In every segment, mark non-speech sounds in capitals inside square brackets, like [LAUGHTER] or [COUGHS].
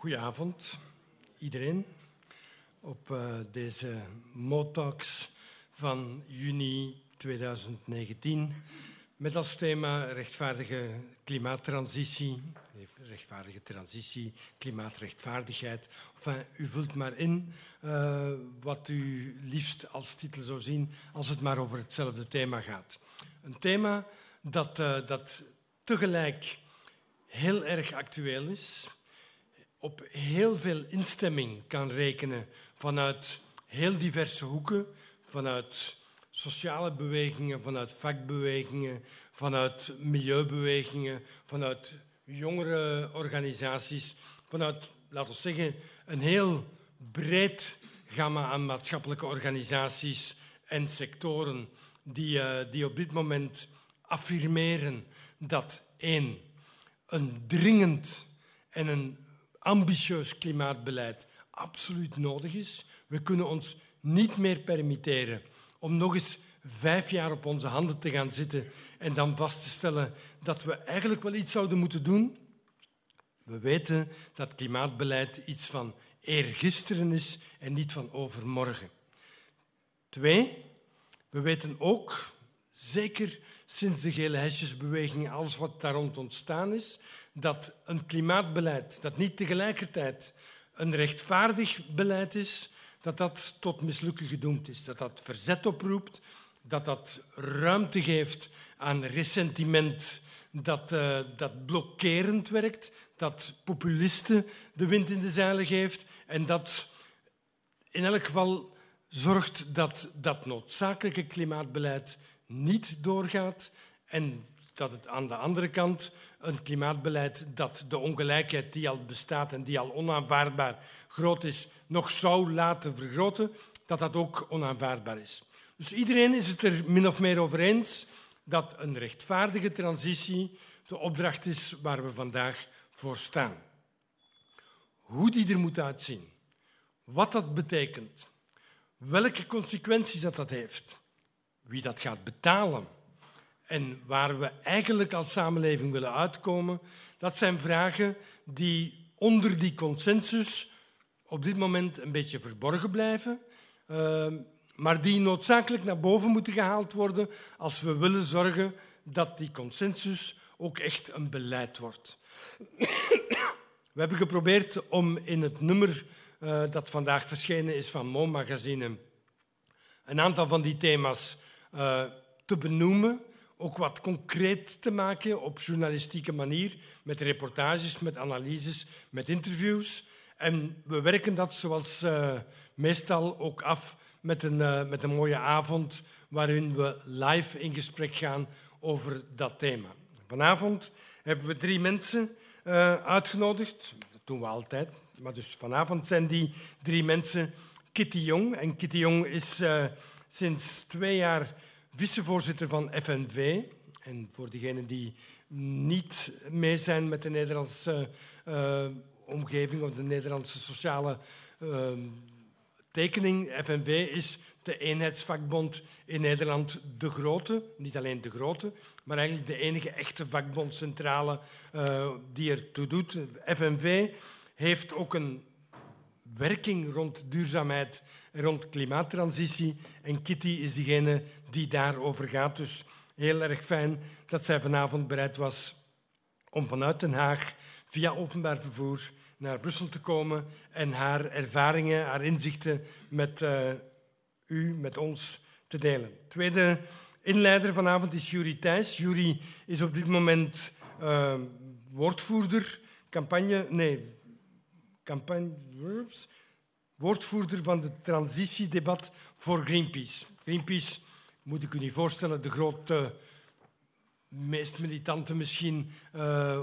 Goedenavond, iedereen. Op uh, deze Motalks van juni 2019 met als thema rechtvaardige klimaattransitie, rechtvaardige transitie, klimaatrechtvaardigheid. Enfin, u vult maar in uh, wat u liefst als titel zou zien als het maar over hetzelfde thema gaat. Een thema dat, uh, dat tegelijk heel erg actueel is, op heel veel instemming kan rekenen vanuit heel diverse hoeken, vanuit sociale bewegingen, vanuit vakbewegingen, vanuit milieubewegingen, vanuit jongere organisaties, vanuit, laten we zeggen, een heel breed gamma aan maatschappelijke organisaties en sectoren die, uh, die op dit moment affirmeren dat één, een dringend en een ambitieus klimaatbeleid absoluut nodig is. We kunnen ons niet meer permitteren om nog eens vijf jaar op onze handen te gaan zitten en dan vast te stellen dat we eigenlijk wel iets zouden moeten doen. We weten dat klimaatbeleid iets van eergisteren is en niet van overmorgen. Twee, we weten ook, zeker sinds de gele hesjesbeweging, alles wat daar rond ontstaan is, dat een klimaatbeleid dat niet tegelijkertijd een rechtvaardig beleid is, dat dat tot mislukken gedoemd is. Dat dat verzet oproept, dat dat ruimte geeft aan ressentiment dat, uh, dat blokkerend werkt, dat populisten de wind in de zeilen geeft en dat in elk geval zorgt dat dat noodzakelijke klimaatbeleid niet doorgaat en dat het aan de andere kant een klimaatbeleid dat de ongelijkheid die al bestaat en die al onaanvaardbaar groot is, nog zou laten vergroten, dat dat ook onaanvaardbaar is. Dus iedereen is het er min of meer over eens dat een rechtvaardige transitie de opdracht is waar we vandaag voor staan. Hoe die er moet uitzien, wat dat betekent, welke consequenties dat, dat heeft, wie dat gaat betalen en waar we eigenlijk als samenleving willen uitkomen, dat zijn vragen die onder die consensus op dit moment een beetje verborgen blijven, ehm, maar die noodzakelijk naar boven moeten gehaald worden als we willen zorgen dat die consensus ook echt een beleid wordt. We hebben geprobeerd om in het nummer uh, dat vandaag verschenen is van Mo Magazine een aantal van die thema's uh, te benoemen ook wat concreet te maken op journalistieke manier, met reportages, met analyses, met interviews. En we werken dat zoals uh, meestal ook af met een, uh, met een mooie avond waarin we live in gesprek gaan over dat thema. Vanavond hebben we drie mensen uh, uitgenodigd. Dat doen we altijd. Maar dus vanavond zijn die drie mensen Kitty Jong. En Kitty Jong is sinds twee jaar vicevoorzitter van FNV. En voor diegenen die niet mee zijn met de Nederlandse uh, omgeving of de Nederlandse sociale uh, tekening, FNV is de eenheidsvakbond in Nederland de grote, niet alleen de grote, maar eigenlijk de enige echte vakbondcentrale uh, die ertoe doet. FNV heeft ook een werking rond duurzaamheid rond klimaattransitie. En Kitty is degene die daarover gaat. Dus heel erg fijn dat zij vanavond bereid was om vanuit Den Haag via openbaar vervoer naar Brussel te komen en haar ervaringen, haar inzichten met uh, u, met ons te delen. Tweede inleider vanavond is Jury Thijs. Jury is op dit moment uh, woordvoerder, campagne, nee, campagne, woordvoerder van het transitiedebat voor Greenpeace. Greenpeace, moet ik u niet voorstellen, de grote, meest militante misschien uh,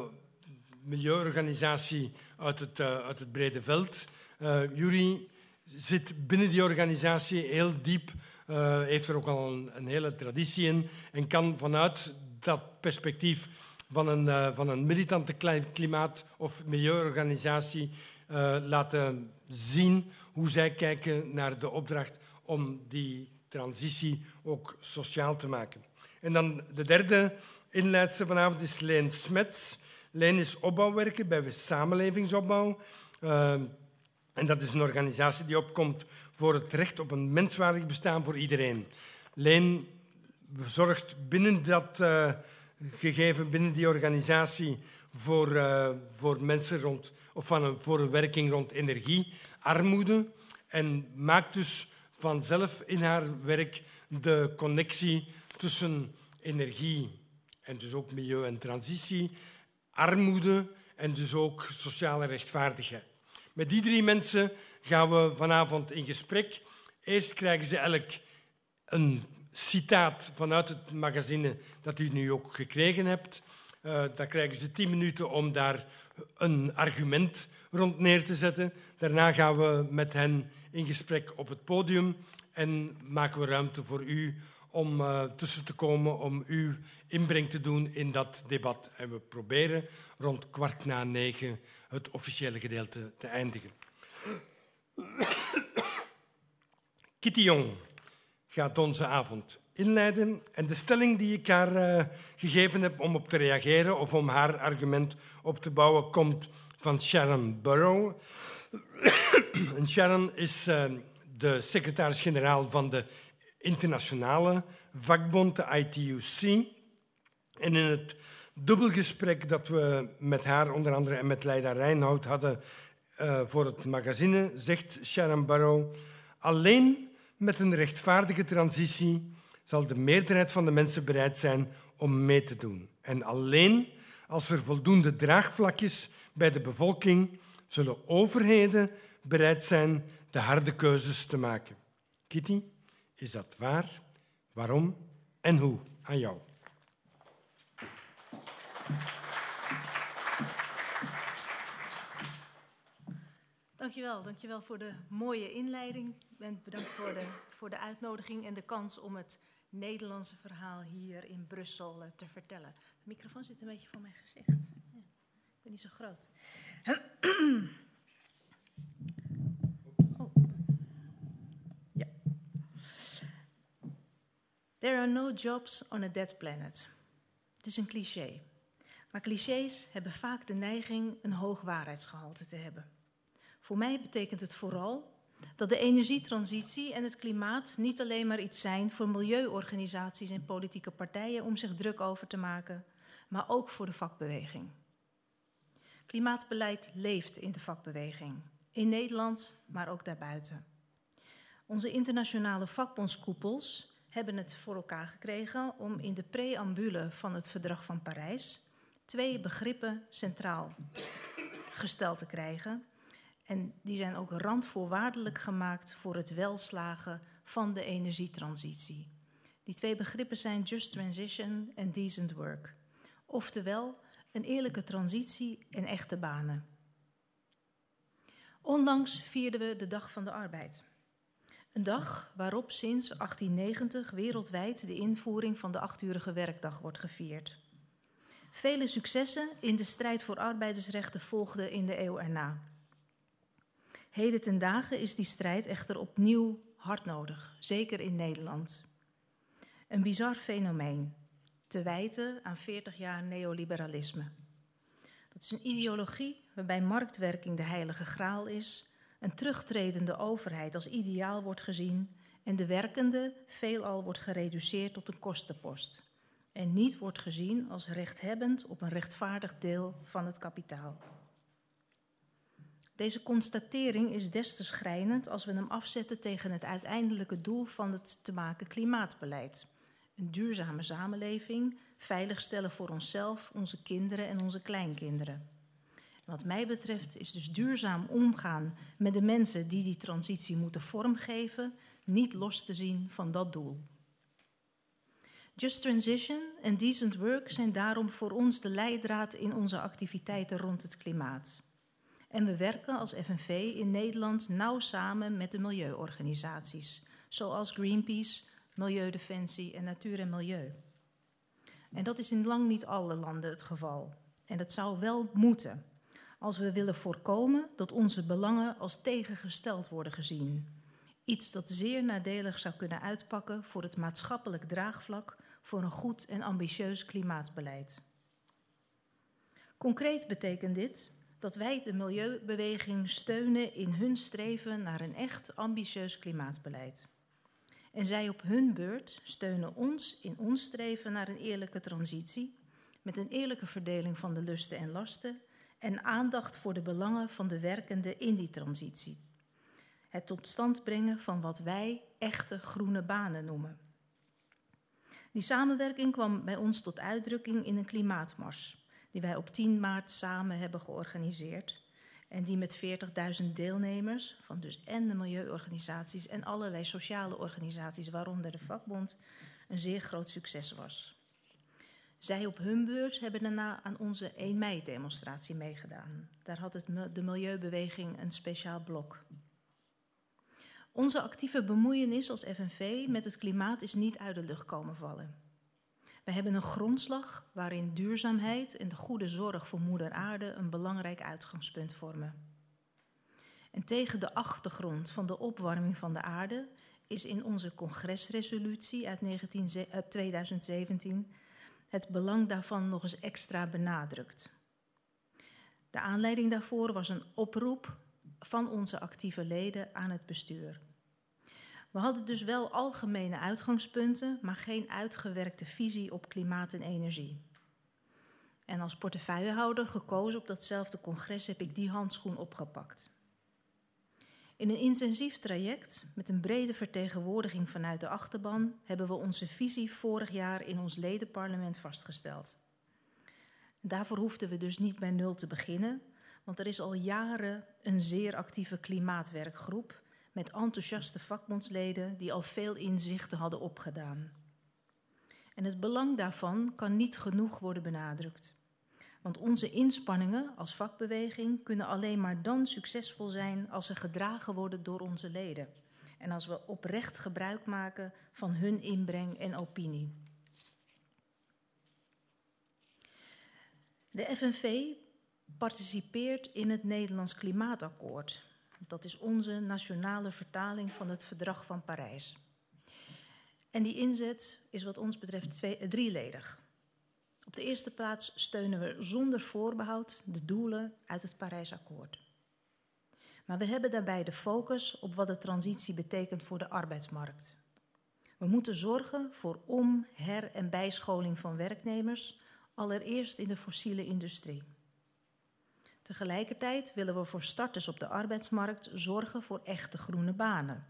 milieuorganisatie uit het, uh, uit het brede veld. Uh, Jury zit binnen die organisatie heel diep, heeft er ook al een, hele traditie in en kan vanuit dat perspectief van een, van een militante klimaat- of milieuorganisatie laten zien hoe zij kijken naar de opdracht om die transitie ook sociaal te maken. En dan de derde inleidster vanavond is Leen Smets. Leen is opbouwwerker bij Samenlevingsopbouw. Ehm, en dat is een organisatie die opkomt voor het recht op een menswaardig bestaan voor iedereen. Leen zorgt binnen dat uh, gegeven, binnen die organisatie, voor, voor mensen rond, of van een, voor rond energiearmoede. En maakt dus vanzelf in haar werk de connectie tussen energie en dus ook milieu en transitie, armoede en dus ook sociale rechtvaardigheid. Met die drie mensen gaan we vanavond in gesprek. Eerst krijgen ze elk een citaat vanuit het magazine dat u nu ook gekregen hebt. Uh, dan krijgen ze tien minuten om daar een argument rond neer te zetten. Daarna gaan we met hen in gesprek op het podium en maken we ruimte voor u om uh, tussen te komen, om uw inbreng te doen in dat debat. En we proberen rond kwart na negen het officiële gedeelte te eindigen. Kitty Jong gaat onze avond inleiden. En de stelling die ik haar uh, gegeven heb om op te reageren of om haar argument op te bouwen, komt van Sharon Burrow. en Sharon is uh, de secretaris-generaal van de internationale vakbond, de ITUC. En in het dubbelgesprek dat we met haar onder andere en met Leida Reinhout hadden uh, voor het magazine, zegt Sharon Barrow, alleen met een rechtvaardige transitie zal de meerderheid van de mensen bereid zijn om mee te doen. En alleen als er voldoende draagvlak is bij de bevolking, zullen overheden bereid zijn de harde keuzes te maken. Kitty, is dat waar? Waarom en hoe? Aan jou. Dankjewel, dankjewel voor de mooie inleiding. En bedankt voor de, voor de uitnodiging en de kans om het Nederlandse verhaal hier in Brussel uh, te vertellen. De microfoon zit een beetje voor mijn gezicht. Ja, ik ben niet zo groot. oh. Ja. There are no jobs on a dead planet. Het is een cliché. Maar clichés hebben vaak de neiging een hoog waarheidsgehalte te hebben. Voor mij betekent het vooral dat de energietransitie en het klimaat niet alleen maar iets zijn voor milieuorganisaties en politieke partijen om zich druk over te maken, maar ook voor de vakbeweging. Klimaatbeleid leeft in de vakbeweging, in Nederland, maar ook daarbuiten. Onze internationale vakbondskoepels hebben het voor elkaar gekregen om in de preambule van het Verdrag van Parijs twee begrippen centraal gesteld te krijgen en die zijn ook randvoorwaardelijk gemaakt voor het welslagen van de energietransitie. Die twee begrippen zijn just transition en decent work. Oftewel, een eerlijke transitie en echte banen. Onlangs vierden we de Dag van de Arbeid. Een dag waarop sinds 1890 wereldwijd de invoering van de achturige werkdag wordt gevierd. Vele successen in de strijd voor arbeidersrechten volgden in de eeuw erna. Heden ten dagen is die strijd echter opnieuw hard nodig, zeker in Nederland. Een bizar fenomeen, te wijten aan 40 jaar neoliberalisme. Dat is een ideologie waarbij marktwerking de heilige graal is, een terugtredende overheid als ideaal wordt gezien en de werkende veelal wordt gereduceerd tot een kostenpost en niet wordt gezien als rechthebbend op een rechtvaardig deel van het kapitaal. Deze constatering is des te schrijnend als we hem afzetten tegen het uiteindelijke doel van het te maken klimaatbeleid. Een duurzame samenleving, veiligstellen voor onszelf, onze kinderen en onze kleinkinderen. Wat mij betreft is dus duurzaam omgaan met de mensen die die transitie moeten vormgeven niet los te zien van dat doel. Just Transition en Decent Work zijn daarom voor ons de leidraad in onze activiteiten rond het klimaat. En we werken als FNV in Nederland nauw samen met de milieuorganisaties, zoals Greenpeace, Milieudefensie en Natuur en Milieu. En dat is in lang niet alle landen het geval. En dat zou wel moeten, als we willen voorkomen dat onze belangen als tegengesteld worden gezien. Iets dat zeer nadelig zou kunnen uitpakken voor het maatschappelijk draagvlak voor een goed en ambitieus klimaatbeleid. Concreet betekent dit dat wij de milieubeweging steunen in hun streven naar een echt ambitieus klimaatbeleid. En zij op hun beurt steunen ons in ons streven naar een eerlijke transitie, met een eerlijke verdeling van de lusten en lasten en aandacht voor de belangen van de werkenden in die transitie. Het tot stand brengen van wat wij echte groene banen noemen. Die samenwerking kwam bij ons tot uitdrukking in een klimaatmars, die wij op 10 maart samen hebben georganiseerd. En die met 40.000 deelnemers, van dus en de milieuorganisaties en allerlei sociale organisaties, waaronder de vakbond, een zeer groot succes was. Zij op hun beurt hebben daarna aan onze 1 mei-demonstratie meegedaan. Daar had het, de milieubeweging een speciaal blok. Onze actieve bemoeienis als FNV met het klimaat is niet uit de lucht komen vallen. We hebben een grondslag waarin duurzaamheid en de goede zorg voor Moeder Aarde een belangrijk uitgangspunt vormen. En tegen de achtergrond van de opwarming van de aarde is in onze congresresolutie uit 19, 2017 het belang daarvan nog eens extra benadrukt. De aanleiding daarvoor was een oproep van onze actieve leden aan het bestuur. We hadden dus wel algemene uitgangspunten, maar geen uitgewerkte visie op klimaat en energie. En als portefeuillehouder gekozen op datzelfde congres heb ik die handschoen opgepakt. In een intensief traject met een brede vertegenwoordiging vanuit de achterban hebben we onze visie vorig jaar in ons ledenparlement vastgesteld. Daarvoor hoefden we dus niet bij nul te beginnen, want er is al jaren een zeer actieve klimaatwerkgroep met enthousiaste vakbondsleden die al veel inzichten hadden opgedaan. En het belang daarvan kan niet genoeg worden benadrukt. Want onze inspanningen als vakbeweging kunnen alleen maar dan succesvol zijn als ze gedragen worden door onze leden. En als we oprecht gebruik maken van hun inbreng en opinie. De FNV participeert in het Nederlands Klimaatakkoord, dat is onze nationale vertaling van het Verdrag van Parijs. En die inzet is wat ons betreft twee, drieledig. Op de eerste plaats steunen we zonder voorbehoud de doelen uit het Parijsakkoord. Maar we hebben daarbij de focus op wat de transitie betekent voor de arbeidsmarkt. We moeten zorgen voor om-, her- en bijscholing van werknemers, allereerst in de fossiele industrie. Tegelijkertijd willen we voor starters op de arbeidsmarkt zorgen voor echte groene banen.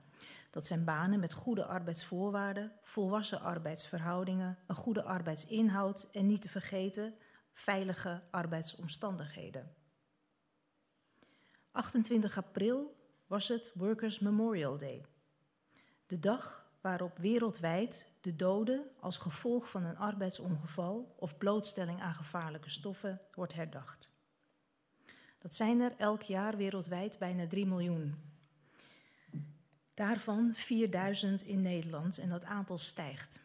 Dat zijn banen met goede arbeidsvoorwaarden, volwassen arbeidsverhoudingen, een goede arbeidsinhoud en niet te vergeten veilige arbeidsomstandigheden. 28 april was het Workers' Memorial Day. De dag waarop wereldwijd de doden als gevolg van een arbeidsongeval of blootstelling aan gevaarlijke stoffen wordt herdacht. Dat zijn er elk jaar wereldwijd bijna 3 miljoen. Daarvan 4000 in Nederland en dat aantal stijgt.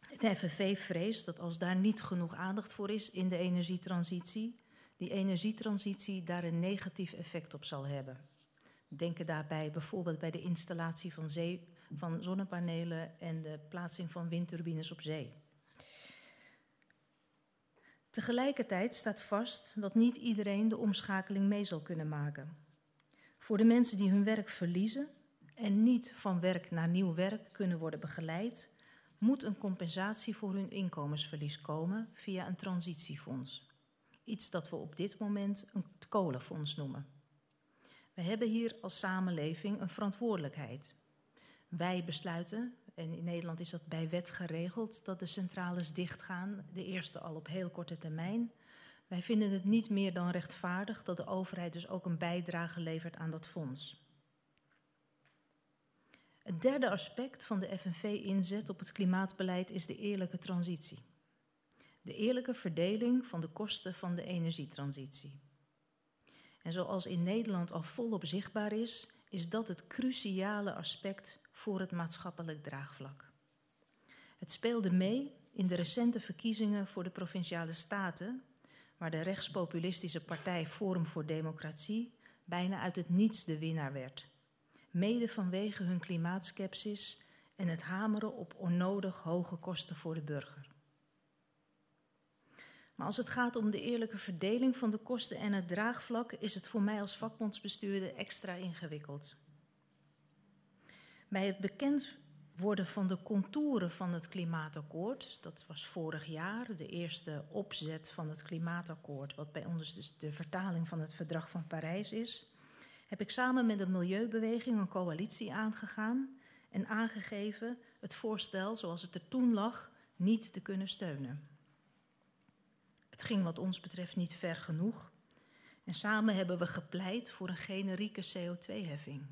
Het FNV vreest dat als daar niet genoeg aandacht voor is in de energietransitie, die energietransitie daar een negatief effect op zal hebben. Denken daarbij bijvoorbeeld bij de installatie van, van zonnepanelen en de plaatsing van windturbines op zee. Tegelijkertijd staat vast dat niet iedereen de omschakeling mee zal kunnen maken. Voor de mensen die hun werk verliezen en niet van werk naar nieuw werk kunnen worden begeleid, moet een compensatie voor hun inkomensverlies komen via een transitiefonds. Iets dat we op dit moment een kolenfonds noemen. We hebben hier als samenleving een verantwoordelijkheid. Wij besluiten en in Nederland is dat bij wet geregeld dat de centrales dichtgaan, de eerste al op heel korte termijn. Wij vinden het niet meer dan rechtvaardig dat de overheid dus ook een bijdrage levert aan dat fonds. Het derde aspect van de FNV-inzet op het klimaatbeleid is de eerlijke transitie. De eerlijke verdeling van de kosten van de energietransitie. En zoals in Nederland al volop zichtbaar is, is dat het cruciale aspect voor het maatschappelijk draagvlak. Het speelde mee in de recente verkiezingen voor de provinciale staten, waar de rechtspopulistische partij Forum voor Democratie bijna uit het niets de winnaar werd. Mede vanwege hun klimaatskepsis en het hameren op onnodig hoge kosten voor de burger. Maar als het gaat om de eerlijke verdeling van de kosten en het draagvlak, is het voor mij als vakbondsbestuurder extra ingewikkeld. Bij het bekend worden van de contouren van het klimaatakkoord, dat was vorig jaar de eerste opzet van het klimaatakkoord, wat bij ons dus de vertaling van het verdrag van Parijs is, heb ik samen met de Milieubeweging een coalitie aangegaan en aangegeven het voorstel zoals het er toen lag niet te kunnen steunen. Het ging wat ons betreft niet ver genoeg. En samen hebben we gepleit voor een generieke CO2-heffing.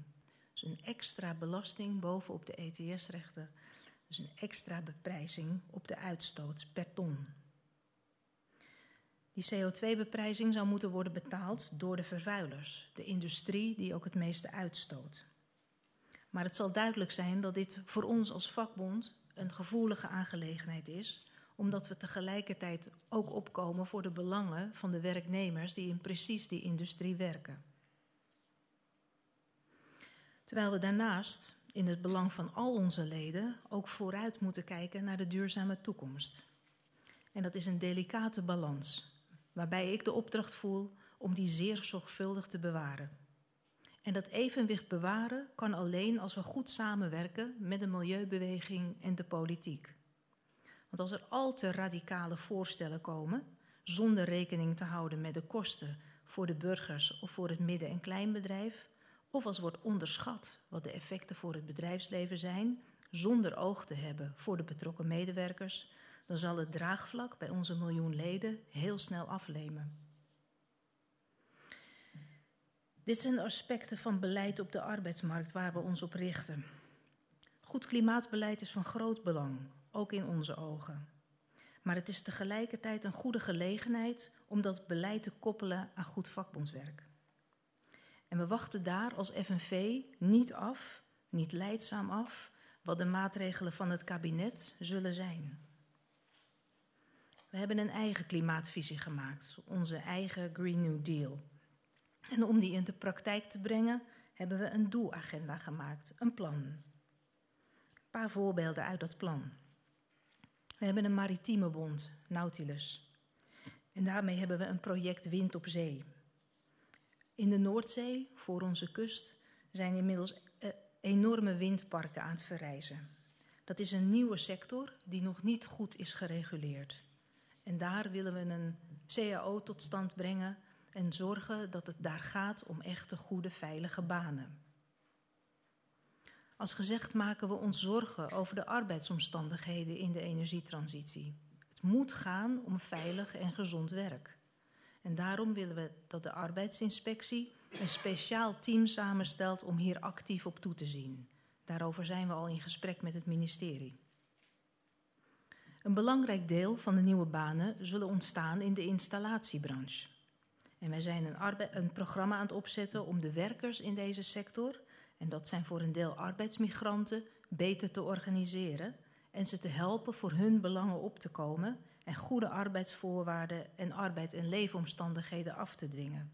Dus een extra belasting bovenop de ETS-rechten. Dus een extra beprijzing op de uitstoot per ton. Die CO2-beprijzing zou moeten worden betaald door de vervuilers, de industrie die ook het meeste uitstoot. Maar het zal duidelijk zijn dat dit voor ons als vakbond een gevoelige aangelegenheid is, omdat we tegelijkertijd ook opkomen voor de belangen van de werknemers die in precies die industrie werken. Terwijl we daarnaast in het belang van al onze leden ook vooruit moeten kijken naar de duurzame toekomst. En dat is een delicate balans, waarbij ik de opdracht voel om die zeer zorgvuldig te bewaren. En dat evenwicht bewaren kan alleen als we goed samenwerken met de milieubeweging en de politiek. Want als er al te radicale voorstellen komen, zonder rekening te houden met de kosten voor de burgers of voor het midden- en kleinbedrijf, of als wordt onderschat wat de effecten voor het bedrijfsleven zijn, zonder oog te hebben voor de betrokken medewerkers, dan zal het draagvlak bij onze miljoen leden heel snel aflemen. Dit zijn aspecten van beleid op de arbeidsmarkt waar we ons op richten. Goed klimaatbeleid is van groot belang, ook in onze ogen. Maar het is tegelijkertijd een goede gelegenheid om dat beleid te koppelen aan goed vakbondswerk. En we wachten daar als FNV niet af, niet leidzaam af, wat de maatregelen van het kabinet zullen zijn. We hebben een eigen klimaatvisie gemaakt, onze eigen Green New Deal. En om die in de praktijk te brengen, hebben we een doelagenda gemaakt, een plan. Een paar voorbeelden uit dat plan. We hebben een maritieme bond, Nautilus. En daarmee hebben we een project Wind op Zee. In de Noordzee, voor onze kust, zijn inmiddels eh, enorme windparken aan het verrijzen. Dat is een nieuwe sector die nog niet goed is gereguleerd. En daar willen we een CAO tot stand brengen en zorgen dat het daar gaat om echte goede, veilige banen. Als gezegd maken we ons zorgen over de arbeidsomstandigheden in de energietransitie. Het moet gaan om veilig en gezond werk. En daarom willen we dat de arbeidsinspectie een speciaal team samenstelt om hier actief op toe te zien. Daarover zijn we al in gesprek met het ministerie. Een belangrijk deel van de nieuwe banen zullen ontstaan in de installatiebranche. En wij zijn een, een, programma aan het opzetten om de werkers in deze sector, en dat zijn voor een deel arbeidsmigranten, beter te organiseren en ze te helpen voor hun belangen op te komen en goede arbeidsvoorwaarden en arbeid- en leefomstandigheden af te dwingen.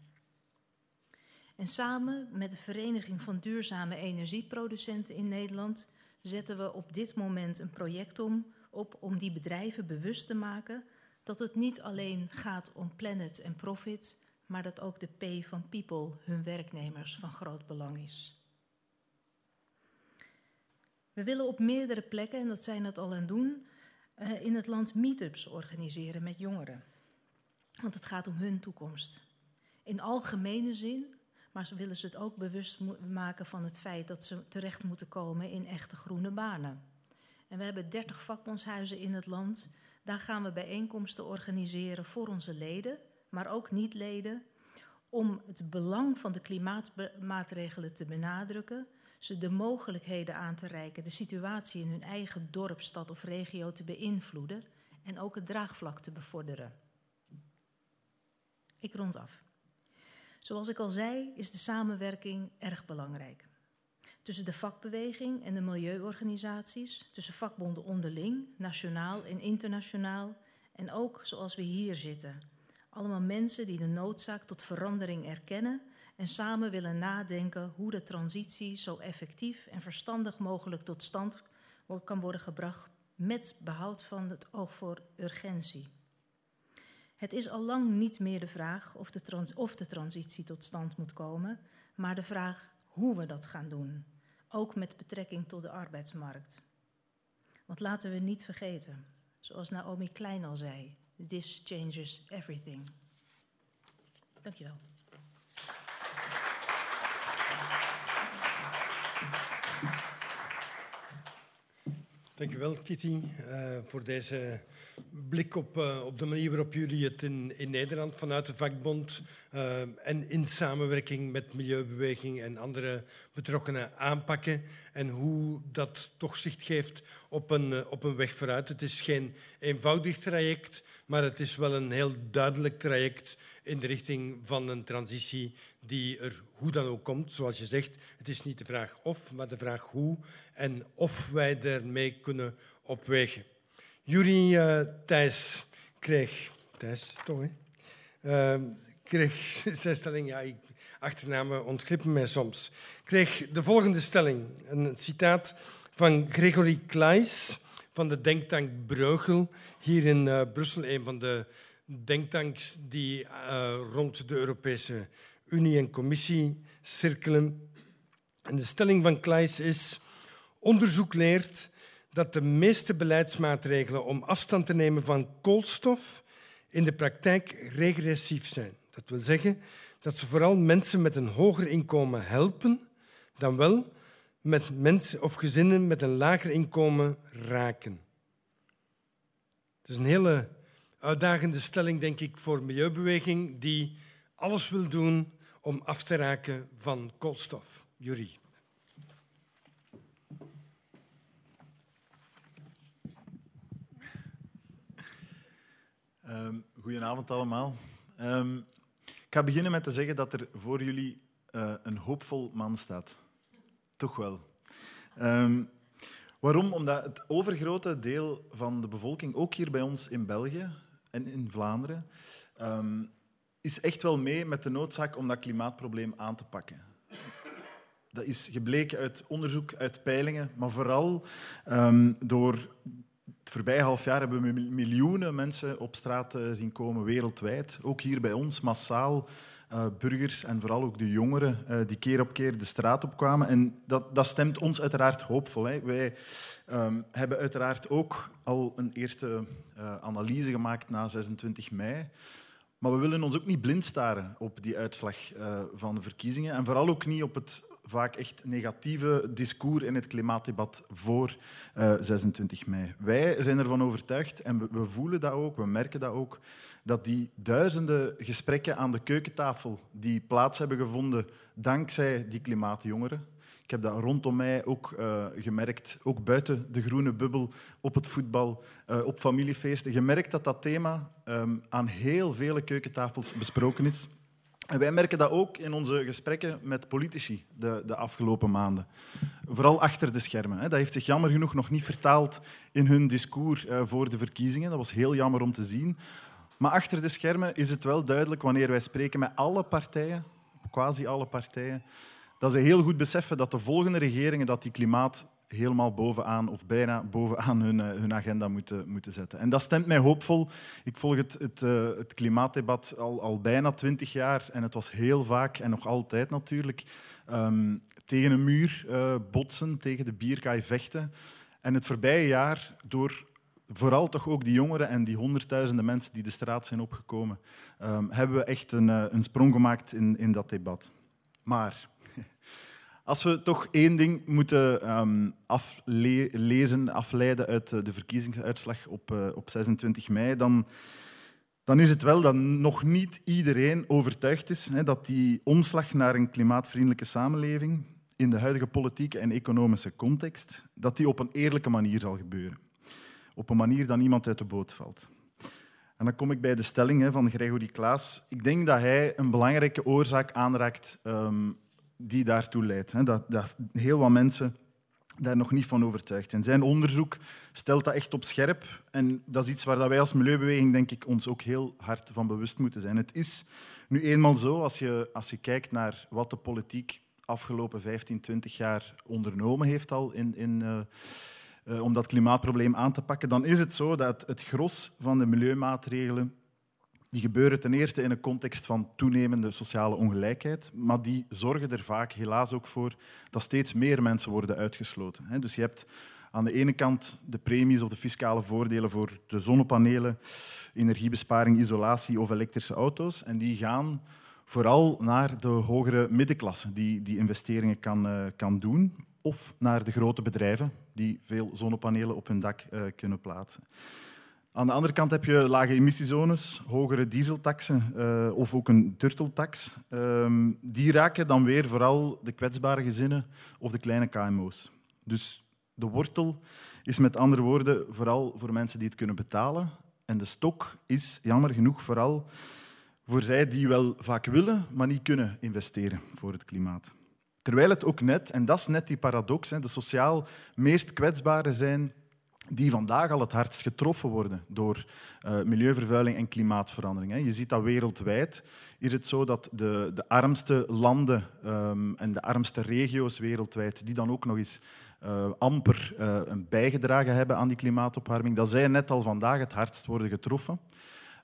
En samen met de Vereniging van Duurzame Energieproducenten in Nederland zetten we op dit moment een project om, op om die bedrijven bewust te maken dat het niet alleen gaat om planet en profit, maar dat ook de P van people, hun werknemers, van groot belang is. We willen op meerdere plekken, en dat zijn het al aan doen, uh, in het land meetups organiseren met jongeren. Want het gaat om hun toekomst. In algemene zin, maar ze willen ze het ook bewust maken van het feit dat ze terecht moeten komen in echte groene banen. En we hebben 30 vakbondshuizen in het land. Daar gaan we bijeenkomsten organiseren voor onze leden, maar ook niet-leden, om het belang van de klimaatmaatregelen te benadrukken, ze de mogelijkheden aan te reiken de situatie in hun eigen dorp, stad of regio te beïnvloeden en ook het draagvlak te bevorderen. Ik rond af. Zoals ik al zei, is de samenwerking erg belangrijk. Tussen de vakbeweging en de milieuorganisaties, tussen vakbonden onderling, nationaal en internationaal, en ook zoals we hier zitten. Allemaal mensen die de noodzaak tot verandering erkennen en samen willen nadenken hoe de transitie zo effectief en verstandig mogelijk tot stand kan worden gebracht met behoud van het oog voor urgentie. Het is al lang niet meer de vraag of de, trans of de transitie tot stand moet komen, maar de vraag hoe we dat gaan doen, ook met betrekking tot de arbeidsmarkt. Want laten we niet vergeten, zoals Naomi Klein al zei, this changes everything. Dankjewel. Dankjewel, Kitty, uh, voor deze blik op, uh, op de manier waarop jullie het in, in Nederland vanuit de vakbond uh, en in samenwerking met milieubeweging en andere betrokkenen aanpakken en hoe dat toch zicht geeft op een, op een weg vooruit. Het is geen eenvoudig traject, maar het is wel een heel duidelijk traject in de richting van een transitie die er hoe dan ook komt. Zoals je zegt, het is niet de vraag of, maar de vraag hoe en of wij daarmee kunnen opwegen. Jury uh, Thijs kreeg, Thijs toch hè, uh, kreeg [LAUGHS] zijn stelling, ja, achternamen ontglippen mij soms, kreeg de volgende stelling, een citaat van Gregory Kleis van de denktank Breugel, hier in uh, Brussel, een van de denktanks die uh, rond de Europese Unie en Commissie cirkelen. En de stelling van Kleis is: onderzoek leert dat de meeste beleidsmaatregelen om afstand te nemen van koolstof in de praktijk regressief zijn. Dat wil zeggen dat ze vooral mensen met een hoger inkomen helpen, dan wel met mensen of gezinnen met een lager inkomen raken. Het is een hele uitdagende stelling, denk ik, voor milieubeweging die alles wil doen om af te raken van koolstof. Jury. Um, goedenavond allemaal. Um, ik ga beginnen met te zeggen dat er voor jullie uh, een hoopvol man staat. Toch wel. Um, waarom? Omdat het overgrote deel van de bevolking, ook hier bij ons in België en in Vlaanderen, is echt wel mee met de noodzaak om dat klimaatprobleem aan te pakken. Dat is gebleken uit onderzoek, uit peilingen, maar vooral door het voorbije half jaar hebben we miljoenen mensen op straat eh, zien komen wereldwijd. Ook hier bij ons, massaal. Uh, burgers en vooral ook de jongeren uh, die keer op keer de straat opkwamen. En dat, dat stemt ons uiteraard hoopvol. Hè. Wij um, hebben uiteraard ook al een eerste analyse gemaakt na 26 mei. Maar we willen ons ook niet blind staren op die uitslag van de verkiezingen. En vooral ook niet op het vaak echt negatieve discours in het klimaatdebat voor uh, eh, 26 mei. Wij zijn ervan overtuigd, en we, voelen dat ook, we merken dat ook, dat die duizenden gesprekken aan de keukentafel die plaats hebben gevonden dankzij die klimaatjongeren, ik heb dat rondom mij ook uh, gemerkt, ook buiten de groene bubbel, op het voetbal, uh, op familiefeesten, gemerkt dat dat thema um, aan heel vele keukentafels besproken is. Wij merken dat ook in onze gesprekken met politici de, de afgelopen maanden. Vooral achter de schermen. Dat heeft zich jammer genoeg nog niet vertaald in hun discours eh, voor de verkiezingen. Dat was heel jammer om te zien. Maar achter de schermen is het wel duidelijk wanneer wij spreken met alle partijen, quasi alle partijen, dat ze heel goed beseffen dat de volgende regeringen dat die klimaat helemaal bovenaan of bijna bovenaan hun, eh, hun agenda moeten, moeten zetten. En dat stemt mij hoopvol. Ik volg het, het, uh, het klimaatdebat al, al bijna twintig jaar en het was heel vaak en nog altijd natuurlijk um, tegen een muur uh, botsen, tegen de bierkaai vechten. En het voorbije jaar door vooral toch ook die jongeren en die honderdduizenden mensen die de straat zijn opgekomen, um, hebben we echt een, een sprong gemaakt in, in dat debat. Maar [LAUGHS] als we toch één ding moeten um, aflezen, afleiden uit de verkiezingsuitslag op, uh, op 26 mei, dan, dan is het wel dat nog niet iedereen overtuigd is hè, dat die omslag naar een klimaatvriendelijke samenleving in de huidige politieke en economische context, dat die op een eerlijke manier zal gebeuren. Op een manier dat niemand uit de boot valt. En dan kom ik bij de stelling hè, van Gregory Klaas. Ik denk dat hij een belangrijke oorzaak aanraakt um, die daartoe leidt. Dat, dat heel wat mensen daar nog niet van overtuigd zijn. Zijn onderzoek stelt dat echt op scherp. En dat is iets waar wij als milieubeweging denk ik, ons ook heel hard van bewust moeten zijn. Het is nu eenmaal zo, als je, als je kijkt naar wat de politiek afgelopen 15, 20 jaar ondernomen heeft al in, in, uh, uh, om dat klimaatprobleem aan te pakken, dan is het zo dat het gros van de milieumaatregelen Die gebeuren ten eerste in een context van toenemende sociale ongelijkheid, maar die zorgen er vaak helaas ook voor dat steeds meer mensen worden uitgesloten. Dus je hebt aan de ene kant de premies of de fiscale voordelen voor de zonnepanelen, energiebesparing, isolatie of elektrische auto's. En die gaan vooral naar de hogere middenklasse die die investeringen kan, uh, kan doen. Of naar de grote bedrijven die veel zonnepanelen op hun dak uh, kunnen plaatsen. Aan de andere kant heb je lage emissiezones, hogere dieseltaxen uh, of ook een turteltax. Um, die raken dan weer vooral de kwetsbare gezinnen of de kleine KMO's. Dus de wortel is met andere woorden vooral voor mensen die het kunnen betalen. En de stok is jammer genoeg vooral voor zij die wel vaak willen, maar niet kunnen investeren voor het klimaat. Terwijl het ook net, en dat is net die paradox, de sociaal meest kwetsbaren zijn die vandaag al het hardst getroffen worden door uh, milieuvervuiling en klimaatverandering. Je ziet dat wereldwijd is het zo dat de, de armste landen um, en de armste regio's wereldwijd, die dan ook nog eens uh, amper uh, bijgedragen hebben aan die klimaatopwarming, dat zij net al vandaag het hardst worden getroffen.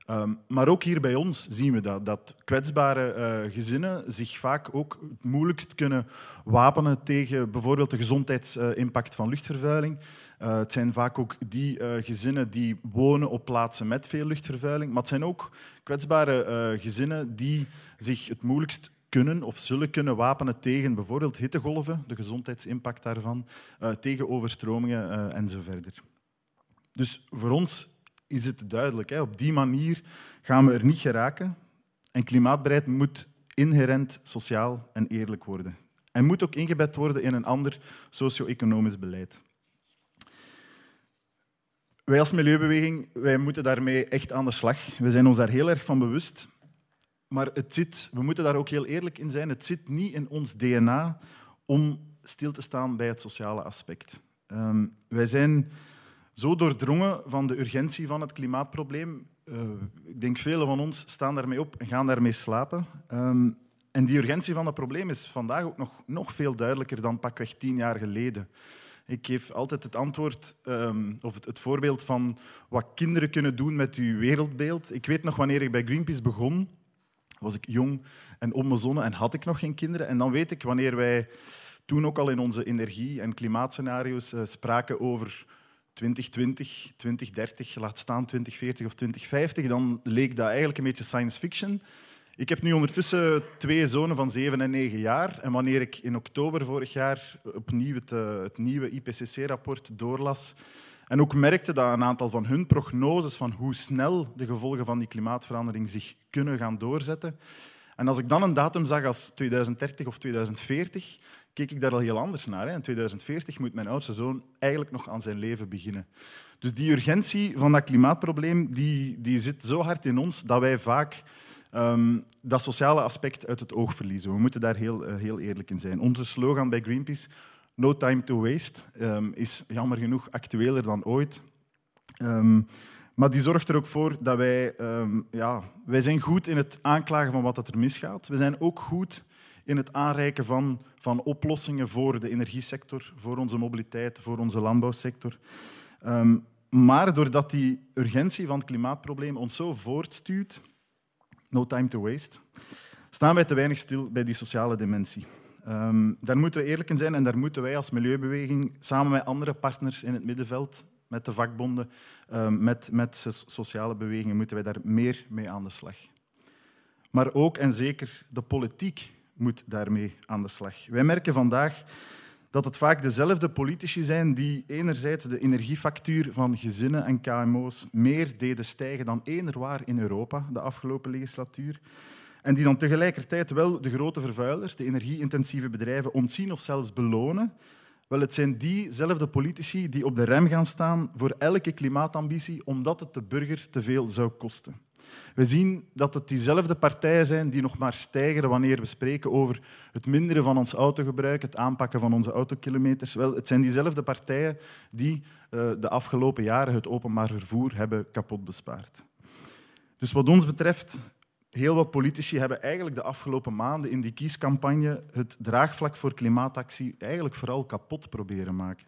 Um, maar ook hier bij ons zien we dat, dat kwetsbare gezinnen zich vaak ook het moeilijkst kunnen wapenen tegen bijvoorbeeld de gezondheidsimpact van luchtvervuiling. Uh, het zijn vaak ook die uh, gezinnen die wonen op plaatsen met veel luchtvervuiling, maar het zijn ook kwetsbare gezinnen die zich het moeilijkst kunnen of zullen kunnen wapenen tegen bijvoorbeeld hittegolven, de gezondheidsimpact daarvan, tegen overstromingen en zo verder. Dus voor ons is het duidelijk. Hè. Op die manier gaan we er niet geraken. En klimaatbeleid moet inherent sociaal en eerlijk worden. En moet ook ingebed worden in een ander socio-economisch beleid. Wij als milieubeweging wij moeten daarmee echt aan de slag. We zijn ons daar heel erg van bewust. Maar het zit, we moeten daar ook heel eerlijk in zijn, het zit niet in ons DNA om stil te staan bij het sociale aspect. Um, wij zijn zo doordrongen van de urgentie van het klimaatprobleem. Uh, ik denk velen van ons staan daarmee op en gaan daarmee slapen. Um, en die urgentie van het probleem is vandaag ook nog, nog veel duidelijker dan pakweg tien jaar geleden. Ik geef altijd het antwoord um, of het, het, voorbeeld van wat kinderen kunnen doen met uw wereldbeeld. Ik weet nog wanneer ik bij Greenpeace begon, was ik jong en onbezonnen en had ik nog geen kinderen. En dan weet ik wanneer wij toen ook al in onze energie- en klimaatscenario's uh, spraken over 2020, 2030, laat staan 2040 of 2050, dan leek dat eigenlijk een beetje science fiction. Ik heb nu ondertussen twee zonen van 7 en 9 jaar. En wanneer ik in oktober vorig jaar opnieuw het, het nieuwe IPCC-rapport doorlas en ook merkte dat een aantal van hun prognoses van hoe snel de gevolgen van die klimaatverandering zich kunnen gaan doorzetten. En als ik dan een datum zag als 2030 of 2040, keek ik daar al heel anders naar. In 2040 moet mijn oudste zoon eigenlijk nog aan zijn leven beginnen. Dus die urgentie van dat klimaatprobleem die, die zit zo hard in ons dat wij vaak um, dat sociale aspect uit het oog verliezen. We moeten daar heel, uh, heel eerlijk in zijn. Onze slogan bij Greenpeace, No Time to Waste, um, is jammer genoeg actueler dan ooit. Um, maar die zorgt er ook voor dat wij... ja, wij zijn goed in het aanklagen van wat er misgaat. We zijn ook goed in het aanreiken van, van oplossingen voor de energiesector, voor onze mobiliteit, voor onze landbouwsector. Maar doordat die urgentie van het klimaatprobleem ons zo voortstuwt, no time to waste, staan wij te weinig stil bij die sociale dimensie. Um, daar moeten we eerlijk in zijn en daar moeten wij als milieubeweging samen met andere partners in het middenveld, met de vakbonden, um, met, met sociale bewegingen, moeten wij daar meer mee aan de slag. Maar ook en zeker de politiek moet daarmee aan de slag. Wij merken vandaag dat het vaak dezelfde politici zijn die enerzijds de energiefactuur van gezinnen en KMO's meer deden stijgen dan eender waar in Europa de afgelopen legislatuur. En die dan tegelijkertijd wel de grote vervuilers, de energie-intensieve bedrijven, ontzien of zelfs belonen. Wel, het zijn diezelfde politici die op de rem gaan staan voor elke klimaatambitie, omdat het de burger te veel zou kosten. We zien dat het diezelfde partijen zijn die nog maar stijgen wanneer we spreken over het minderen van ons autogebruik, het aanpakken van onze autokilometers. Wel, het zijn diezelfde partijen die uh, de afgelopen jaren het openbaar vervoer hebben kapot bespaard. Dus wat ons betreft, heel wat politici hebben eigenlijk de afgelopen maanden in die kiescampagne het draagvlak voor klimaatactie eigenlijk vooral kapot proberen maken.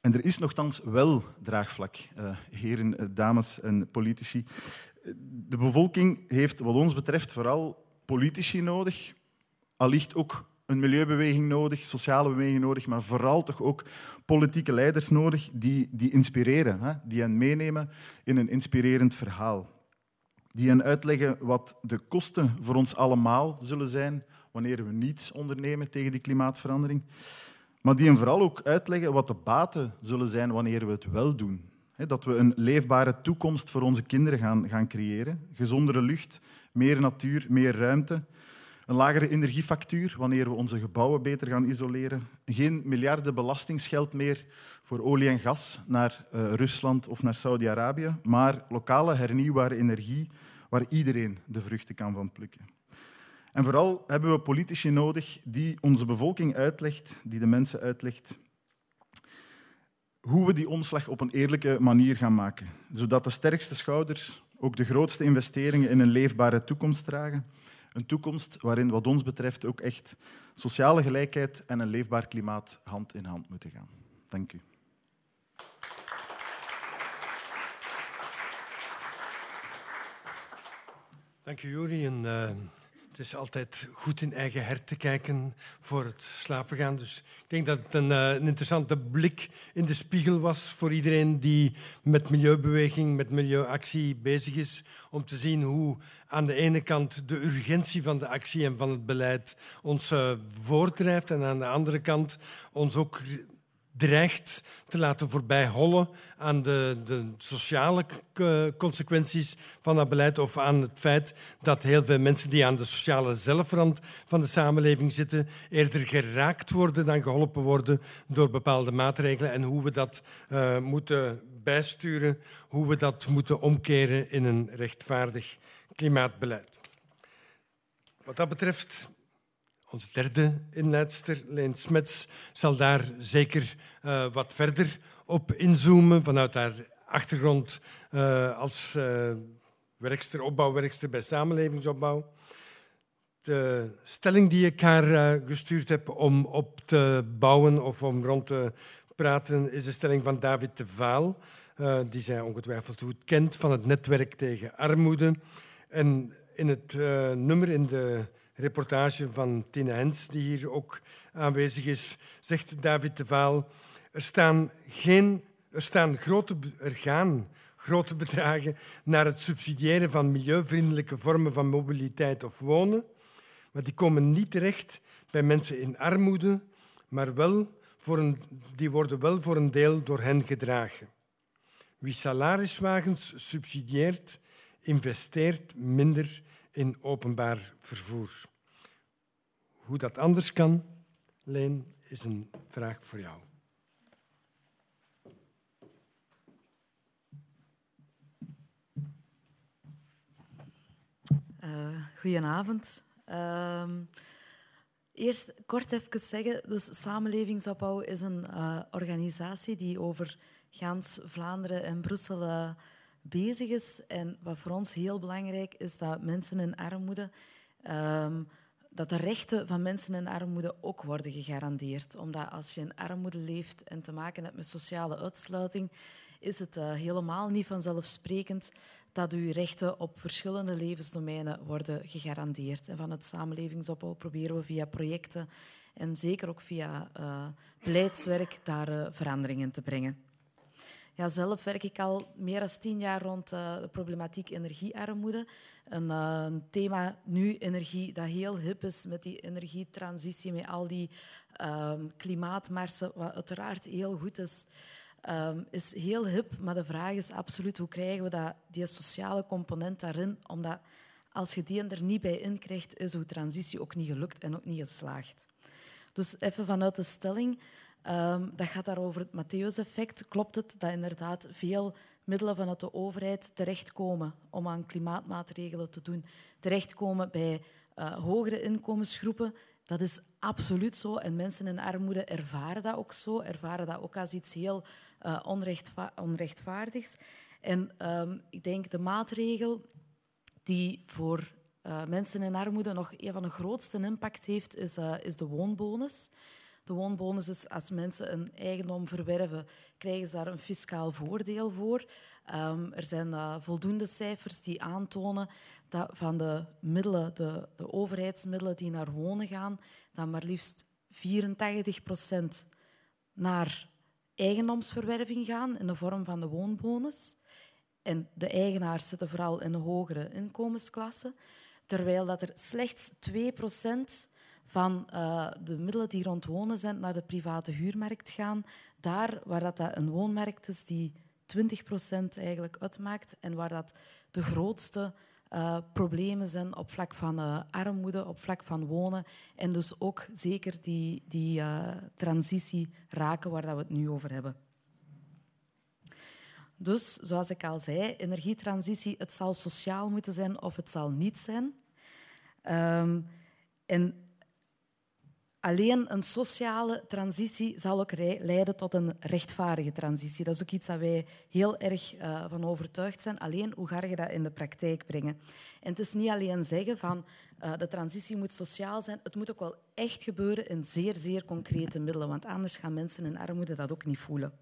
En er is nogthans wel draagvlak, uh, heren, dames en politici. De bevolking heeft wat ons betreft vooral politici nodig, allicht ook een milieubeweging nodig, sociale beweging nodig, maar vooral toch ook politieke leiders nodig die, die inspireren, hè? die hen meenemen in een inspirerend verhaal. Die hen uitleggen wat de kosten voor ons allemaal zullen zijn wanneer we niets ondernemen tegen die klimaatverandering. Maar die hen vooral ook uitleggen wat de baten zullen zijn wanneer we het wel doen. Dat we een leefbare toekomst voor onze kinderen gaan, gaan creëren. Gezondere lucht, meer natuur, meer ruimte. Een lagere energiefactuur wanneer we onze gebouwen beter gaan isoleren. Geen miljarden belastingsgeld meer voor olie en gas naar uh, Rusland of naar Saudi-Arabië, maar lokale hernieuwbare energie waar iedereen de vruchten kan van plukken. En vooral hebben we politici nodig die onze bevolking uitlegt, die de mensen uitlegt, hoe we die omslag op een eerlijke manier gaan maken, zodat de sterkste schouders ook de grootste investeringen in een leefbare toekomst dragen. Een toekomst waarin, wat ons betreft, ook echt sociale gelijkheid en een leefbaar klimaat hand in hand moeten gaan. Dank u. Dank u, Juri. En, uh, het is altijd goed in eigen hert te kijken voor het slapen gaan. Dus ik denk dat het een, uh, een, interessante blik in de spiegel was voor iedereen die met milieubeweging, met milieuactie bezig is. Om te zien hoe aan de ene kant de urgentie van de actie en van het beleid ons uh, voordrijft. En aan de andere kant ons ook dreigt te laten voorbijhollen aan de, de, sociale consequenties van dat beleid of aan het feit dat heel veel mensen die aan de sociale zelfrand van de samenleving zitten eerder geraakt worden dan geholpen worden door bepaalde maatregelen en hoe we dat uh, moeten bijsturen, hoe we dat moeten omkeren in een rechtvaardig klimaatbeleid. Wat dat betreft onze derde inleidster, Leen Smets, zal daar zeker uh, wat verder op inzoomen vanuit haar achtergrond uh, als uh, werkster, opbouwwerkster bij samenlevingsopbouw. De stelling die ik haar gestuurd heb om op te bouwen of om rond te praten, is de stelling van David de Vaal, die zij ongetwijfeld goed kent, van het netwerk tegen armoede. En in het nummer in de reportage van Tine Hens, die hier ook aanwezig is, zegt David de Vaal, er staan, geen, er staan grote, er gaan grote bedragen naar het subsidiëren van milieuvriendelijke vormen van mobiliteit of wonen, maar die komen niet terecht bij mensen in armoede, maar wel voor een, die worden wel voor een deel door hen gedragen. Wie salariswagens subsidieert, investeert minder in openbaar vervoer. Hoe dat anders kan, Leen, is een vraag voor jou. Uh, goedenavond. Uh, eerst kort even zeggen, dus Samenlevingsopbouw is een uh, organisatie die over gans Vlaanderen en Brussel uh, bezig is. En wat voor ons heel belangrijk is, dat mensen in armoede ehm, dat de rechten van mensen in armoede ook worden gegarandeerd. Omdat als je in armoede leeft en te maken hebt met sociale uitsluiting, is het uh, helemaal niet vanzelfsprekend dat uw rechten op verschillende levensdomeinen worden gegarandeerd. En van het samenlevingsopbouw proberen we via projecten en zeker ook via uh, beleidswerk daar uh, veranderingen te brengen. Ja, zelf werk ik al meer dan tien jaar rond de problematiek energiearmoede. Een, uh, een, thema nu, energie, dat heel hip is met die energietransitie, met al die um, klimaatmarsen, wat uiteraard heel goed is. Um, is heel hip, maar de vraag is absoluut hoe krijgen we dat, die sociale component daarin, omdat als je die er niet bij in krijgt, is uw transitie ook niet gelukt en ook niet geslaagd. Dus even vanuit de stelling, Um, dat gaat daar over het Matthäus-effect. Klopt het dat inderdaad veel middelen vanuit de overheid terechtkomen om aan klimaatmaatregelen te doen, terechtkomen bij uh, hogere inkomensgroepen? Dat is absoluut zo. En mensen in armoede ervaren dat ook zo, ervaren dat ook als iets heel onrechtva onrechtvaardigs. En um, ik denk de maatregel die voor uh, mensen in armoede nog een van de grootste impact heeft, is, is de woonbonus. De woonbonus is als mensen een eigendom verwerven, krijgen ze daar een fiscaal voordeel voor. Um, er zijn voldoende cijfers die aantonen dat van de middelen, de, de overheidsmiddelen die naar wonen gaan, dat maar liefst 84 procent naar eigendomsverwerving gaan in de vorm van de woonbonus. En de eigenaars zitten vooral in de hogere inkomensklasse, terwijl dat er slechts 2 procent van uh, de middelen die rond wonen zijn naar de private huurmarkt gaan. Daar waar dat, een woonmarkt is die 20 procent eigenlijk uitmaakt en waar dat de grootste uh, problemen zijn op vlak van uh, armoede, op vlak van wonen en dus ook zeker die, die transitie raken waar dat we het nu over hebben. Dus, zoals ik al zei, energietransitie, het zal sociaal moeten zijn of het zal niet zijn. Um, en alleen een sociale transitie zal ook leiden tot een rechtvaardige transitie. Dat is ook iets dat wij heel erg uh, van overtuigd zijn. Alleen, hoe ga je dat in de praktijk brengen? En het is niet alleen zeggen van uh, de transitie moet sociaal zijn. Het moet ook wel echt gebeuren in zeer, zeer concrete middelen. Want anders gaan mensen in armoede dat ook niet voelen.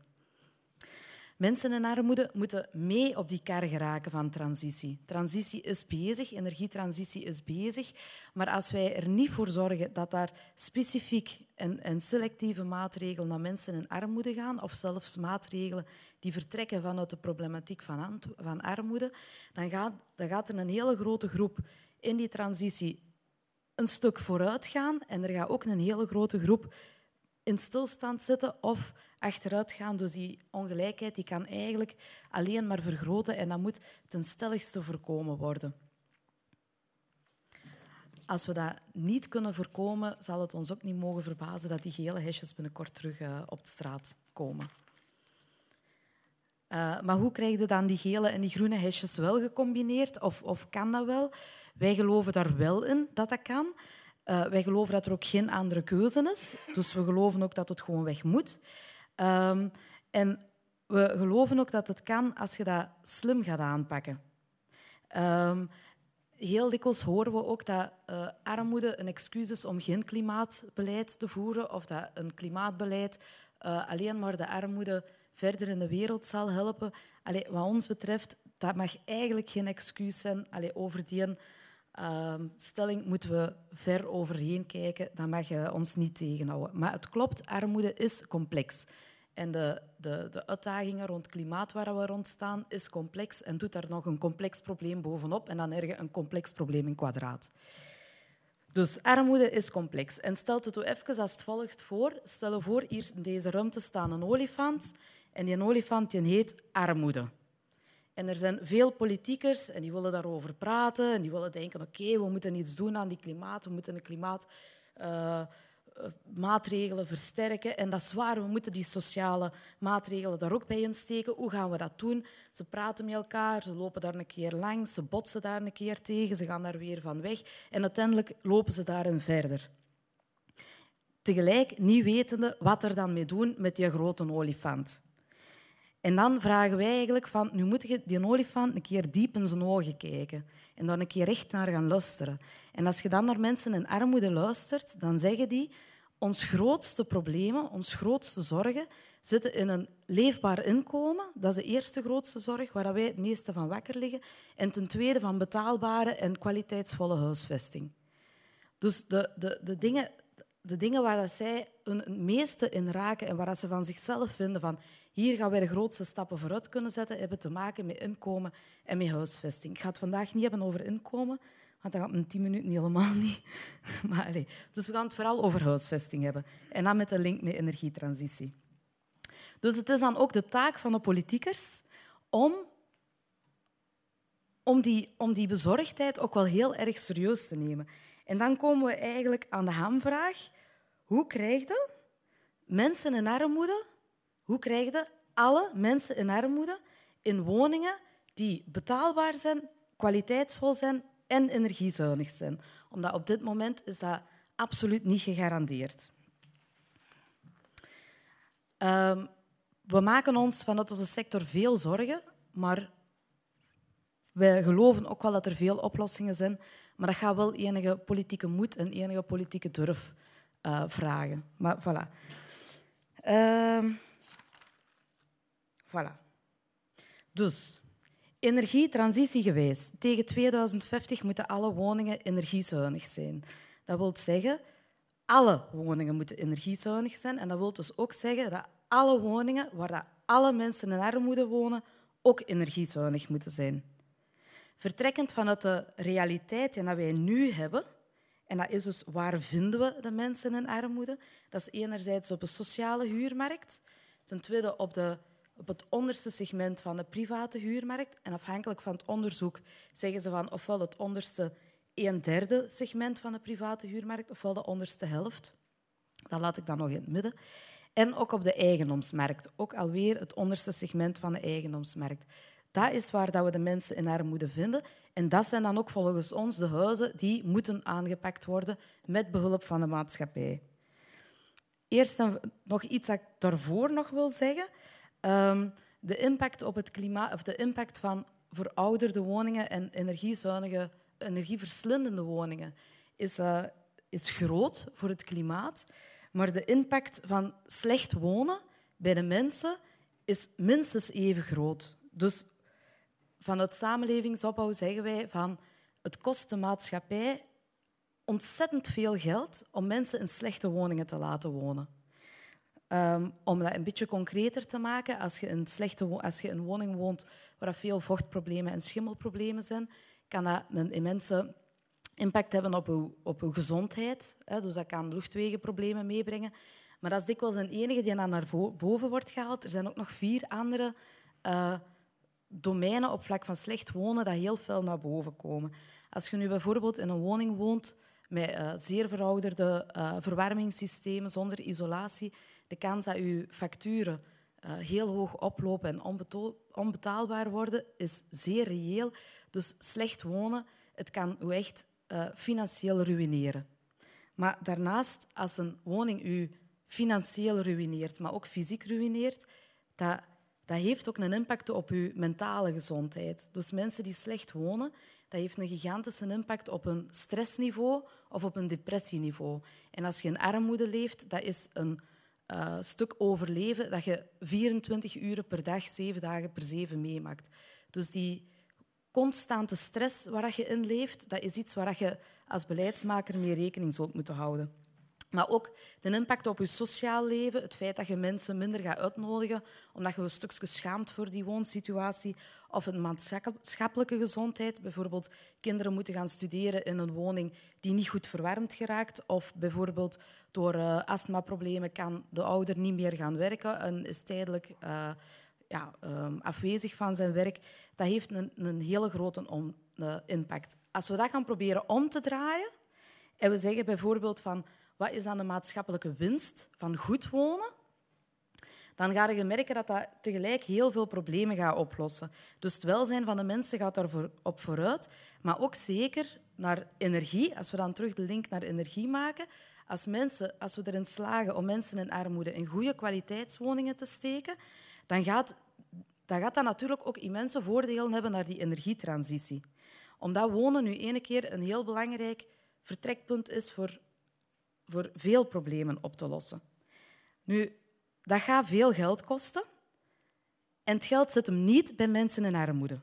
Mensen in armoede moeten mee op die kar geraken van transitie. Transitie is bezig, energietransitie is bezig. Maar als wij er niet voor zorgen dat daar specifiek en, en selectieve maatregelen naar mensen in armoede gaan, of zelfs maatregelen die vertrekken vanuit de problematiek van, van armoede, dan gaat, dan gaat er een hele grote groep in die transitie een stuk vooruit gaan en er gaat ook een hele grote groep in stilstand zitten of achteruit gaan. Dus die ongelijkheid die kan eigenlijk alleen maar vergroten en dat moet ten stelligste voorkomen worden. Als we dat niet kunnen voorkomen, zal het ons ook niet mogen verbazen dat die gele hesjes binnenkort terug uh, op de straat komen. Uh, maar hoe krijg je dan die gele en die groene hesjes wel gecombineerd? Of, of kan dat wel? Wij geloven daar wel in dat dat kan. Uh, wij geloven dat er ook geen andere keuze is. Dus we geloven ook dat het gewoon weg moet. Um, en we geloven ook dat het kan als je dat slim gaat aanpakken. Um, heel dikwijls horen we ook dat uh, armoede een excuus is om geen klimaatbeleid te voeren of dat een klimaatbeleid uh, alleen maar de armoede verder in de wereld zal helpen. Allee, wat ons betreft, dat mag eigenlijk geen excuus zijn. Allee, over die uh, stelling moeten we ver overheen kijken. Dat mag je ons niet tegenhouden. Maar het klopt, armoede is complex. En de, de, de uitdagingen rond klimaat waar we rond staan, is complex en doet daar nog een complex probleem bovenop en dan ergens een complex probleem in kwadraat. Dus armoede is complex. En stel het u even als het volgt voor. Stel voor, hier in deze ruimte staat een olifant en die olifant die heet armoede. En er zijn veel politiekers en die willen daarover praten en die willen denken, oké, we moeten iets doen aan die klimaat, we moeten een klimaat... Eh, maatregelen versterken. En dat is waar, we moeten die sociale maatregelen daar ook bij insteken. Hoe gaan we dat doen? Ze praten met elkaar, ze lopen daar een keer langs, ze botsen daar een keer tegen, ze gaan daar weer van weg. En uiteindelijk lopen ze daarin verder. Tegelijk niet wetende wat er dan mee doen met die grote olifant. En dan vragen wij eigenlijk van, nu moet je die olifant een keer diep in zijn ogen kijken en dan een keer recht naar gaan luisteren. En als je dan naar mensen in armoede luistert, dan zeggen die, ons grootste problemen, ons grootste zorgen zitten in een leefbaar inkomen. Dat is de eerste grootste zorg waar wij het meeste van wakker liggen. En ten tweede van betaalbare en kwaliteitsvolle huisvesting. Dus de, de, de, dingen, de dingen waar zij het meeste in raken en waar ze van zichzelf vinden van hier gaan wij de grootste stappen vooruit kunnen zetten, hebben te maken met inkomen en met huisvesting. Ik ga het vandaag niet hebben over inkomen, want dat gaat in tien minuten helemaal niet. [LAUGHS] Maar, allez. Dus we gaan het vooral over huisvesting hebben. En dan met een link met energietransitie. Dus het is dan ook de taak van de politiekers om, om, die, om die bezorgdheid ook wel heel erg serieus te nemen. En dan komen we eigenlijk aan de hamvraag. Hoe krijg je mensen in armoede, hoe krijg je alle mensen in armoede in woningen die betaalbaar zijn, kwaliteitsvol zijn en energiezuinig zijn. Omdat op dit moment is dat absoluut niet gegarandeerd. Um, we maken ons vanuit onze sector veel zorgen, maar wij geloven ook wel dat er veel oplossingen zijn. Maar dat gaat wel enige politieke moed en enige politieke durf uh, vragen. Maar voilà. Uh, voilà. Dus, energietransitie geweest. Tegen 2050 moeten alle woningen energiezuinig zijn. Dat wil zeggen, alle woningen moeten energiezuinig zijn. En dat wil dus ook zeggen dat alle woningen waar alle mensen in armoede wonen, ook energiezuinig moeten zijn. Vertrekkend vanuit de realiteit die wij nu hebben, en dat is dus waar vinden we de mensen in armoede? Dat is enerzijds op de sociale huurmarkt, ten tweede op, de, op het onderste segment van de private huurmarkt. En afhankelijk van het onderzoek zeggen ze van ofwel het onderste een derde segment van de private huurmarkt, ofwel de onderste helft. Dat laat ik dan nog in het midden. En ook op de eigendomsmarkt, ook alweer het onderste segment van de eigendomsmarkt. Dat is waar dat we de mensen in armoede vinden. En dat zijn dan ook volgens ons de huizen die moeten aangepakt worden met behulp van de maatschappij. Eerst nog iets dat ik daarvoor nog wil zeggen. Ehm, de impact op het klimaat, of de impact van verouderde woningen en energiezuinige, energieverslindende woningen is, uh, is groot voor het klimaat. Maar de impact van slecht wonen bij de mensen is minstens even groot. Dus vanuit samenlevingsopbouw zeggen wij van het kost de maatschappij ontzettend veel geld om mensen in slechte woningen te laten wonen. Um, om dat een beetje concreter te maken, als je, in slechte, als je in een woning woont waar veel vochtproblemen en schimmelproblemen zijn, kan dat een immense impact hebben op uw, op uw gezondheid. Hè, dus dat kan luchtwegenproblemen meebrengen. Maar dat is dikwijls een enige die naar boven wordt gehaald. Er zijn ook nog vier andere uh, domeinen op vlak van slecht wonen dat heel veel naar boven komen. Als je nu bijvoorbeeld in een woning woont met uh, zeer verouderde uh, verwarmingssystemen zonder isolatie, de kans dat je facturen uh, heel hoog oplopen en onbetaalbaar worden, is zeer reëel. Dus slecht wonen, het kan u echt financieel ruïneren. Maar daarnaast, als een woning u financieel ruïneert, maar ook fysiek ruïneert, dat dat heeft ook een impact op je mentale gezondheid. Dus mensen die slecht wonen, dat heeft een gigantische impact op een stressniveau of op een depressieniveau. En als je in armoede leeft, dat is een uh, stuk overleven dat je 24 uur per dag, 7 dagen per 7 meemaakt. Dus die constante stress waar je in leeft, dat is iets waar je als beleidsmaker mee rekening zult moeten houden. Maar ook de impact op je sociaal leven, het feit dat je mensen minder gaat uitnodigen omdat je een stukje schaamt voor die woonsituatie, of een maatschappelijke gezondheid. Bijvoorbeeld kinderen moeten gaan studeren in een woning die niet goed verwarmd geraakt, of bijvoorbeeld door uh, astmaproblemen kan de ouder niet meer gaan werken en is tijdelijk uh, ja, um, afwezig van zijn werk. Dat heeft een, een hele grote uh, impact. Als we dat gaan proberen om te draaien, en we zeggen bijvoorbeeld van wat is dan de maatschappelijke winst van goed wonen? Dan ga je merken dat dat tegelijk heel veel problemen gaat oplossen. Dus het welzijn van de mensen gaat daarop op vooruit, maar ook zeker naar energie. Als we dan terug de link naar energie maken, als, mensen, als we erin slagen om mensen in armoede in goede kwaliteitswoningen te steken, dan gaat, gaat dat natuurlijk ook immense voordelen hebben naar die energietransitie. Omdat wonen nu ene keer een heel belangrijk vertrekpunt is voor voor veel problemen op te lossen. Nu, dat gaat veel geld kosten. En het geld zit hem niet bij mensen in armoede.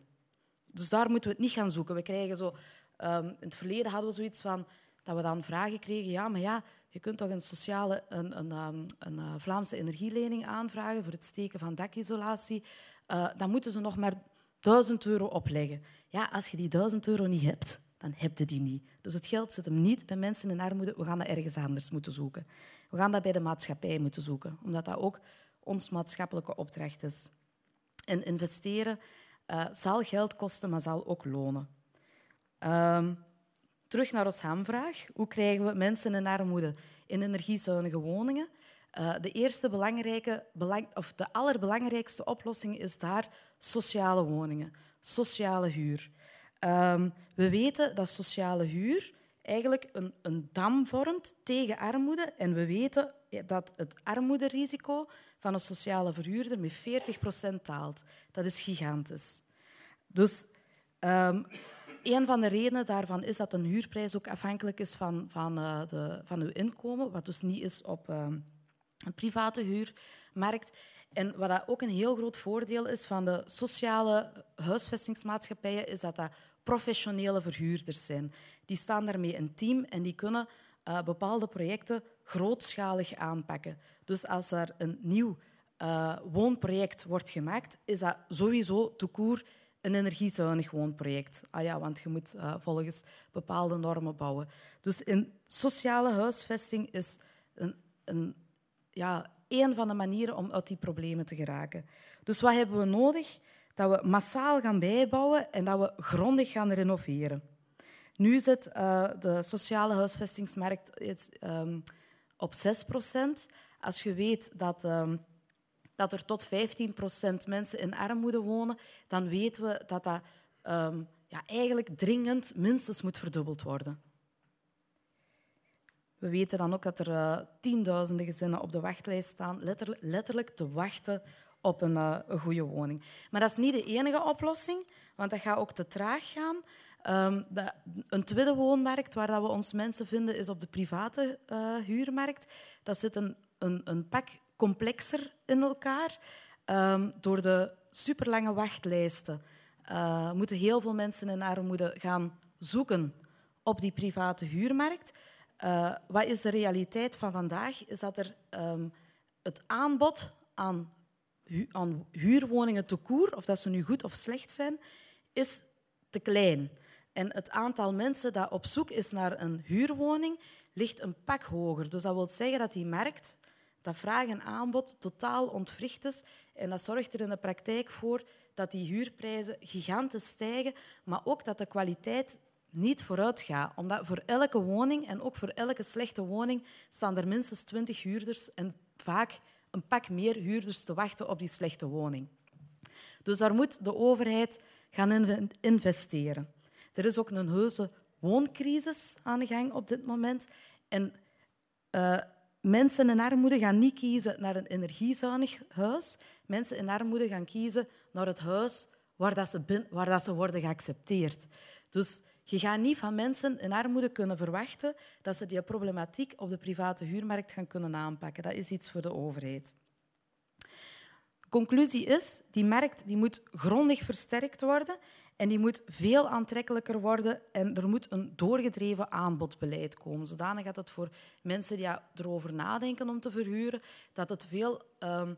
Dus daar moeten we het niet gaan zoeken. We krijgen zo, um, in het verleden hadden we zoiets van dat we dan vragen kregen. Ja, maar ja, je kunt toch een sociale, een, een, um, een, een Vlaamse energielening aanvragen voor het steken van dakisolatie. Uh, dan moeten ze nog maar 1000 euro opleggen. Ja, als je die 1000 euro niet hebt, dan heb je die niet. Dus het geld zit hem niet bij mensen in armoede. We gaan dat ergens anders moeten zoeken. We gaan dat bij de maatschappij moeten zoeken, omdat dat ook ons maatschappelijke opdracht is. En investeren uh, zal geld kosten, maar zal ook lonen. Um, terug naar ons hamvraag. Hoe krijgen we mensen in armoede in energiezuinige woningen? Uh, de eerste belangrijke, belang, of de allerbelangrijkste oplossing is daar sociale woningen, sociale huur. Um, we weten dat sociale huur eigenlijk een, een dam vormt tegen armoede. En we weten dat het armoederisico van een sociale verhuurder met 40% daalt. Dat is gigantisch. Dus um, een van de redenen daarvan is dat een huurprijs ook afhankelijk is van, van, uh, de, van uw inkomen, wat dus niet is op uh, een private huurmarkt. En wat dat ook een heel groot voordeel is van de sociale huisvestingsmaatschappijen, is dat dat professionele verhuurders zijn. Die staan daarmee een team en die kunnen uh, bepaalde projecten grootschalig aanpakken. Dus als er een nieuw uh, woonproject wordt gemaakt, is dat sowieso toekoer een energiezuinig woonproject. Ah ja, want je moet uh, volgens bepaalde normen bouwen. Dus in sociale huisvesting is een, een, ja, een van de manieren om uit die problemen te geraken. Dus wat hebben we nodig? Dat we massaal gaan bijbouwen en dat we grondig gaan renoveren. Nu zit uh, de sociale huisvestingsmarkt um, op 6 procent. Als je weet dat, um, dat er tot 15 procent mensen in armoede wonen, dan weten we dat dat um, ja, eigenlijk dringend minstens moet verdubbeld worden. We weten dan ook dat er uh, tienduizenden gezinnen op de wachtlijst staan, letterlijk te wachten op een, uh, een goede woning. Maar dat is niet de enige oplossing, want dat gaat ook te traag gaan. Um, de, een tweede woonmarkt waar dat we ons mensen vinden is op de private uh, huurmarkt. Dat zit een, een, een pak complexer in elkaar. Um, door de superlange wachtlijsten uh, moeten heel veel mensen in armoede gaan zoeken op die private huurmarkt. Wat is de realiteit van vandaag? Is dat er um, het aanbod aan, hu aan huurwoningen te koer, of dat ze nu goed of slecht zijn, is te klein. En het aantal mensen dat op zoek is naar een huurwoning ligt een pak hoger. Dus dat wil zeggen dat die markt, dat vraag en aanbod, totaal ontwricht is. En dat zorgt er in de praktijk voor dat die huurprijzen gigantisch stijgen, maar ook dat de kwaliteit niet vooruit gaat. Omdat voor elke woning en ook voor elke slechte woning staan er minstens twintig huurders en vaak een pak meer huurders te wachten op die slechte woning. Dus daar moet de overheid gaan investeren. Er is ook een heuse wooncrisis aan de gang op dit moment. En uh, mensen in armoede gaan niet kiezen naar een energiezuinig huis. Mensen in armoede gaan kiezen naar het huis waar, dat ze, waar dat ze worden geaccepteerd. Dus je gaat niet van mensen in armoede kunnen verwachten dat ze die problematiek op de private huurmarkt gaan kunnen aanpakken. Dat is iets voor de overheid. Conclusie is, die markt die moet grondig versterkt worden en die moet veel aantrekkelijker worden en er moet een doorgedreven aanbodbeleid komen. Zodanig dat het voor mensen die erover nadenken om te verhuren, dat het veel um,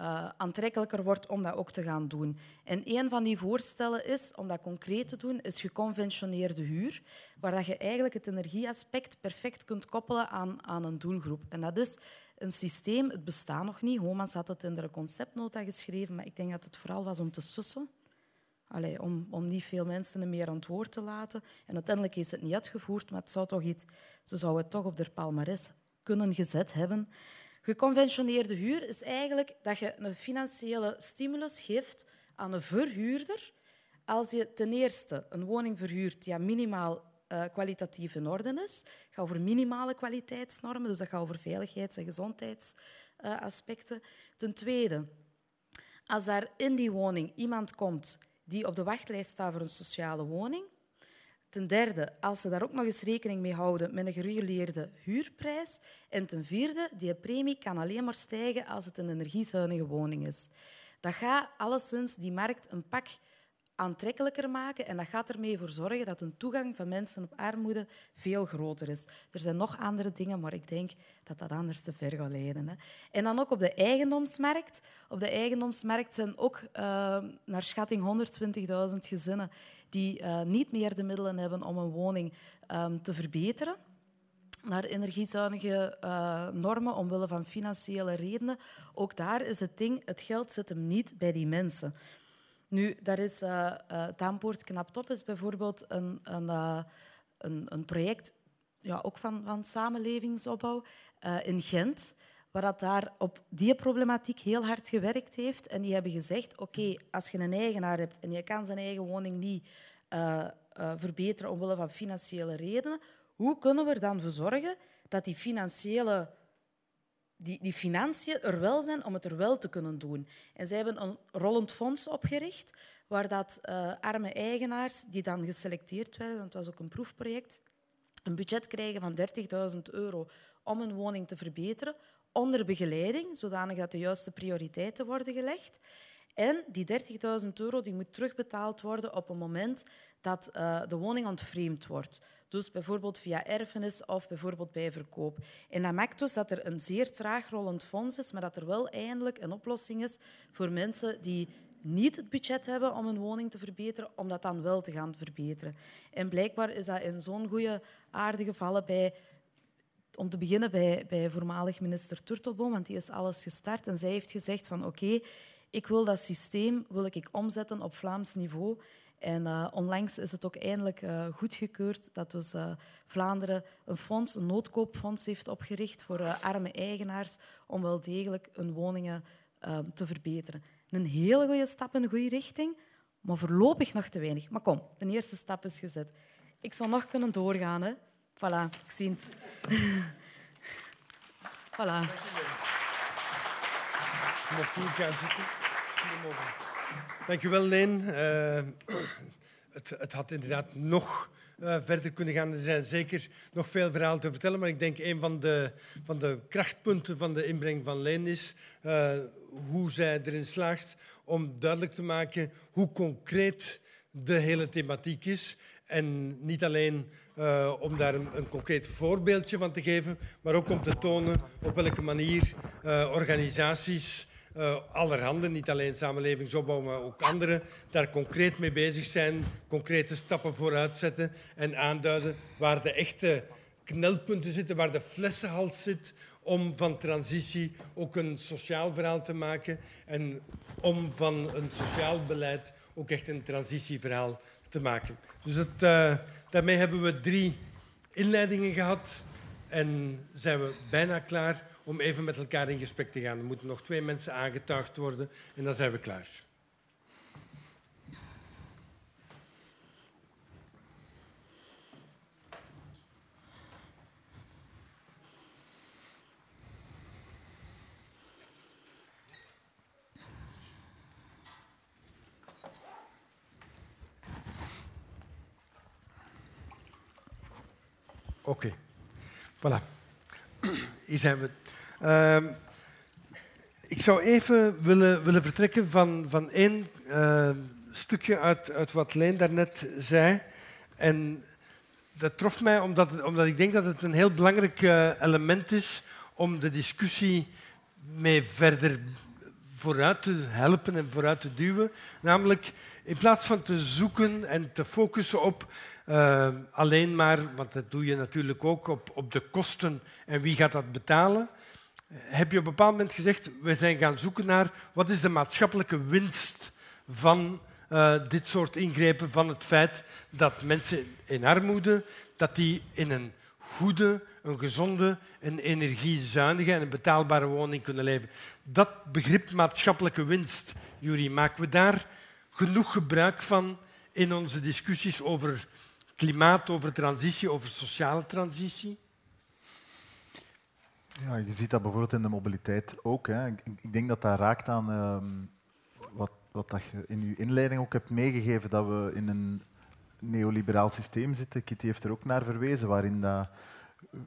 uh, aantrekkelijker wordt om dat ook te gaan doen. En een van die voorstellen is, om dat concreet te doen, is geconventioneerde huur, waar dat je eigenlijk het energieaspect perfect kunt koppelen aan, aan een doelgroep. En dat is een systeem, het bestaat nog niet. Homans had het in de conceptnota geschreven, maar ik denk dat het vooral was om te sussen. Allee, om, om niet veel mensen meer aan het woord te laten. En uiteindelijk is het niet uitgevoerd, maar het zou toch iets, ze zouden het toch op de palmares kunnen gezet hebben. Geconventioneerde huur is eigenlijk dat je een financiële stimulus geeft aan een verhuurder als je ten eerste een woning verhuurt die minimaal uh, kwalitatief in orde is. Gaat over minimale kwaliteitsnormen, dus dat gaat over veiligheids- en gezondheidsaspecten. Ten tweede, als daar in die woning iemand komt die op de wachtlijst staat voor een sociale woning. Ten derde, als ze daar ook nog eens rekening mee houden met een gereguleerde huurprijs. En ten vierde, die premie kan alleen maar stijgen als het een energiezuinige woning is. Dat gaat alleszins die markt een pak aantrekkelijker maken en dat gaat ermee voor zorgen dat een toegang van mensen op armoede veel groter is. Er zijn nog andere dingen, maar ik denk dat dat anders te ver gaat leiden. Hè. En dan ook op de eigendomsmarkt. Op de eigendomsmarkt zijn ook uh, naar schatting 120.000 gezinnen die uh, niet meer de middelen hebben om een woning um, te verbeteren naar energiezuinige uh, normen omwille van financiële redenen. Ook daar is het ding, het geld zit hem niet bij die mensen. Nu, daar is uh, uh, Knaptop is bijvoorbeeld een, een, uh, een, een, project ja, ook van, van samenlevingsopbouw in Gent, waar dat daar op die problematiek heel hard gewerkt heeft. En die hebben gezegd, oké, als je een eigenaar hebt en je kan zijn eigen woning niet verbeteren omwille van financiële redenen, hoe kunnen we er dan voor zorgen dat die financiële die, die financiën er wel zijn om het er wel te kunnen doen. En zij hebben een rollend fonds opgericht, waar dat uh, arme eigenaars, die dan geselecteerd werden, want het was ook een proefproject, een budget krijgen van 30.000 euro om een woning te verbeteren, onder begeleiding, zodanig dat de juiste prioriteiten worden gelegd. En die 30.000 euro die moet terugbetaald worden op het moment dat uh, de woning ontvreemd wordt. Dus bijvoorbeeld via erfenis of bijvoorbeeld bij verkoop. En dat maakt dus dat er een zeer traag rollend fonds is, maar dat er wel eindelijk een oplossing is voor mensen die niet het budget hebben om een woning te verbeteren, om dat dan wel te gaan verbeteren. En blijkbaar is dat in zo'n goede aarde gevallen bij om te beginnen bij, bij voormalig minister Turtelboom, want die is alles gestart. En zij heeft gezegd van oké, ik wil dat systeem wil ik omzetten op Vlaams niveau. En uh, onlangs is het ook eindelijk uh, goedgekeurd dat dus, uh, Vlaanderen een fonds, een noodkoopfonds heeft opgericht voor arme eigenaars om wel degelijk hun woningen te verbeteren. Een hele goede stap in de goede richting, maar voorlopig nog te weinig. Maar kom, de eerste stap is gezet. Ik zou nog kunnen doorgaan. Hè. Voilà, ik zie het. [LAUGHS] voilà. Mag hier gaan. Dankjewel, Leen. Uh, het, het, had inderdaad nog uh, verder kunnen gaan. Er zijn zeker nog veel verhalen te vertellen, maar ik denk een van de, van de krachtpunten van de inbreng van Leen is uh, hoe zij erin slaagt om duidelijk te maken hoe concreet de hele thematiek is. En niet alleen uh, om daar een, concreet voorbeeldje van te geven, maar ook om te tonen op welke manier uh, organisaties, uh, allerhande, niet alleen samenlevingsopbouw, maar ook anderen, daar concreet mee bezig zijn, concrete stappen vooruit zetten en aanduiden waar de echte knelpunten zitten, waar de flessenhals zit, om van transitie ook een sociaal verhaal te maken en om van een sociaal beleid ook echt een transitieverhaal te maken. Dus uh, daarmee hebben we drie inleidingen gehad en zijn we bijna klaar om even met elkaar in gesprek te gaan. Er moeten nog twee mensen aangetuigd worden en dan zijn we klaar. Oké, voilà. Hier zijn we. Uh, ik zou even willen, willen vertrekken van, van één uh, stukje uit, uit wat Leen daarnet zei. En dat trof mij omdat, omdat ik denk dat het een heel belangrijk uh, element is om de discussie mee verder vooruit te helpen en vooruit te duwen. Namelijk, in plaats van te zoeken en te focussen op uh, alleen maar, want dat doe je natuurlijk ook, op, op de kosten en wie gaat dat betalen, heb je op een bepaald moment gezegd, we zijn gaan zoeken naar wat is de maatschappelijke winst van uh, dit soort ingrepen, van het feit dat mensen in armoede, dat die in een goede, een gezonde, een energiezuinige en een betaalbare woning kunnen leven. Dat begrip maatschappelijke winst, Jury, maken we daar genoeg gebruik van in onze discussies over klimaat, over transitie, over sociale transitie? Ja, je ziet dat bijvoorbeeld in de mobiliteit ook. Hè. Ik, denk dat dat raakt aan uh, wat, wat dat je in je inleiding ook hebt meegegeven, dat we in een neoliberaal systeem zitten. Kitty heeft er ook naar verwezen, waarin dat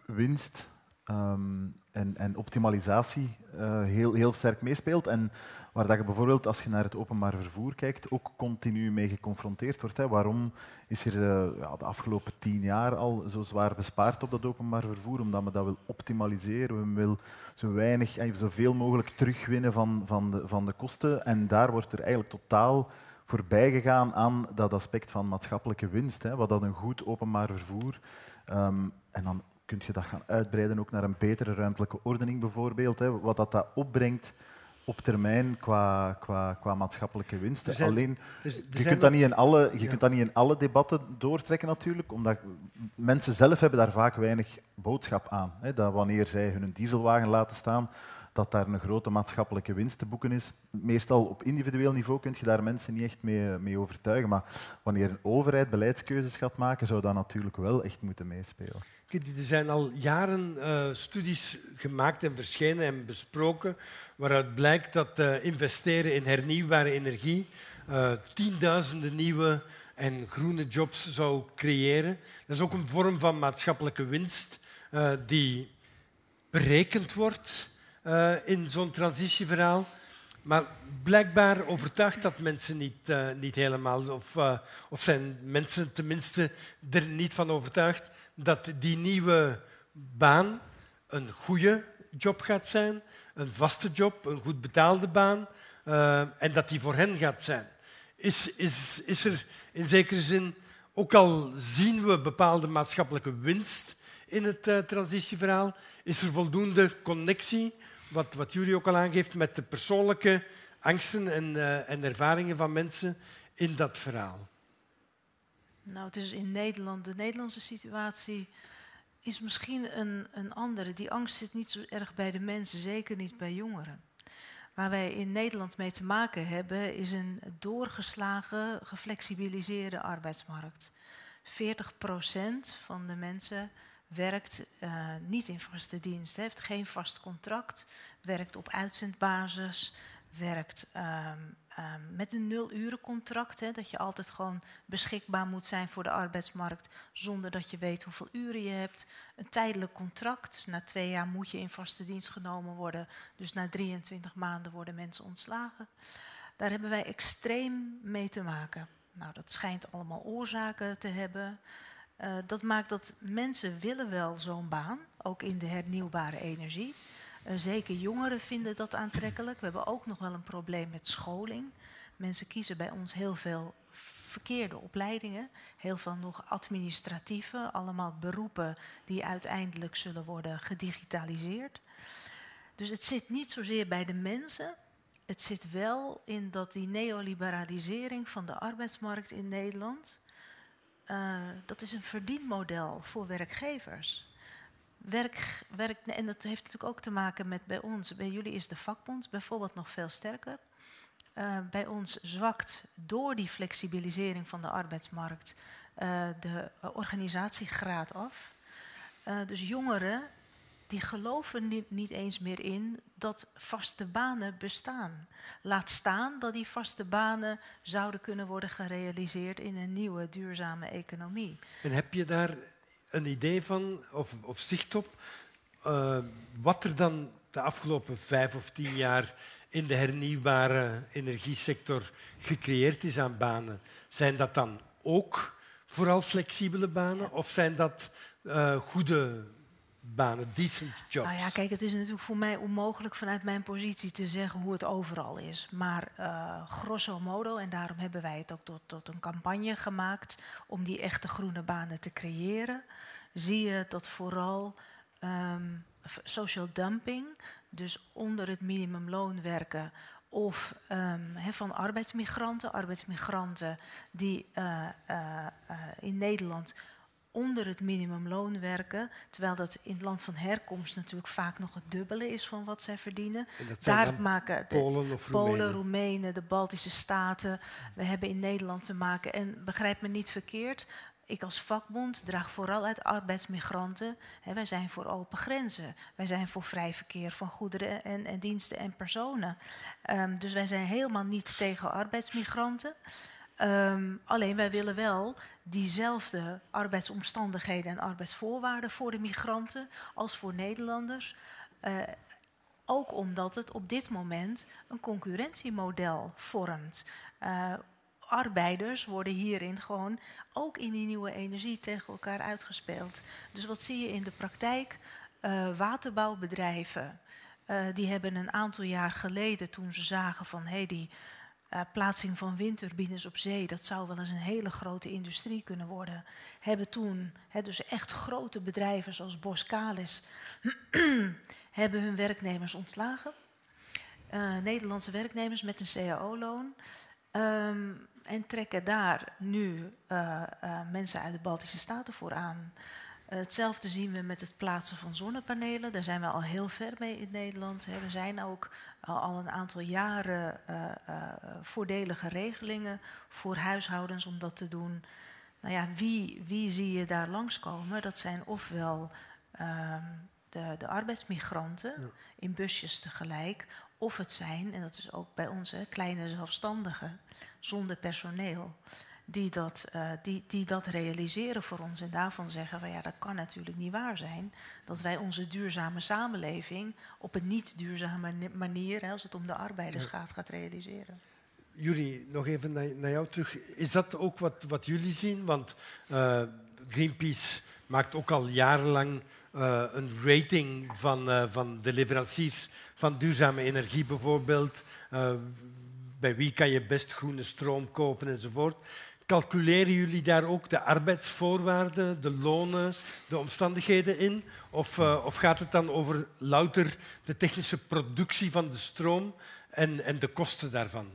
winst um, en, optimalisatie uh, heel, heel sterk meespeelt. En waar dat je bijvoorbeeld, als je naar het openbaar vervoer kijkt, ook continu mee geconfronteerd wordt. Hè. Waarom is er uh, ja, de afgelopen tien jaar al zo zwaar bespaard op dat openbaar vervoer? Omdat men dat wil optimaliseren, we willen zo weinig, en zoveel mogelijk terugwinnen van, van, de, van de kosten. En daar wordt er eigenlijk totaal voorbij gegaan aan dat aspect van maatschappelijke winst. Hè. Wat dat een goed openbaar vervoer um, en dan kun je dat gaan uitbreiden ook naar een betere ruimtelijke ordening bijvoorbeeld. Hè, wat dat, dat opbrengt op termijn qua, qua, qua maatschappelijke winst. Alleen, je, kunt dat, niet in alle, je kunt dat niet in alle debatten doortrekken natuurlijk, omdat mensen zelf hebben daar vaak weinig boodschap aan. Hè, dat wanneer zij hun dieselwagen laten staan, dat daar een grote maatschappelijke winst te boeken is. Meestal op individueel niveau kun je daar mensen niet echt mee, mee overtuigen. Maar wanneer een overheid beleidskeuzes gaat maken, zou dat natuurlijk wel echt moeten meespelen. Er zijn al jaren uh, studies gemaakt en verschenen en besproken waaruit blijkt dat uh, investeren in hernieuwbare energie uh, tienduizenden nieuwe en groene jobs zou creëren. Dat is ook een vorm van maatschappelijke winst die berekend wordt in zo'n transitieverhaal. Maar blijkbaar overtuigt dat mensen niet, niet helemaal. Of, of zijn mensen tenminste er niet van overtuigd dat die nieuwe baan een goede job gaat zijn, een vaste job, een goed betaalde baan, uh, en dat die voor hen gaat zijn. Is, is, is er in zekere zin, ook al zien we bepaalde maatschappelijke winst in het uh, transitieverhaal, is er voldoende connectie, wat, wat jullie ook al aangeeft, met de persoonlijke angsten en, uh, en ervaringen van mensen in dat verhaal? Nou, het is in Nederland, de Nederlandse situatie is misschien een, een andere. Die angst zit niet zo erg bij de mensen, zeker niet bij jongeren. Waar wij in Nederland mee te maken hebben, is een doorgeslagen, geflexibiliseerde arbeidsmarkt. 40% van de mensen werkt uh, niet in vaste dienst, heeft geen vast contract, werkt op uitzendbasis, werkt um, um, met een nul-urencontract. Hè, dat je altijd gewoon beschikbaar moet zijn voor de arbeidsmarkt zonder dat je weet hoeveel uren je hebt. Een tijdelijk contract. Na twee jaar moet je in vaste dienst genomen worden. Dus na 23 maanden worden mensen ontslagen. Daar hebben wij extreem mee te maken. Nou, dat schijnt allemaal oorzaken te hebben. Uh, dat maakt dat mensen willen wel zo'n baan, ook in de hernieuwbare energie. Uh, zeker jongeren vinden dat aantrekkelijk. We hebben ook nog wel een probleem met scholing. Mensen kiezen bij ons heel veel verkeerde opleidingen, heel veel nog administratieve, allemaal beroepen die uiteindelijk zullen worden gedigitaliseerd. Dus het zit niet zozeer bij de mensen, het zit wel in dat die neoliberalisering van de arbeidsmarkt in Nederland, uh, dat is een verdienmodel voor werkgevers. Werk, werk, en dat heeft natuurlijk ook te maken met bij ons. Bij jullie is de vakbond bijvoorbeeld nog veel sterker. Uh, bij ons zwakt door die flexibilisering van de arbeidsmarkt uh, de organisatiegraad af. Uh, dus jongeren die geloven niet, eens meer in dat vaste banen bestaan. Laat staan dat die vaste banen zouden kunnen worden gerealiseerd in een nieuwe duurzame economie. En heb je daar een idee van of, of zicht op uh, wat er dan de afgelopen vijf of tien jaar in de hernieuwbare energiesector gecreëerd is aan banen? Zijn dat dan ook vooral flexibele banen of zijn dat uh, goede banen, decent jobs? Nou ja, kijk, het is natuurlijk voor mij onmogelijk vanuit mijn positie te zeggen hoe het overal is. Maar uh, grosso modo, en daarom hebben wij het ook tot, tot een campagne gemaakt om die echte groene banen te creëren, zie je dat vooral um, social dumping, dus onder het minimumloon werken, of he, van arbeidsmigranten, arbeidsmigranten die uh, uh, in Nederland onder het minimumloon werken, terwijl dat in het land van herkomst natuurlijk vaak nog het dubbele is van wat zij verdienen. Daar maken de Polen, of Polen, Roemenen, de Baltische Staten. We hebben in Nederland te maken. En begrijp me niet verkeerd. Ik als vakbond draag vooral uit arbeidsmigranten. He, wij zijn voor open grenzen. Wij zijn voor vrij verkeer van goederen en, en diensten en personen. Um, dus wij zijn helemaal niet tegen arbeidsmigranten. Um, alleen wij willen wel diezelfde arbeidsomstandigheden en arbeidsvoorwaarden voor de migranten als voor Nederlanders. Uh, ook omdat het op dit moment een concurrentiemodel vormt. Uh, arbeiders worden hierin gewoon ook in die nieuwe energie tegen elkaar uitgespeeld. Dus wat zie je in de praktijk? Uh, waterbouwbedrijven, die hebben een aantal jaar geleden, toen ze zagen van hé, hey, die uh, plaatsing van windturbines op zee, dat zou wel eens een hele grote industrie kunnen worden. Hebben toen, dus echt grote bedrijven zoals Boskalis, [CLEARS THROAT] hebben hun werknemers ontslagen. Uh, Nederlandse werknemers met een cao-loon. Um, en trekken daar nu uh, mensen uit de Baltische Staten voor aan. Hetzelfde zien we met het plaatsen van zonnepanelen. Daar zijn we al heel ver mee in Nederland. We zijn ook al een aantal jaren uh, voordelige regelingen voor huishoudens om dat te doen. Nou ja, wie, wie zie je daar langskomen? Dat zijn ofwel ehm, de, de, arbeidsmigranten in busjes tegelijk, of het zijn, en dat is ook bij onze kleine zelfstandigen, zonder personeel die dat, uh, die, die dat realiseren voor ons. En daarvan zeggen we, ja, dat kan natuurlijk niet waar zijn. Dat wij onze duurzame samenleving op een niet duurzame manier, hè, als het om de arbeiders gaat, gaat realiseren. Jury, nog even naar, naar, jou terug. Is dat ook wat, wat jullie zien? Want uh, Greenpeace maakt ook al jarenlang uh, een rating van, van de leveranciers van duurzame energie bijvoorbeeld. bij wie kan je best groene stroom kopen enzovoort. Calculeren jullie daar ook de arbeidsvoorwaarden, de lonen, de omstandigheden in? Of, uh, of gaat het dan over louter de technische productie van de stroom en, en de kosten daarvan?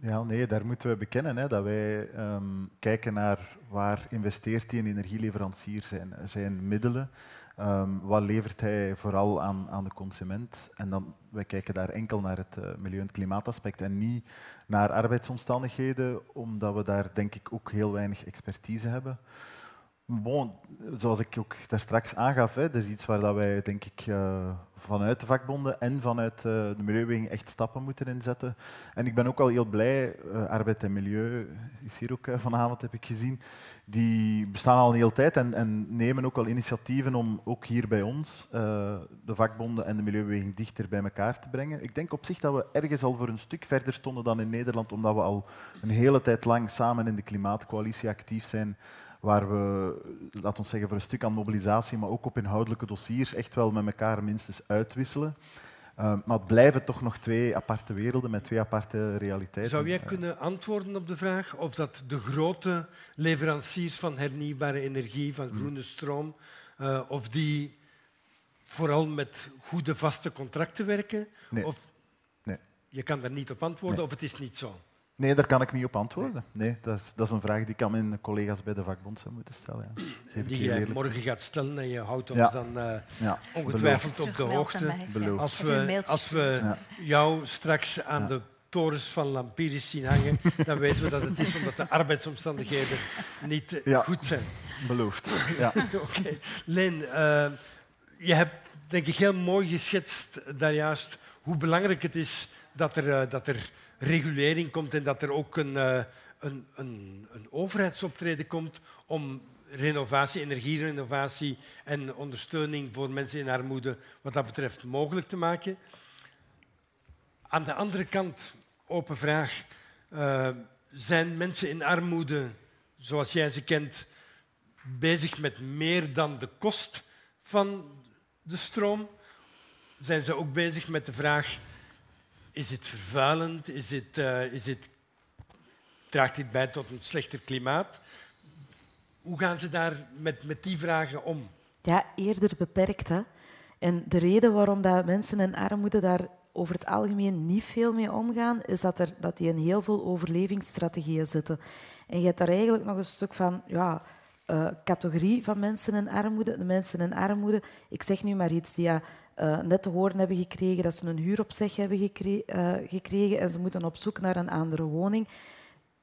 Ja, nee, daar moeten we bekennen hè, dat wij um, kijken naar waar investeert die energieleverancier zijn, zijn middelen. Um, wat levert hij vooral aan, aan de consument? En dan, wij kijken daar enkel naar het uh, milieu- en klimaataspect en niet naar arbeidsomstandigheden, omdat we daar denk ik ook heel weinig expertise hebben. Bon, zoals ik ook daar straks aangaf, hè, dat is iets waar dat wij denk ik uh, vanuit de vakbonden en vanuit uh, de Milieuweging echt stappen moeten inzetten. En ik ben ook al heel blij, uh, Arbeid en Milieu is hier ook vanavond, heb ik gezien, die bestaan al een hele tijd en, en nemen ook al initiatieven om ook hier bij ons de vakbonden en de Milieubeweging dichter bij elkaar te brengen. Ik denk op zich dat we ergens al voor een stuk verder stonden dan in Nederland, omdat we al een hele tijd lang samen in de klimaatcoalitie actief zijn waar we, laten we zeggen, voor een stuk aan mobilisatie, maar ook op inhoudelijke dossiers echt wel met elkaar minstens uitwisselen. Uh, maar het blijven toch nog twee aparte werelden met twee aparte realiteiten. Zou jij kunnen antwoorden op de vraag of dat de grote leveranciers van hernieuwbare energie, van hmm. groene stroom, uh, of die vooral met goede vaste contracten werken? Nee. Of nee. Je kan daar niet op antwoorden nee. of het is niet zo? Nee, daar kan ik niet op antwoorden. Nee, dat, is, dat is een vraag die ik aan mijn collega's bij de vakbond zou moeten stellen. Ja. Die je morgen gaat stellen en je houdt ons ja. dan uh, ja. ongetwijfeld Beloofd. op de hoogte. Als we, als we jou straks aan de torens van Lampiris zien hangen, [LAUGHS] dan weten we dat het is omdat de arbeidsomstandigheden niet uh, goed zijn. Beloofd. [LAUGHS] Ja. Oké. Okay. Leen, uh, je hebt denk ik heel mooi geschetst daar juist hoe belangrijk het is dat er, dat er regulering komt en dat er ook een, uh, een, een, een overheidsoptreden komt om renovatie, energierenovatie en ondersteuning voor mensen in armoede wat dat betreft mogelijk te maken. Aan de andere kant, open vraag, uh, zijn mensen in armoede, zoals jij ze kent, bezig met meer dan de kost van de stroom? Zijn ze ook bezig met de vraag is het vervuilend? Is het, uh, is het, draagt dit bij tot een slechter klimaat? Hoe gaan ze daar met, met die vragen om? Ja, eerder beperkt. Hè? En de reden waarom dat mensen in armoede daar over het algemeen niet veel mee omgaan, is dat, er, dat die in heel veel overlevingsstrategieën zitten. En je hebt daar eigenlijk nog een stuk van ja, uh, categorie van mensen in armoede. De mensen in armoede, ik zeg nu maar iets, die ja, uh, net te horen hebben gekregen dat ze een huuropzeg hebben gekre uh, gekregen en ze moeten op zoek naar een andere woning.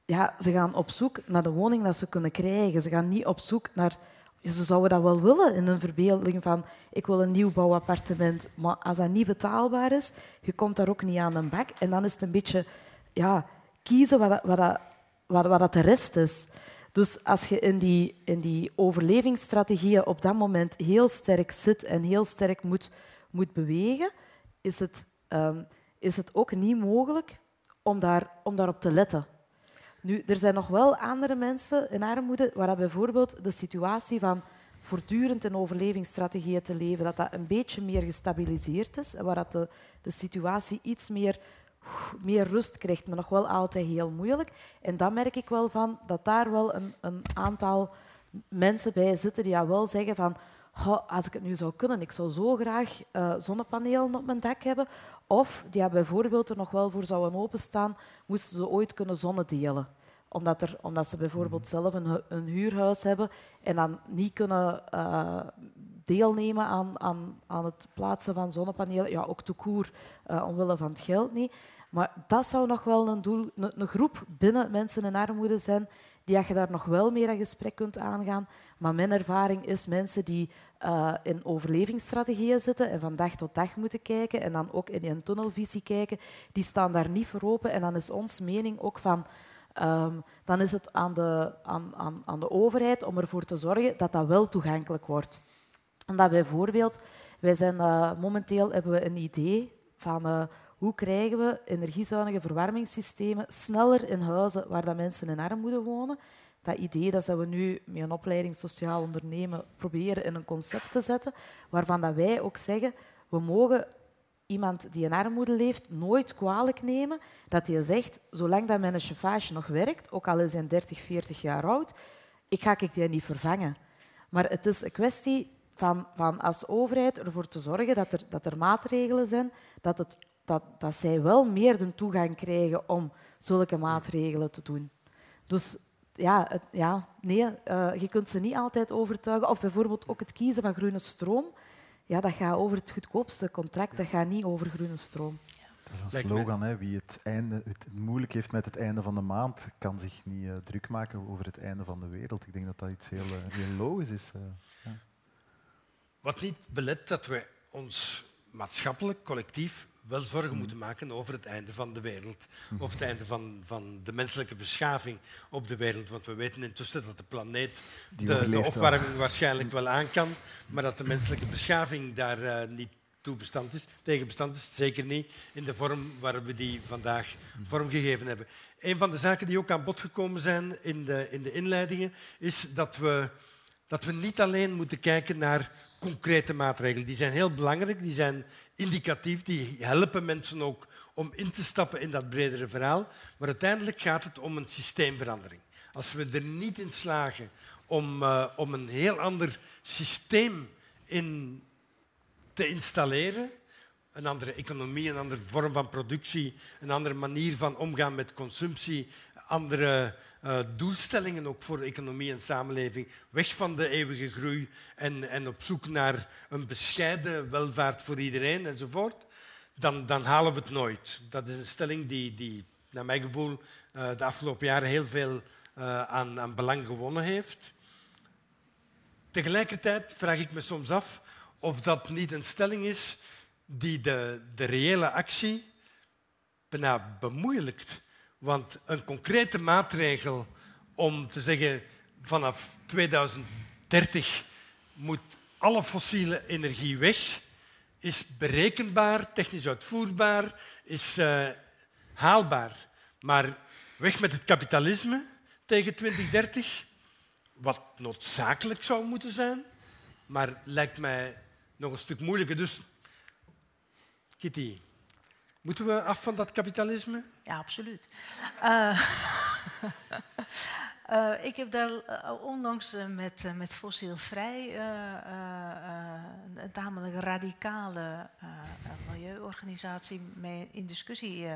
Ja, ze gaan op zoek naar de woning dat ze kunnen krijgen. Ze gaan niet op zoek naar... Ze zouden dat wel willen in een verbeelding van ik wil een nieuwbouwappartement, maar als dat niet betaalbaar is, je komt daar ook niet aan een bak. En dan is het een beetje ja, kiezen wat, wat, wat, wat dat de rest is. Dus als je in die, in die overlevingsstrategieën op dat moment heel sterk zit en heel sterk moet moet bewegen, is het, um, is het ook niet mogelijk om, daar, om daarop te letten. Nu, er zijn nog wel andere mensen in armoede waar bijvoorbeeld de situatie van voortdurend in overlevingsstrategieën te leven, dat dat een beetje meer gestabiliseerd is en waar dat de, de situatie iets meer, meer rust krijgt, maar nog wel altijd heel moeilijk. En dan merk ik wel van dat daar wel een, een aantal mensen bij zitten die ja wel zeggen van als ik het nu zou kunnen, ik zou zo graag uh, zonnepanelen op mijn dak hebben. Of die bijvoorbeeld er nog wel voor zouden openstaan, moesten ze ooit kunnen zonnedelen. omdat, er, omdat ze bijvoorbeeld zelf een, een huurhuis hebben en dan niet kunnen uh, deelnemen aan, aan, aan het plaatsen van zonnepanelen. Ja, ook te koer, uh, omwille van het geld niet. Maar dat zou nog wel een, doel, een, een groep binnen mensen in armoede zijn die je daar nog wel meer aan gesprek kunt aangaan. Maar mijn ervaring is mensen die uh, in overlevingsstrategieën zitten en van dag tot dag moeten kijken en dan ook in een tunnelvisie kijken, die staan daar niet voor open. En dan is ons mening ook van... Um, dan is het aan de, aan, aan, de overheid om ervoor te zorgen dat dat wel toegankelijk wordt. En dat bijvoorbeeld, wij zijn, uh, momenteel hebben we een idee van uh, hoe krijgen we energiezuinige verwarmingssystemen sneller in huizen waar dat mensen in armoede wonen. Dat idee dat we nu met een opleiding sociaal ondernemen proberen in een concept te zetten, waarvan dat wij ook zeggen, we mogen iemand die in armoede leeft nooit kwalijk nemen dat hij zegt, zolang dat mijn chauffage nog werkt, ook al is hij 30, 40 jaar oud, ik ga ik die niet vervangen. Maar het is een kwestie van, van als overheid ervoor te zorgen dat er, dat er maatregelen zijn, dat, het, dat, dat zij wel meer de toegang krijgen om zulke maatregelen te doen. Dus ja, het, ja nee, uh, je kunt ze niet altijd overtuigen. Of bijvoorbeeld ook het kiezen van groene stroom. Ja, dat gaat over het goedkoopste contract, dat gaat niet over groene stroom. Dat is een slogan. Hè. Wie het, einde, het moeilijk heeft met het einde van de maand, kan zich niet uh, druk maken over het einde van de wereld. Ik denk dat dat iets heel, uh, heel logisch is. Uh, ja. Wat niet belet dat we ons maatschappelijk, collectief, wel zorgen moeten maken over het einde van de wereld. Of het einde van, van de menselijke beschaving op de wereld. Want we weten intussen dat de planeet de, de, opwarming waarschijnlijk wel aan kan, maar dat de menselijke beschaving daar uh, niet toe bestand is, tegen bestand is. Zeker niet in de vorm waar we die vandaag vormgegeven hebben. Een van de zaken die ook aan bod gekomen zijn in de, in de inleidingen, is dat we, dat we niet alleen moeten kijken naar concrete maatregelen. Die zijn heel belangrijk, die zijn indicatief, die helpen mensen ook om in te stappen in dat bredere verhaal. Maar uiteindelijk gaat het om een systeemverandering. Als we er niet in slagen om, uh, om een heel ander systeem in te installeren, een andere economie, een andere vorm van productie, een andere manier van omgaan met consumptie, andere uh, doelstellingen ook voor economie en samenleving. Weg van de eeuwige groei en, en op zoek naar een bescheiden welvaart voor iedereen enzovoort. Dan, dan halen we het nooit. Dat is een stelling die, die naar mijn gevoel, uh, de afgelopen jaren heel veel uh, aan, aan belang gewonnen heeft. Tegelijkertijd vraag ik me soms af of dat niet een stelling is die de, de reële actie bijna bemoeilijkt. Want een concrete maatregel om te zeggen vanaf 2030 moet alle fossiele energie weg, is berekenbaar, technisch uitvoerbaar, is uh, haalbaar. Maar weg met het kapitalisme tegen 2030, wat noodzakelijk zou moeten zijn, maar lijkt mij nog een stuk moeilijker. Dus, Kitty, Moeten we af van dat kapitalisme? Ja, absoluut. Uh, uh, [LAUGHS] ik heb daar uh, onlangs met, met Fossiel Vrij, een tamelijk radicale milieuorganisatie, mee in discussie,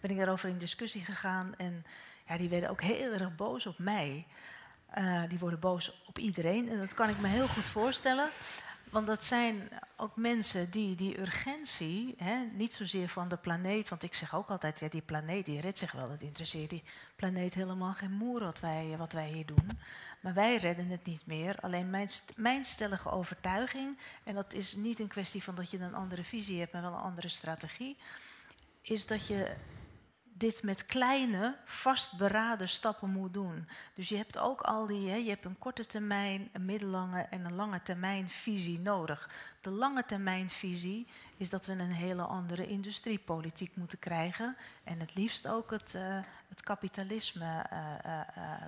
ben ik daarover in discussie gegaan. En ja, die werden ook heel erg boos op mij. die worden boos op iedereen. En dat kan ik me heel goed voorstellen. Want dat zijn ook mensen die die urgentie, hè, niet zozeer van de planeet, want ik zeg ook altijd, ja, die planeet die redt zich wel, het interesseert die planeet helemaal geen moer wat wij, wat wij hier doen. Maar wij redden het niet meer. Alleen mijn, mijn stellige overtuiging, en dat is niet een kwestie van dat je een andere visie hebt, maar wel een andere strategie, is dat je dit met kleine, vastberaden stappen moet doen. Dus je hebt ook al die, hè, je hebt een korte termijn, een middellange en een lange termijn visie nodig. De lange termijn visie is dat we een hele andere industriepolitiek moeten krijgen. En het liefst ook het, uh, het kapitalisme uh, uh,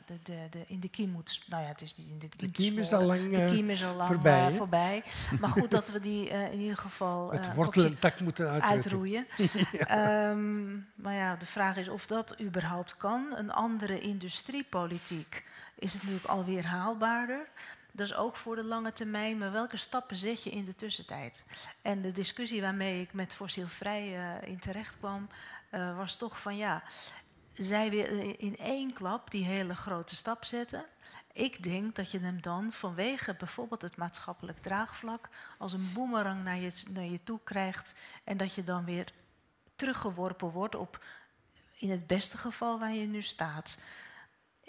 de, de, de, in de kiem moet... Nou ja, het is niet in de kiem De kiem is al lang, de kiem is al lang voorbij, voorbij. [LAUGHS] Maar goed dat we die in ieder geval... het wortel en tak moeten uitroeien. [LAUGHS] ja. Um, maar ja, de vraag is of dat überhaupt kan. Een andere industriepolitiek is het natuurlijk alweer haalbaarder. Dat is ook voor de lange termijn, maar welke stappen zet je in de tussentijd? En de discussie waarmee ik met fossielvrij uh, in terecht kwam, uh, was toch van ja, zij willen in één klap die hele grote stap zetten. Ik denk dat je hem dan vanwege bijvoorbeeld het maatschappelijk draagvlak als een boemerang naar je, naar je toe krijgt en dat je dan weer teruggeworpen wordt op in het beste geval waar je nu staat.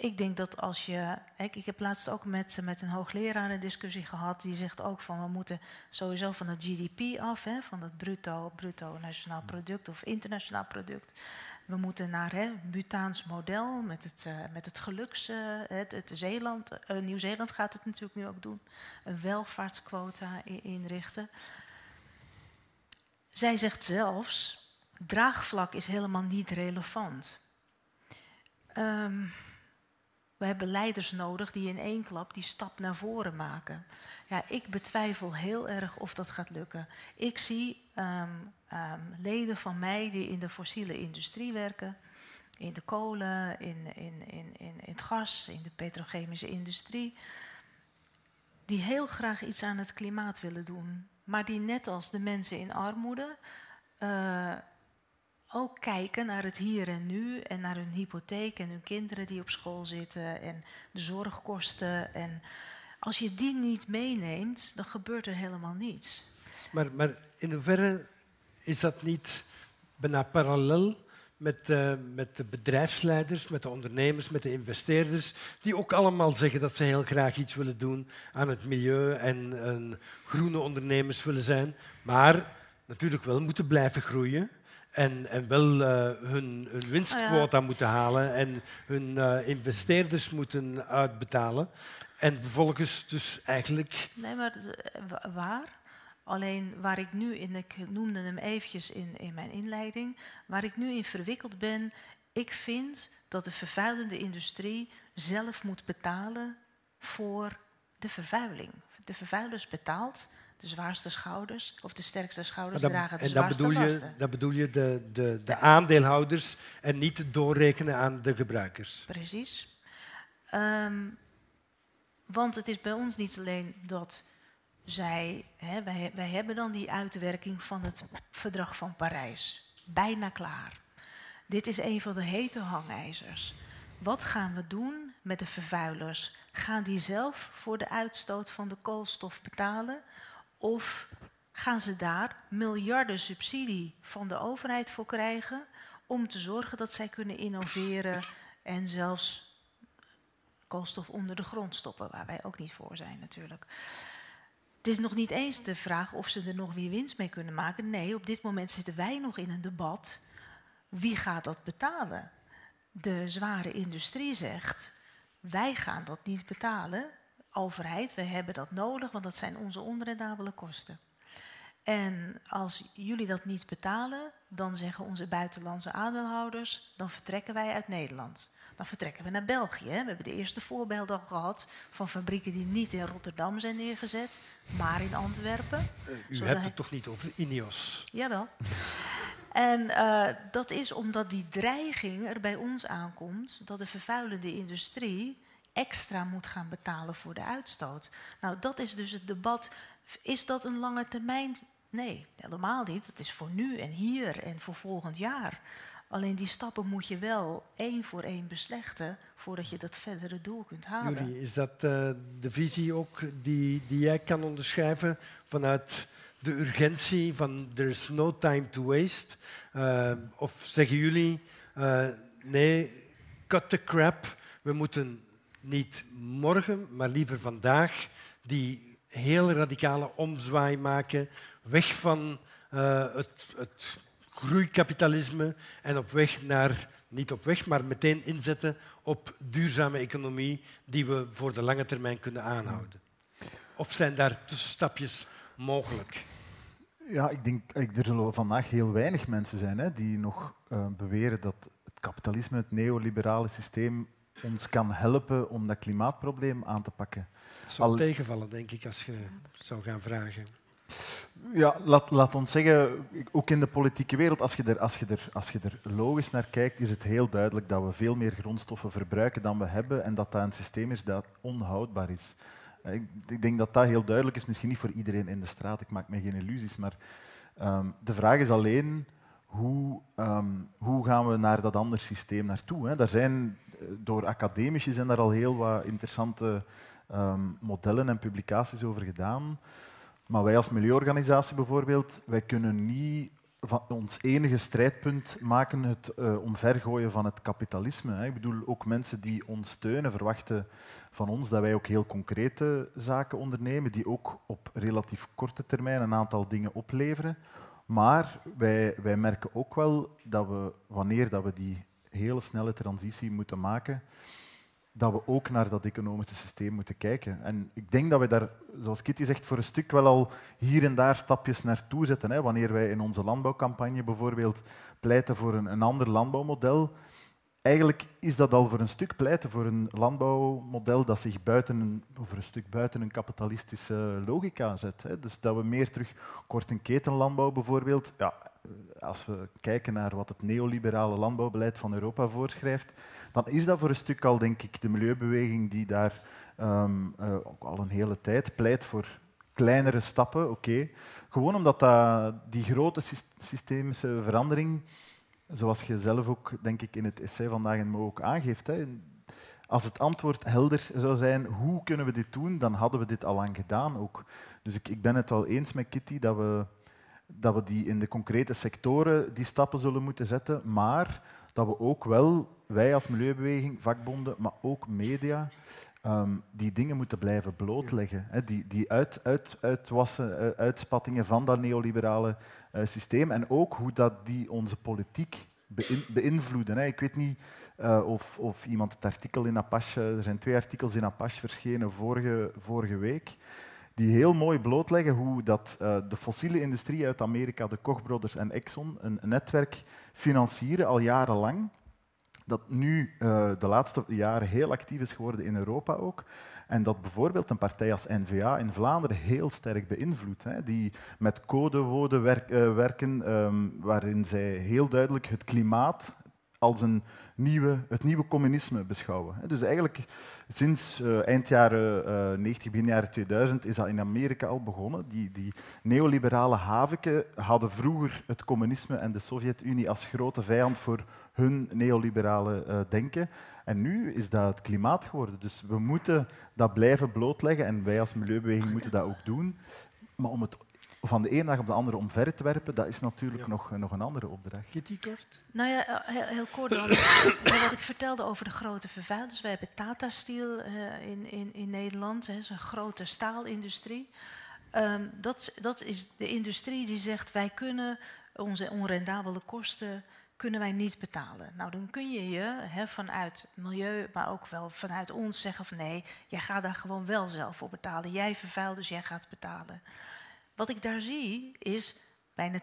Ik denk dat als je. Ik, ik heb laatst ook met, met een hoogleraar een discussie gehad. Die zegt ook van we moeten sowieso van het GDP af, hè, van het bruto, bruto nationaal product of internationaal product. We moeten naar hè, Butaans model met het, uh, met het geluks. Uh, het, het Zeeland, uh, Nieuw-Zeeland gaat het natuurlijk nu ook doen. Een welvaartsquota inrichten. Zij zegt zelfs: draagvlak is helemaal niet relevant. Um, we hebben leiders nodig die in één klap die stap naar voren maken. Ja, ik betwijfel heel erg of dat gaat lukken. Ik zie um, um, leden van mij die in de fossiele industrie werken, in de kolen, in, in, in, in, het gas, in de petrochemische industrie, die heel graag iets aan het klimaat willen doen, maar die net als de mensen in armoede uh, ook kijken naar het hier en nu en naar hun hypotheek en hun kinderen die op school zitten en de zorgkosten. En als je die niet meeneemt, dan gebeurt er helemaal niets. Maar, maar in hoeverre is dat niet bijna parallel met, uh, met de bedrijfsleiders, met de ondernemers, met de investeerders, die ook allemaal zeggen dat ze heel graag iets willen doen aan het milieu en uh, groene ondernemers willen zijn, maar natuurlijk wel moeten blijven groeien en, en wel uh, hun, hun, winstquota oh ja. moeten halen en hun uh, investeerders moeten uitbetalen. En vervolgens dus eigenlijk... Nee, maar eh, waar? Alleen waar ik nu in, ik noemde hem eventjes in, in mijn inleiding, waar ik nu in verwikkeld ben, ik vind dat de vervuilende industrie zelf moet betalen voor de vervuiling. De vervuilers betaalt de zwaarste schouders of de sterkste schouders dat, dragen de en zwaarste dat bedoel lasten. Je, dat bedoel je de, de, de aandeelhouders en niet doorrekenen aan de gebruikers. Precies. Um, want het is bij ons niet alleen dat zij, hè, wij, wij hebben dan die uitwerking van het verdrag van Parijs. Bijna klaar. Dit is een van de hete hangijzers. Wat gaan we doen met de vervuilers? Gaan die zelf voor de uitstoot van de koolstof betalen? Of gaan ze daar miljarden subsidie van de overheid voor krijgen om te zorgen dat zij kunnen innoveren en zelfs koolstof onder de grond stoppen, waar wij ook niet voor zijn natuurlijk. Het is nog niet eens de vraag of ze er nog weer winst mee kunnen maken. Nee, op dit moment zitten wij nog in een debat. Wie gaat dat betalen? De zware industrie zegt, wij gaan dat niet betalen overheid, we hebben dat nodig, want dat zijn onze onrendabele kosten. En als jullie dat niet betalen, dan zeggen onze buitenlandse aandeelhouders, dan vertrekken wij uit Nederland. Dan vertrekken we naar België. We hebben de eerste voorbeelden al gehad van fabrieken die niet in Rotterdam zijn neergezet, maar in Antwerpen. Uh, u hebt het toch niet over Ineos? Jawel. [LAUGHS] En uh, dat is omdat die dreiging er bij ons aankomt dat de vervuilende industrie extra moet gaan betalen voor de uitstoot. Nou, dat is dus het debat. Is dat een lange termijn? Nee, helemaal niet. Dat is voor nu en hier en voor volgend jaar. Alleen die stappen moet je wel één voor één beslechten voordat je dat verdere doel kunt halen. Julie, is dat uh, de visie ook die, die jij kan onderschrijven vanuit de urgentie van there's no time to waste? Uh, of zeggen jullie, uh, nee, cut the crap, we moeten niet morgen, maar liever vandaag, die heel radicale omzwaai maken, weg van uh, het, het groeikapitalisme en op weg naar, niet op weg, maar meteen inzetten op duurzame economie die we voor de lange termijn kunnen aanhouden? Of zijn daar tussenstapjes mogelijk? Ja, ik denk er zullen vandaag heel weinig mensen zijn hè, die nog uh, beweren dat het kapitalisme, het neoliberale systeem, ons kan helpen om dat klimaatprobleem aan te pakken. Dat zou Al... tegenvallen, denk ik, als je zou gaan vragen. Ja, laat, laat ons zeggen, ook in de politieke wereld, als je, er, als, je er, als je er logisch naar kijkt, is het heel duidelijk dat we veel meer grondstoffen verbruiken dan we hebben en dat dat een systeem is dat onhoudbaar is. Ik, ik denk dat dat heel duidelijk is, misschien niet voor iedereen in de straat, ik maak me geen illusies, maar um, de vraag is alleen hoe, ehm, hoe gaan we naar dat andere systeem naartoe? Hè? Daar zijn, eh, door academici zijn daar al heel wat interessante ehm, modellen en publicaties over gedaan. Maar wij als milieuorganisatie bijvoorbeeld, wij kunnen niet van ons enige strijdpunt maken het uh, omvergooien van het kapitalisme. Hè. Ik bedoel, ook mensen die ons steunen verwachten van ons dat wij ook heel concrete zaken ondernemen, die ook op relatief korte termijn een aantal dingen opleveren. Maar wij, wij merken ook wel dat we, wanneer dat we die hele snelle transitie moeten maken, dat we ook naar dat economische systeem moeten kijken. En ik denk dat we daar, zoals Kitty zegt, voor een stuk wel al hier en daar stapjes naartoe zetten. Hè. Wanneer wij in onze landbouwcampagne bijvoorbeeld pleiten voor een, ander landbouwmodel, eigenlijk is dat al voor een stuk pleiten voor een landbouwmodel dat zich buiten voor een stuk buiten een kapitalistische logica zet. Dus dat we meer terug kort- en ketenlandbouw bijvoorbeeld, ja, als we kijken naar wat het neoliberale landbouwbeleid van Europa voorschrijft, dan is dat voor een stuk al, denk ik, de milieubeweging die daar um, uh, ook al een hele tijd pleit voor kleinere stappen. Oké. Gewoon omdat dat, die grote systemische verandering, zoals je zelf ook, denk ik, in het essay vandaag Mo ook aangeeft, hè, als het antwoord helder zou zijn, hoe kunnen we dit doen, dan hadden we dit al lang gedaan ook. Dus ik, ik ben het wel eens met Kitty dat we, dat we die in de concrete sectoren die stappen zullen moeten zetten, maar dat we ook wel, wij als milieubeweging, vakbonden, maar ook media, um, die dingen moeten blijven blootleggen. Die die uit, uit, uitwassen, uh, uitspattingen van dat neoliberale uh, systeem en ook hoe dat die onze politiek beïnvloeden. Ik weet niet uh, of, of, iemand het artikel in Apache, er zijn twee artikels in Apache verschenen vorige, vorige week, die heel mooi blootleggen hoe dat, uh, de fossiele industrie uit Amerika, de Koch Brothers en Exxon, een, netwerk financieren al jarenlang, dat nu uh, de laatste jaren heel actief is geworden in Europa ook. En dat bijvoorbeeld een partij als N-VA in Vlaanderen heel sterk beïnvloedt. Die met codewoorden uh, werken, um, waarin zij heel duidelijk het klimaat als een nieuwe, het nieuwe communisme beschouwen. Dus eigenlijk sinds uh, eind jaren uh, 90, begin jaren 2000 is dat in Amerika al begonnen. Die, die neoliberale haviken hadden vroeger het communisme en de Sovjet-Unie als grote vijand voor hun neoliberale uh, denken. En nu is dat het klimaat geworden. Dus we moeten dat blijven blootleggen en wij als milieubeweging moeten dat ook doen. Maar om het van de ene dag op de andere omver te werpen, dat is natuurlijk ja. nog, nog een andere opdracht. Kitty, kort? Nou ja, eh, heel, heel kort dan. [COUGHS] wat ik vertelde over de grote vervuilers. Wij hebben Tata Steel uh, in, in, in Nederland, hè, een grote staalindustrie. Um, dat, dat is de industrie die zegt, wij kunnen onze onrendabele kosten kunnen wij niet betalen. Nou, dan kun je je hè, vanuit milieu, maar ook wel vanuit ons zeggen van nee, jij gaat daar gewoon wel zelf voor betalen. Jij vervuilt, dus jij gaat betalen. Wat ik daar zie is bijna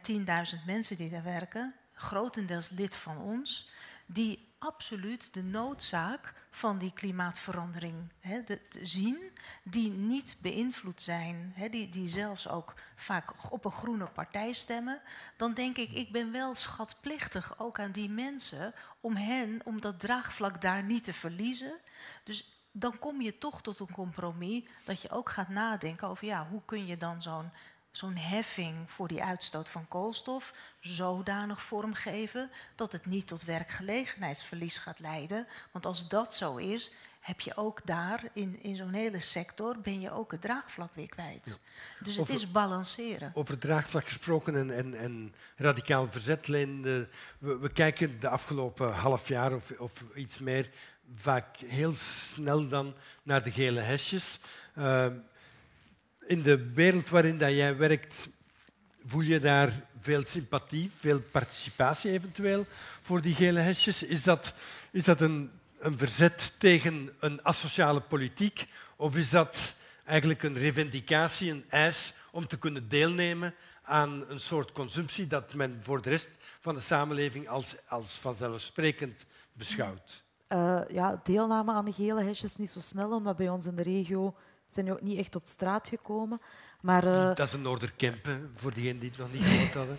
10.000 mensen die daar werken, grotendeels lid van ons, die absoluut de noodzaak van die klimaatverandering hè, zien, die niet beïnvloed zijn, hè, die, die zelfs ook vaak op een groene partij stemmen, dan denk ik, ik ben wel schatplichtig ook aan die mensen om hen, om dat draagvlak daar niet te verliezen. Dus dan kom je toch tot een compromis dat je ook gaat nadenken over ja, hoe kun je dan zo'n zo'n heffing voor die uitstoot van koolstof zodanig vormgeven dat het niet tot werkgelegenheidsverlies gaat leiden. Want als dat zo is, heb je ook daar in, in zo'n hele sector ben je ook het draagvlak weer kwijt. Ja. Dus het over, is balanceren. Over draagvlak gesproken en, en, en radicaal verzet, Leen, we, we, kijken de afgelopen half jaar of, of iets meer vaak heel snel dan naar de gele hesjes. Uh, in de wereld waarin dat jij werkt, voel je daar veel sympathie, veel participatie eventueel voor die gele hesjes? Is dat, is dat een, een verzet tegen een asociale politiek of is dat eigenlijk een revendicatie, een eis om te kunnen deelnemen aan een soort consumptie dat men voor de rest van de samenleving als, als vanzelfsprekend beschouwt? Uh, ja, deelname aan de gele hesjes niet zo snel, omdat bij ons in de regio zijn ook niet echt op straat gekomen. Maar, uh... Dat is een Noorderkempen, voor diegenen die het nog niet gehoord hadden.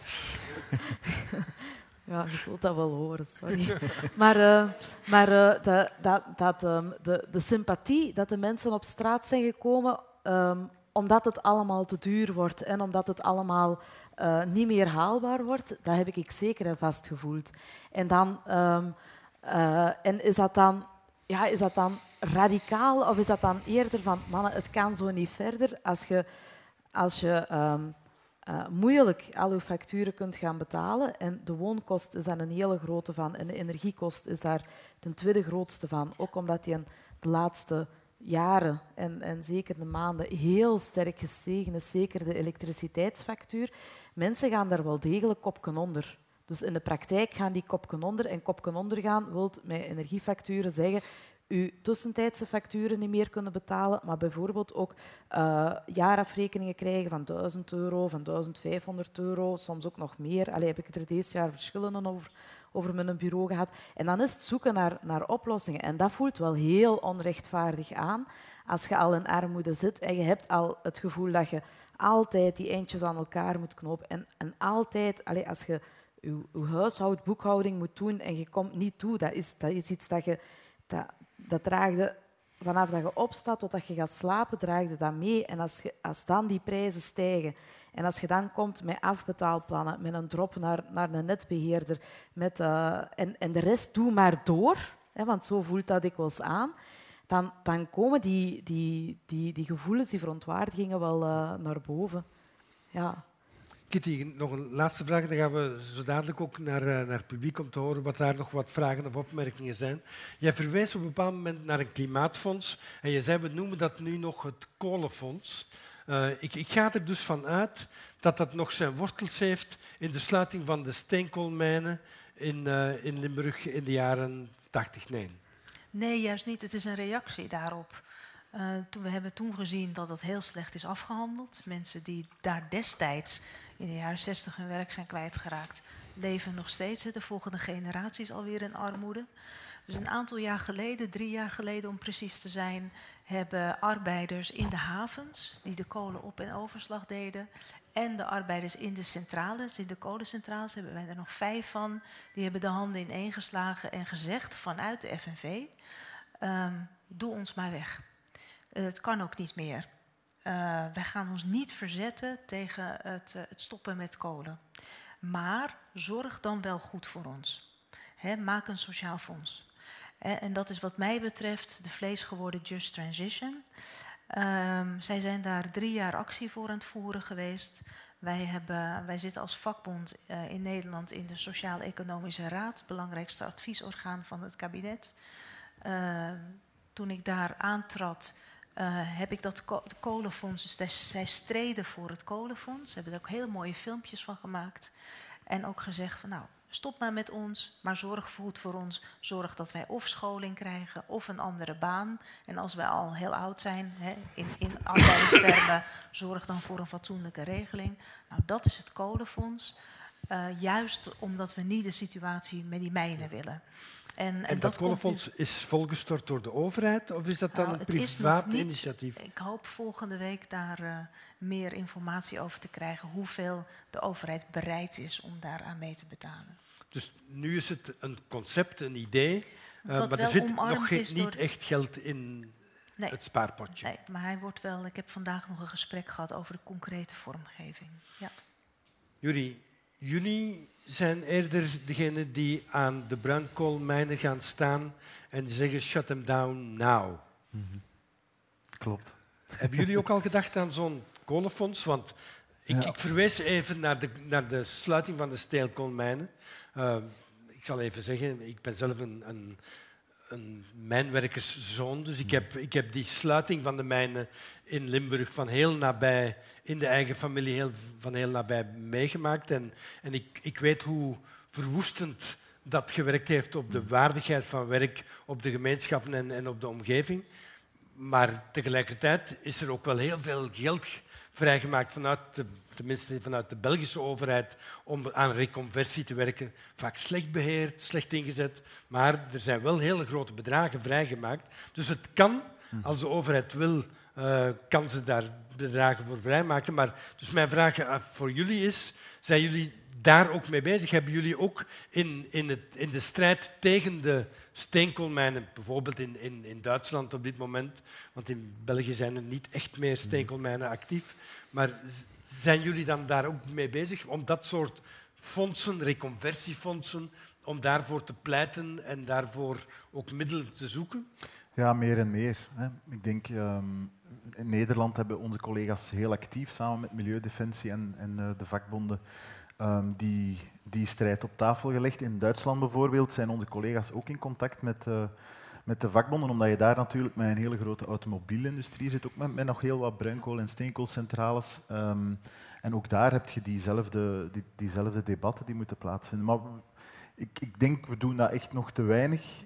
[LAUGHS] ja, je zult dat wel horen, sorry. [LAUGHS] maar uh, maar uh, de, dat, dat, um, de, de sympathie dat de mensen op straat zijn gekomen, um, omdat het allemaal te duur wordt en omdat het allemaal uh, niet meer haalbaar wordt, dat heb ik zeker en vast gevoeld. En, dan, um, uh, en is, dat dan, ja, is dat dan radicaal of is dat dan eerder van, mannen, het kan zo niet verder als je, als je um, uh, moeilijk al je facturen kunt gaan betalen. En de woonkost is daar een hele grote van en de energiekost is daar de tweede grootste van. Ook omdat die de laatste jaren en, en zeker de maanden heel sterk gestegen is, zeker de elektriciteitsfactuur. Mensen gaan daar wel degelijk kopken onder. Dus in de praktijk gaan die kopken onder. En kopken ondergaan wil met energiefacturen zeggen uw tussentijdse facturen niet meer kunnen betalen, maar bijvoorbeeld ook uh, jaarafrekeningen krijgen van 1000 euro, van 1500 euro, soms ook nog meer. Allee, heb ik er deze jaar verschillende over, over mijn bureau gehad. En dan is het zoeken naar, naar oplossingen. En dat voelt wel heel onrechtvaardig aan als je al in armoede zit en je hebt al het gevoel dat je altijd die eindjes aan elkaar moet knopen. En, en altijd, allee, als je je, je huishoudboekhouding moet doen en je komt niet toe, dat is, dat is iets dat je... dat draagde vanaf dat je opstaat tot je gaat slapen, draagde dat mee. En als, je, als dan die prijzen stijgen en als je dan komt met afbetaalplannen, met een drop naar, naar een netbeheerder, met, uh, en, en de rest doe maar door, hè, want zo voelt dat dikwijls aan, dan, dan komen die, die, die, die gevoelens, die verontwaardigingen wel uh, naar boven. Ja. Kitty, nog een laatste vraag. Dan gaan we zo dadelijk ook naar, uh, naar het publiek om te horen wat daar nog wat vragen of opmerkingen zijn. Jij verwees op een bepaald moment naar een klimaatfonds en je zei we noemen dat nu nog het kolenfonds. Uh, ik, ik, ga er dus van uit dat dat nog zijn wortels heeft in de sluiting van de steenkoolmijnen in, uh, in Limburg in de jaren 80, nee. Juist niet. Het is een reactie daarop. We hebben toen gezien dat het heel slecht is afgehandeld. Mensen die daar destijds in de jaren 60 hun werk zijn kwijtgeraakt, leven nog steeds. De volgende generatie is alweer in armoede. Dus een aantal jaar geleden, drie jaar geleden om precies te zijn, hebben arbeiders in de havens, die de kolen op- en overslag deden, en de arbeiders in de centrales, in de kolencentrales, hebben wij er nog vijf van, die hebben de handen ineengeslagen en gezegd vanuit de FNV, ehm, doe ons maar weg. Uh, het kan ook niet meer. Uh, wij gaan ons niet verzetten tegen het, uh, het, stoppen met kolen. Maar zorg dan wel goed voor ons. Maak een sociaal fonds. En dat is wat mij betreft de vleesgeworden Just Transition. Um, zij zijn daar drie jaar actie voor aan het voeren geweest. Wij, hebben, wij zitten als vakbond uh, in Nederland in de Sociaal-Economische Raad, belangrijkste adviesorgaan van het kabinet. toen ik daar aantrad, heb ik dat ko kolenfonds, dus zij streden voor het kolenfonds. Ze hebben er ook heel mooie filmpjes van gemaakt. En ook gezegd van nou, stop maar met ons, maar zorg goed voor ons. Zorg dat wij of scholing krijgen of een andere baan. En als wij al heel oud zijn, hè, in, in [COUGHS] arbeidstermen, zorg dan voor een fatsoenlijke regeling. Nou, dat is het kolenfonds. Uh, juist omdat we niet de situatie met die mijnen willen. En, en, en dat, dat kolenfonds is volgestort door de overheid of is dat dan nou, een privaat initiatief? Ik hoop volgende week daar uh, meer informatie over te krijgen hoeveel de overheid bereid is om daaraan mee te betalen. Dus nu is het een concept, een idee, uh, maar er zit nog geen, niet echt geld in nee. het spaarpotje. Nee, maar hij wordt wel. Ik heb vandaag nog een gesprek gehad over de concrete vormgeving. Ja. Jury, jullie zijn eerder degene die aan de bruinkoolmijnen gaan staan en zeggen shut them down now. Mm -hmm. Klopt. [LAUGHS] Hebben jullie ook al gedacht aan zo'n kolenfonds? Want ik, ja. ik, verwees even naar de, naar de sluiting van de steenkoolmijnen. Uh, ik zal even zeggen, ik ben zelf een, een, een mijnwerkerszoon, dus ik heb, ik heb die sluiting van de mijnen in Limburg van heel nabij, in de eigen familie, heel, van heel nabij meegemaakt. En, en ik, ik weet hoe verwoestend dat gewerkt heeft op de waardigheid van werk, op de gemeenschappen en, en op de omgeving. Maar tegelijkertijd is er ook wel heel veel geld vrijgemaakt vanuit de, tenminste vanuit de Belgische overheid om aan reconversie te werken. Vaak slecht beheerd, slecht ingezet, maar er zijn wel hele grote bedragen vrijgemaakt. Dus het kan, als de overheid wil, uh, kan ze daar bedragen voor vrijmaken. Maar dus mijn vraag voor jullie is, zijn jullie daar ook mee bezig? Hebben jullie ook in, in, het, in de strijd tegen de steenkoolmijnen, bijvoorbeeld in, in, in Duitsland op dit moment, want in België zijn er niet echt meer steenkoolmijnen actief, maar zijn jullie dan daar ook mee bezig om dat soort fondsen, reconversiefondsen, om daarvoor te pleiten en daarvoor ook middelen te zoeken? Ja, meer en meer. Hè. Ik denk, um, in Nederland hebben onze collega's heel actief samen met Milieudefensie en, en uh, de vakbonden um, die, die strijd op tafel gelegd. In Duitsland bijvoorbeeld zijn onze collega's ook in contact met, uh, met de vakbonden, omdat je daar natuurlijk met een hele grote automobielindustrie zit, ook met, met nog heel wat bruinkool- en steenkoolcentrales. Um, en ook daar heb je diezelfde, die, diezelfde debatten die moeten plaatsvinden. Maar ik, ik denk, we doen dat echt nog te weinig.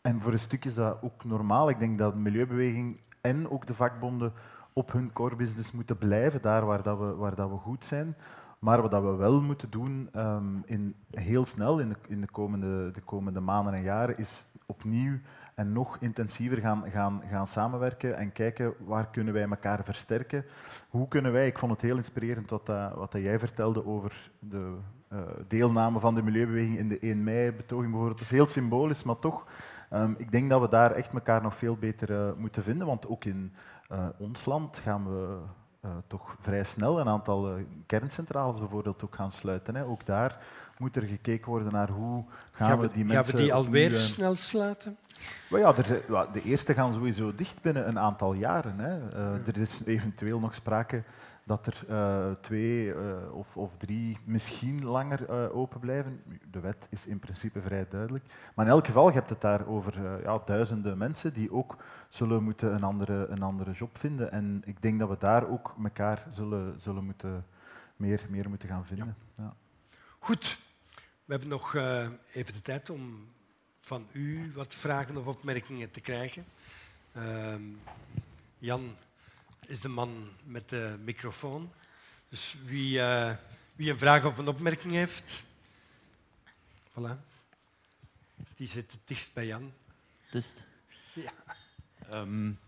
En voor een stuk is dat ook normaal. Ik denk dat de milieubeweging en ook de vakbonden op hun core business moeten blijven, daar waar, dat we, waar dat we goed zijn. Maar wat dat we wel moeten doen um, in, heel snel in, de, in de, komende, de komende maanden en jaren, is opnieuw en nog intensiever gaan, gaan, gaan samenwerken en kijken waar kunnen wij elkaar versterken. Hoe kunnen wij, ik vond het heel inspirerend wat, dat, wat dat jij vertelde over de uh, deelname van de milieubeweging in de 1 mei-betoging bijvoorbeeld. Dat is heel symbolisch, maar toch, um, ik denk dat we daar echt elkaar nog veel beter uh, moeten vinden, want ook in ons land gaan we toch vrij snel een aantal kerncentrales bijvoorbeeld ook gaan sluiten. Hè. Ook daar moet er gekeken worden naar hoe gaan, gaan we die mensen... Gaan we die alweer nu, uh, snel sluiten? ja, er, de eerste gaan sowieso dicht binnen een aantal jaren. Hè. Er is eventueel nog sprake dat er uh, twee uh, of, of, drie misschien langer open blijven. De wet is in principe vrij duidelijk. Maar in elk geval, je hebt het daar over ja, duizenden mensen die ook zullen moeten een andere, een andere job vinden. En ik denk dat we daar ook elkaar zullen, zullen moeten, meer, meer moeten gaan vinden. Ja. Ja. Goed, we hebben nog even de tijd om van u wat vragen of opmerkingen te krijgen. Ehm, Jan, is de man met de microfoon. Dus wie, uh, wie een vraag of een opmerking heeft, voilà. Die zit het dichtst bij Jan. Dus. Ja. Um,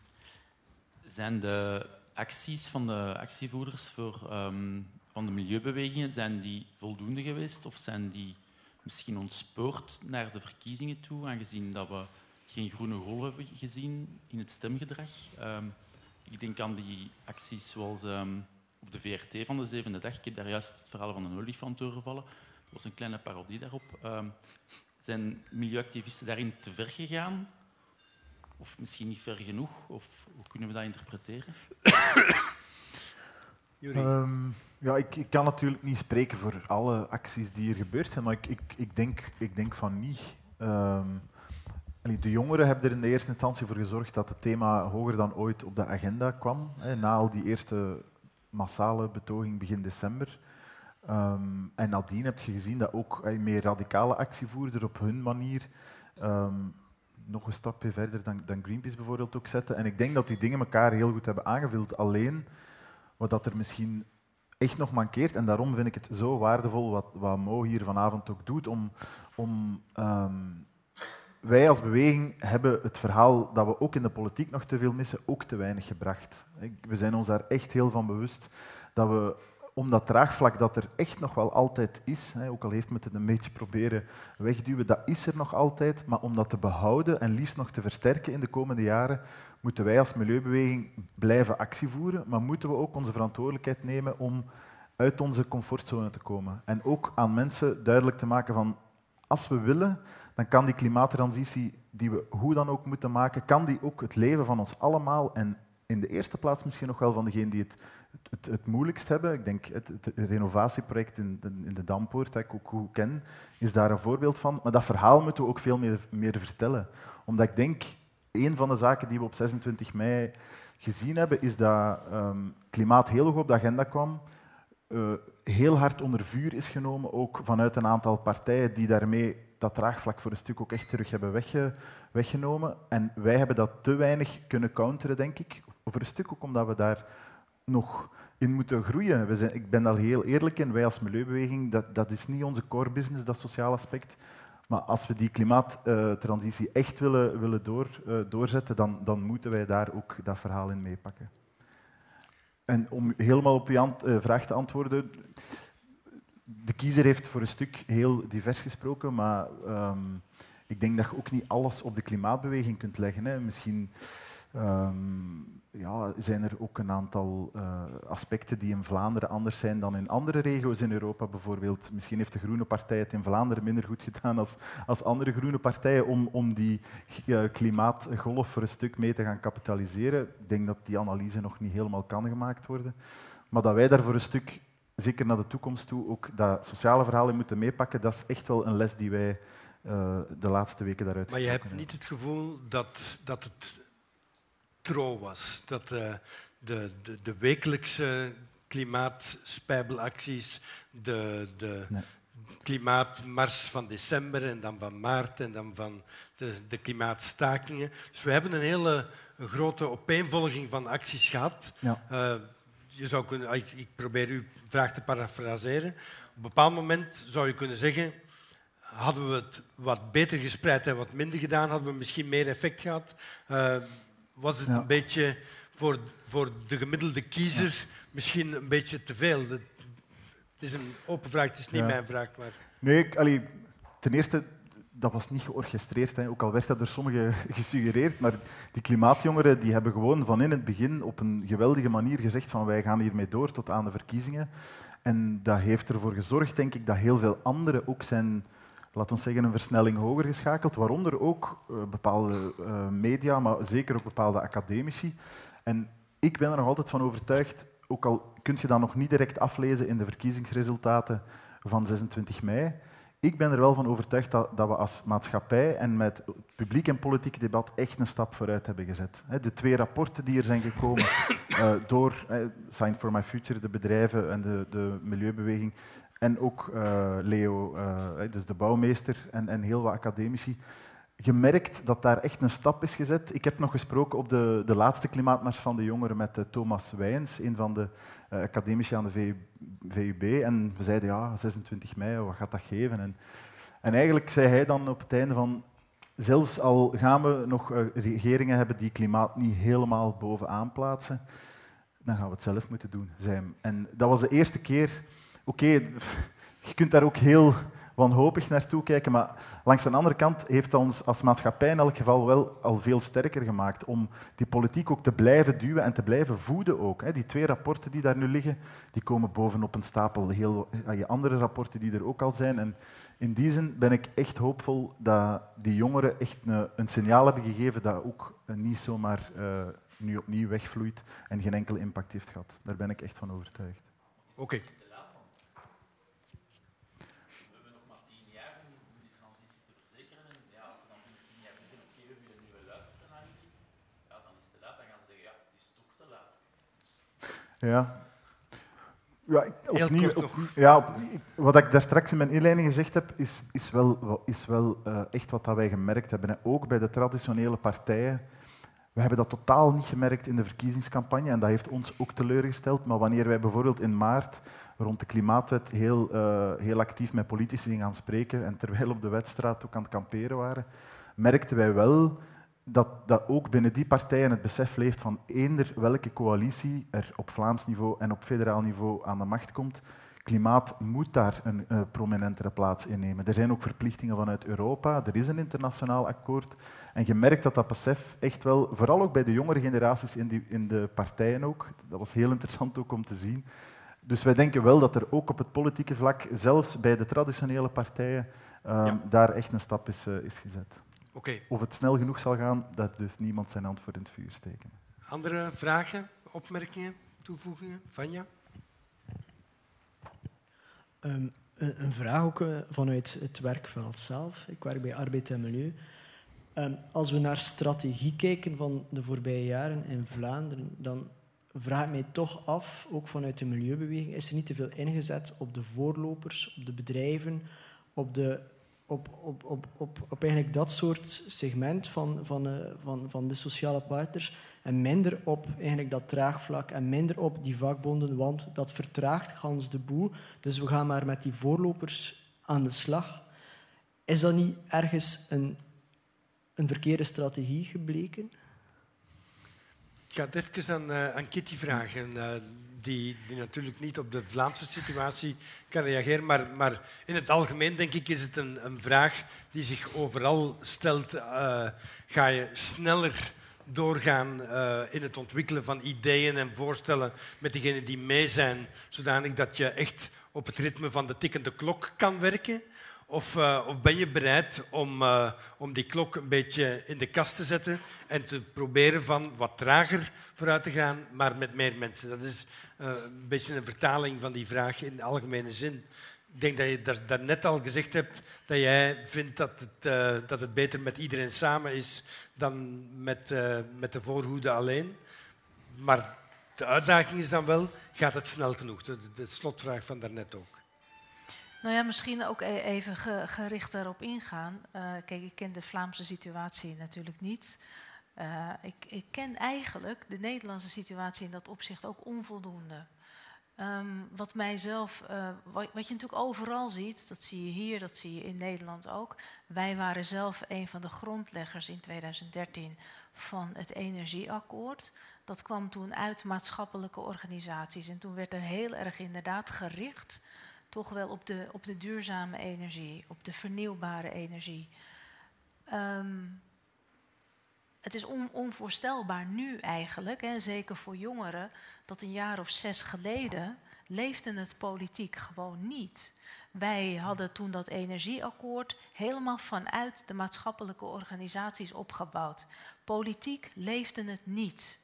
zijn de acties van de actievoerders voor, um, van de milieubewegingen zijn die voldoende geweest of zijn die misschien ontspoord naar de verkiezingen toe, aangezien dat we geen groene golf hebben gezien in het stemgedrag? Um, ik denk aan die acties zoals um, op de VRT van de zevende dag. Ik heb daar juist het verhaal van een olifant doorgevallen. Dat was een kleine parodie daarop. Um, zijn milieuactivisten daarin te ver gegaan? Of misschien niet ver genoeg? Of hoe kunnen we dat interpreteren? Um, ja, ik, kan natuurlijk niet spreken voor alle acties die hier gebeurd zijn, maar ik, ik, ik denk, denk, van niet. Um, de jongeren hebben er in de eerste instantie voor gezorgd dat het thema hoger dan ooit op de agenda kwam. Hè, na al die eerste massale betoging begin december. Um, en nadien heb je gezien dat ook meer radicale actievoerders op hun manier um, nog een stapje verder dan, dan, Greenpeace bijvoorbeeld ook zetten. En ik denk dat die dingen elkaar heel goed hebben aangevuld. Alleen wat dat er misschien echt nog mankeert, en daarom vind ik het zo waardevol wat, wat Mo hier vanavond ook doet, om, om um, wij als beweging hebben het verhaal dat we ook in de politiek nog te veel missen, ook te weinig gebracht. We zijn ons daar echt heel van bewust dat we, om dat draagvlak dat er echt nog wel altijd is, ook al heeft men het een beetje proberen wegduwen, dat is er nog altijd, maar om dat te behouden en liefst nog te versterken in de komende jaren, moeten wij als milieubeweging blijven actie voeren, maar moeten we ook onze verantwoordelijkheid nemen om uit onze comfortzone te komen. En ook aan mensen duidelijk te maken van, als we willen, dan kan die klimaattransitie die we hoe dan ook moeten maken, kan die ook het leven van ons allemaal en in de eerste plaats misschien nog wel van degenen die het, het, het, moeilijkst hebben. Ik denk het, het renovatieproject in in de Dampoort, dat ik ook goed ken, is daar een voorbeeld van. Maar dat verhaal moeten we ook veel meer, meer vertellen. Omdat ik denk, een van de zaken die we op 26 mei gezien hebben, is dat um, klimaat heel hoog op de agenda kwam. Uh, heel hard onder vuur is genomen, ook vanuit een aantal partijen die daarmee dat draagvlak voor een stuk ook echt terug hebben wegge, weggenomen. En wij hebben dat te weinig kunnen counteren, denk ik. Voor een stuk ook omdat we daar nog in moeten groeien. We zijn, ik ben daar heel eerlijk in. Wij als milieubeweging, dat, dat is niet onze core business, dat sociale aspect. Maar als we die klimaattransitie echt willen, willen door, uh, doorzetten, dan, dan moeten wij daar ook dat verhaal in meepakken. En om helemaal op uw uh, vraag te antwoorden, de kiezer heeft voor een stuk heel divers gesproken, maar ehm, ik denk dat je ook niet alles op de klimaatbeweging kunt leggen. Hè. Misschien ehm, ja, zijn er ook een aantal uh, aspecten die in Vlaanderen anders zijn dan in andere regio's in Europa bijvoorbeeld. Misschien heeft de Groene Partij het in Vlaanderen minder goed gedaan als, als andere groene partijen om, om die uh, klimaatgolf voor een stuk mee te gaan kapitaliseren. Ik denk dat die analyse nog niet helemaal kan gemaakt worden. Maar dat wij daar voor een stuk, zeker naar de toekomst toe, ook dat sociale verhaal in moeten meepakken, dat is echt wel een les die wij uh, de laatste weken daaruit Maar je hebt niet het gevoel dat, dat het trouw was. Dat uh, de, de, de, wekelijkse klimaatspijbelacties, de, de nee. klimaatmars van december en dan van maart en dan van de, de klimaatstakingen. Dus we hebben een hele grote opeenvolging van acties gehad. Ja. Uh, je zou kunnen, ik, ik probeer uw vraag te parafraseren. Op een bepaald moment zou je kunnen zeggen hadden we het wat beter gespreid en wat minder gedaan, hadden we misschien meer effect gehad. Uh, was het Ja. een beetje voor, voor de gemiddelde kiezer misschien een beetje te veel? Het, het is een open vraag, het is niet Ja. mijn vraag. Maar... Nee, ik, allee, ten eerste, dat was niet georchestreerd, hè, ook al werd dat door sommigen [LAUGHS] gesuggereerd, maar die klimaatjongeren die hebben gewoon van in het begin op een geweldige manier gezegd van wij gaan hiermee door tot aan de verkiezingen. En dat heeft ervoor gezorgd, denk ik, dat heel veel anderen ook zijn, laten we zeggen, een versnelling hoger geschakeld, waaronder ook eh, bepaalde eh, media, maar zeker ook bepaalde academici. En ik ben er nog altijd van overtuigd, ook al kun je dat nog niet direct aflezen in de verkiezingsresultaten van 26 mei, ik ben er wel van overtuigd dat, dat we als maatschappij en met het publiek en politiek debat echt een stap vooruit hebben gezet. De twee rapporten die er zijn gekomen [COUGHS] eh, door Sign for My Future, de bedrijven en de, de milieubeweging, en ook eh, Leo, eh, dus de bouwmeester en, heel wat academici, gemerkt dat daar echt een stap is gezet. Ik heb nog gesproken op de, de laatste klimaatmars van de jongeren met eh, Thomas Wijns, een van de eh, academici aan de VU VUB. En we zeiden, ja, 26 mei, wat gaat dat geven? En, en eigenlijk zei hij dan op het einde van, zelfs al gaan we nog eh, regeringen hebben die klimaat niet helemaal bovenaan plaatsen, dan gaan we het zelf moeten doen, zei hem. En dat was de eerste keer... Oké, je kunt daar ook heel wanhopig naartoe kijken, maar langs de andere kant heeft dat ons als maatschappij in elk geval wel al veel sterker gemaakt om die politiek ook te blijven duwen en te blijven voeden ook. Die twee rapporten die daar nu liggen, die komen bovenop een stapel heel andere rapporten die er ook al zijn. En in die zin ben ik echt hoopvol dat die jongeren echt een, signaal hebben gegeven dat ook eh, niet zomaar eh, nu opnieuw wegvloeit en geen enkele impact heeft gehad. Daar ben ik echt van overtuigd. Oké hebben nog maar tien jaar om om die transitie te verzekeren. En ja, als ze dan binnen tien jaar zeggen, oké, we willen nu wel luisteren naar jullie, ja, dan is het te laat. Dan gaan ze zeggen, ja, het is toch te laat. Ja. Ja, ik- opnieuw, op- ja, op- wat ik daar straks in mijn inleiding gezegd heb, is, is wel, is wel eh, echt wat dat wij gemerkt hebben. hè. Ook bij de traditionele partijen. We hebben dat totaal niet gemerkt in de verkiezingscampagne en dat heeft ons ook teleurgesteld. Maar wanneer wij bijvoorbeeld in maart rond de klimaatwet heel, eh, heel actief met politici gaan spreken en terwijl op de wedstraat ook aan het kamperen waren, merkten wij wel dat, dat ook binnen die partijen het besef leeft van eender welke coalitie er op Vlaams niveau en op federaal niveau aan de macht komt, klimaat moet daar een eh, prominentere plaats innemen. Er zijn ook verplichtingen vanuit Europa, er is een internationaal akkoord. En je merkt dat dat besef echt wel, vooral ook bij de jongere generaties in, die, in de partijen ook, dat was heel interessant ook om te zien. Dus wij denken wel dat er ook op het politieke vlak, zelfs bij de traditionele partijen, eh, Ja. daar echt een stap is, eh, is gezet. Oké. Of het snel genoeg zal gaan, dat dus niemand zijn hand voor in het vuur steken. Andere vragen, opmerkingen, toevoegingen? Vanja? Ehm, een, een vraag ook eh, vanuit het werkveld zelf. Ik werk bij Arbeid en Milieu. Ehm, als we naar strategie kijken van de voorbije jaren in Vlaanderen, dan vraag ik mij toch af, ook vanuit de milieubeweging, is er niet te veel ingezet op de voorlopers, op de bedrijven, op, de, op, op, op, op, eigenlijk dat soort segment van, van, eh, van, van de sociale partners en minder op eigenlijk dat draagvlak en minder op die vakbonden, want dat vertraagt gans de boel. Dus we gaan maar met die voorlopers aan de slag. Is dat niet ergens een, een verkeerde strategie gebleken? Ik ga het even aan, eh, Kitty vragen. Eh, die, die natuurlijk niet op de Vlaamse situatie kan reageren. Maar, maar in het algemeen denk ik is het een, een vraag die zich overal stelt. Uh, ga je sneller doorgaan uh, in het ontwikkelen van ideeën en voorstellen met diegenen die mee zijn, zodanig dat je echt op het ritme van de tikkende klok kan werken? Of, uh, of, ben je bereid om, om die klok een beetje in de kast te zetten en te proberen van wat trager vooruit te gaan, maar met meer mensen? Dat is een beetje een vertaling van die vraag in de algemene zin. Ik denk dat je daar, daar net al gezegd hebt dat jij vindt dat het, dat het beter met iedereen samen is dan met, met de voorhoede alleen. Maar de uitdaging is dan wel, gaat het snel genoeg? De, de slotvraag van daarnet ook. Nou ja, misschien ook e- even gericht daarop ingaan. Kijk, ik ken de Vlaamse situatie natuurlijk niet. Uh, ik, ik, ken eigenlijk de Nederlandse situatie in dat opzicht ook onvoldoende. Um, wat mijzelf, uh, wat, wat, je natuurlijk overal ziet, dat zie je hier, dat zie je in Nederland ook. Wij waren zelf een van de grondleggers in 2013 van het energieakkoord. Dat kwam toen uit maatschappelijke organisaties en toen werd er heel erg inderdaad gericht toch wel op de, op de duurzame energie, op de vernieuwbare energie. Um, het is on, onvoorstelbaar nu eigenlijk, zeker voor jongeren, dat een jaar of zes geleden leefde het politiek gewoon niet. Wij hadden toen dat energieakkoord helemaal vanuit de maatschappelijke organisaties opgebouwd. Politiek leefde het niet.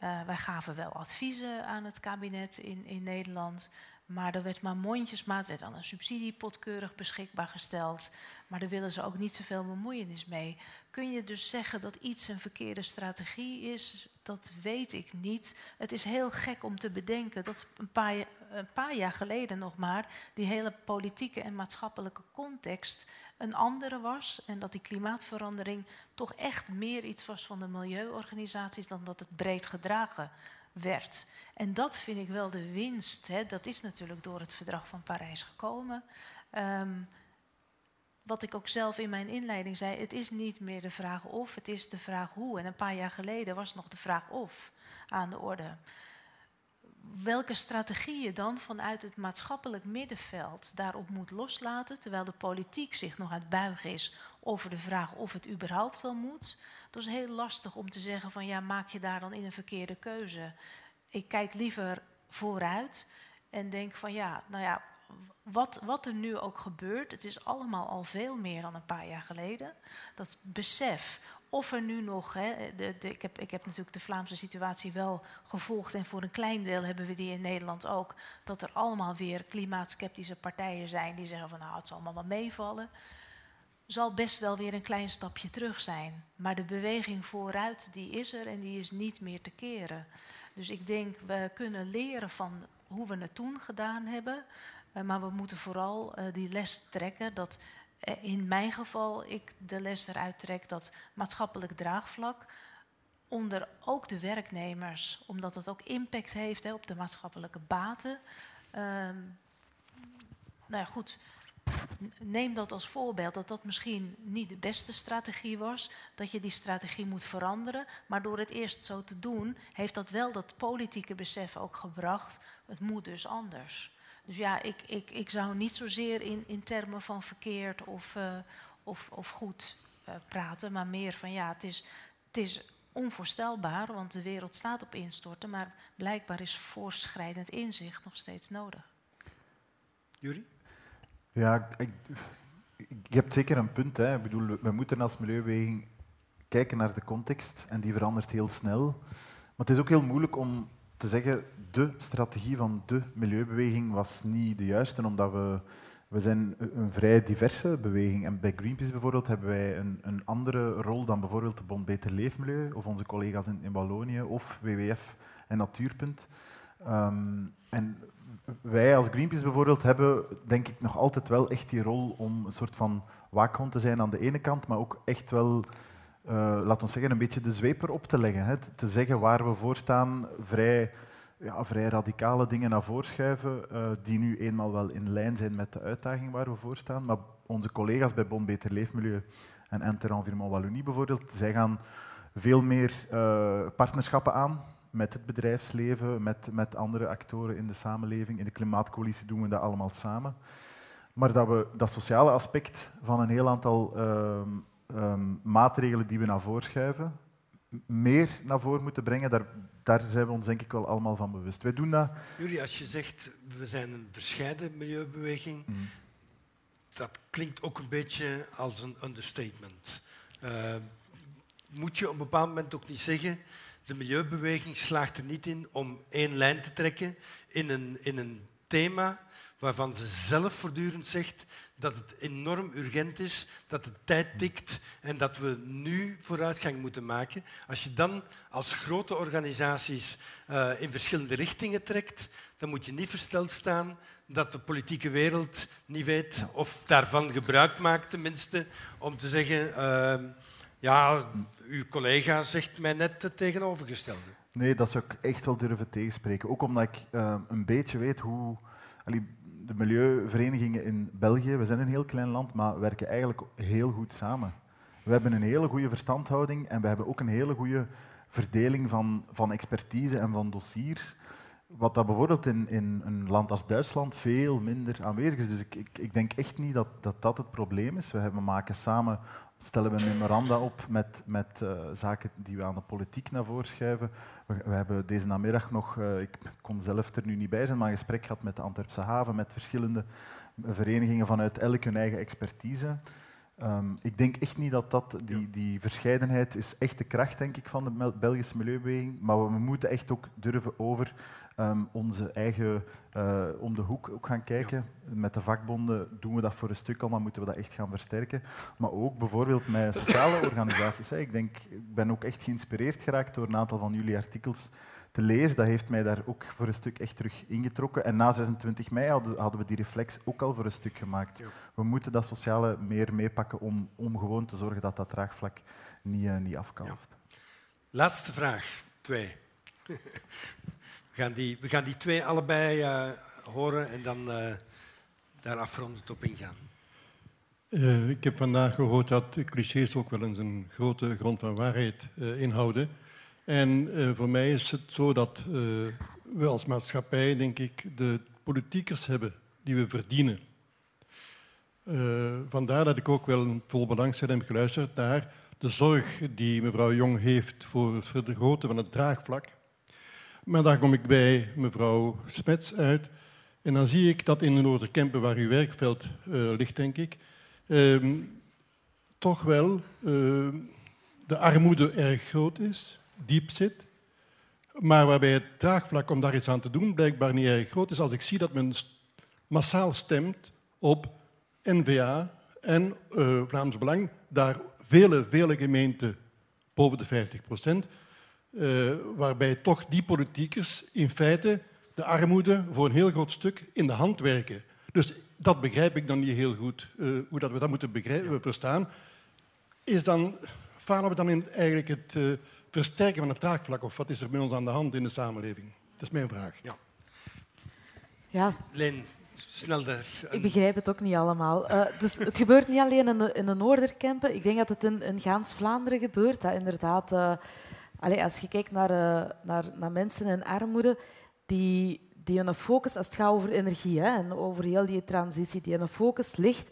Uh, wij gaven wel adviezen aan het kabinet in, in Nederland. Maar er werd maar mondjesmaat, werd al een subsidiepot keurig beschikbaar gesteld. Maar daar willen ze ook niet zoveel bemoeienis mee. Kun je dus zeggen dat iets een verkeerde strategie is? Dat weet ik niet. Het is heel gek om te bedenken dat een paar, een paar jaar geleden nog maar die hele politieke en maatschappelijke context een andere was. En dat die klimaatverandering toch echt meer iets was van de milieuorganisaties dan dat het breed gedragen werd. En dat vind ik wel de winst. Hè. Dat is natuurlijk door het verdrag van Parijs gekomen. Um, wat ik ook zelf in mijn inleiding zei, het is niet meer de vraag of, het is de vraag hoe. En een paar jaar geleden was nog de vraag of aan de orde. Welke strategie je dan vanuit het maatschappelijk middenveld daarop moet loslaten, terwijl de politiek zich nog aan het buigen is over de vraag of het überhaupt wel moet. Dat is heel lastig om te zeggen van ja, maak je daar dan in een verkeerde keuze. Ik kijk liever vooruit en denk van ja, nou ja, wat, wat er nu ook gebeurt, het is allemaal al veel meer dan een paar jaar geleden. Dat besef of er nu nog, hè, de, de, ik, heb, ik heb natuurlijk de Vlaamse situatie wel gevolgd en voor een klein deel hebben we die in Nederland ook, dat er allemaal weer klimaatskeptische partijen zijn die zeggen van nou het zal allemaal wel meevallen. Zal best wel weer een klein stapje terug zijn. Maar de beweging vooruit die is er en die is niet meer te keren. Dus ik denk, we kunnen leren van hoe we het toen gedaan hebben. Uh, maar we moeten vooral uh, die les trekken dat uh, in mijn geval ik de les eruit trek dat maatschappelijk draagvlak onder ook de werknemers, omdat het ook impact heeft hè, op de maatschappelijke baten. Ehm, nou ja, goed, neem dat als voorbeeld dat dat misschien niet de beste strategie was, dat je die strategie moet veranderen, maar door het eerst zo te doen, heeft dat wel dat politieke besef ook gebracht, het moet dus anders. Dus ja, ik, ik, ik zou niet zozeer in, in termen van verkeerd of, uh, of, of goed uh, praten, maar meer van ja, het is, het is onvoorstelbaar, want de wereld staat op instorten, maar blijkbaar is voorschrijdend inzicht nog steeds nodig. Jury? Ja, ik, ik heb zeker een punt. Hè. Ik bedoel, we moeten als milieubeweging kijken naar de context en die verandert heel snel. Maar het is ook heel moeilijk om te zeggen, de strategie van de milieubeweging was niet de juiste, omdat we, we zijn een vrij diverse beweging. En bij Greenpeace bijvoorbeeld hebben wij een, een andere rol dan bijvoorbeeld de Bond Beter Leefmilieu of onze collega's in, in Wallonië of WWF en Natuurpunt. Um, en wij als Greenpeace bijvoorbeeld hebben, denk ik, nog altijd wel echt die rol om een soort van waakhond te zijn aan de ene kant, maar ook echt wel, uh, laten we zeggen, een beetje de zweep op te leggen. Hè. Te zeggen waar we voor staan, vrij, ja, vrij radicale dingen naar voren schuiven, uh, die nu eenmaal wel in lijn zijn met de uitdaging waar we voor staan. Maar onze collega's bij Bon Beter Leefmilieu en Inter Environnement Wallonie bijvoorbeeld, zij gaan veel meer uh, partnerschappen aan met het bedrijfsleven, met, met andere actoren in de samenleving. In de klimaatcoalitie doen we dat allemaal samen. Maar dat we dat sociale aspect van een heel aantal ehm, ehm, maatregelen die we naar voren schuiven, meer naar voren moeten brengen, daar, daar zijn we ons denk ik wel allemaal van bewust. Wij doen dat... Jullie, als je zegt, we zijn een bescheiden milieubeweging, Mm. dat klinkt ook een beetje als een understatement. Uh, moet je op een bepaald moment ook niet zeggen, de milieubeweging slaagt er niet in om één lijn te trekken in een, in een thema waarvan ze zelf voortdurend zegt dat het enorm urgent is, dat de tijd tikt en dat we nu vooruitgang moeten maken. Als je dan als grote organisaties uh, in verschillende richtingen trekt, dan moet je niet versteld staan dat de politieke wereld niet weet of daarvan gebruik maakt, tenminste, om te zeggen, uh, ja, uw collega zegt mij net het tegenovergestelde. Nee, dat zou ik echt wel durven tegenspreken. Ook omdat ik uh, een beetje weet hoe... De milieuverenigingen in België, we zijn een heel klein land, maar werken eigenlijk heel goed samen. We hebben een hele goede verstandhouding en we hebben ook een hele goede verdeling van, van expertise en van dossiers. Wat dat bijvoorbeeld in, in een land als Duitsland veel minder aanwezig is. Dus ik, ik, ik denk echt niet dat, dat dat het probleem is. We maken samen, stellen we een memoranda op met, met uh, zaken die we aan de politiek naar voren schuiven. We, we, hebben deze namiddag nog, uh, ik kon zelf er nu niet bij zijn, maar een gesprek gehad met de Antwerpse haven, met verschillende verenigingen vanuit elk hun eigen expertise. Um, ik denk echt niet dat, dat die, die verscheidenheid is echt de kracht denk ik, van de Belgische milieubeweging, maar we moeten echt ook durven over um, onze eigen uh, om de hoek ook gaan kijken. Ja. Met de vakbonden doen we dat voor een stuk al, maar moeten we dat echt gaan versterken. Maar ook bijvoorbeeld met sociale organisaties. Hè. Ik, denk, ik ben ook echt geïnspireerd geraakt door een aantal van jullie artikels te lezen. Dat heeft mij daar ook voor een stuk echt terug ingetrokken. En na 26 mei hadden, hadden we die reflex ook al voor een stuk gemaakt. Ja. We moeten dat sociale meer meepakken om, om gewoon te zorgen dat dat draagvlak niet, uh, niet afkalft. Ja. Laatste vraag, twee. We gaan die, we gaan die twee allebei uh, horen en dan uh, daar afrondend op ingaan. Uh, ik heb vandaag gehoord dat clichés ook wel eens een grote grond van waarheid inhouden. En voor mij is het zo dat we als maatschappij, denk ik, de politiekers hebben die we verdienen. vandaar dat ik ook wel vol belangstelling heb geluisterd naar de zorg die mevrouw Jong heeft voor het vergroten van het draagvlak maar dan kom ik bij mevrouw Smets uit. En dan zie ik dat in de Noorderkempen, waar uw werkveld uh, ligt, denk ik, uh, toch wel uh, de armoede erg groot is, diep zit. Maar waarbij het draagvlak om daar iets aan te doen blijkbaar niet erg groot is. Als ik zie dat men massaal stemt op N-VA en uh, Vlaams Belang, daar vele, vele gemeenten boven de 50 procent uh, waarbij toch die politiekers in feite de armoede voor een heel groot stuk in de hand werken. Dus dat begrijp ik dan niet heel goed, uh, hoe dat we dat moeten begrijpen, verstaan. Is dan, falen we dan in eigenlijk het uh, versterken van het draagvlak, of wat is er bij ons aan de hand in de samenleving? Dat is mijn vraag. Ja. ja. Snel daar. Ik begrijp het ook niet allemaal. Uh, dus het gebeurt niet alleen in de, in de Noorderkempen. Ik denk dat het in, in Gaans Vlaanderen gebeurt. Dat inderdaad uh, Als je kijkt naar, uh, naar, naar mensen in armoede, die, die een focus, als het gaat over energie hè, en over heel die transitie, die een focus ligt,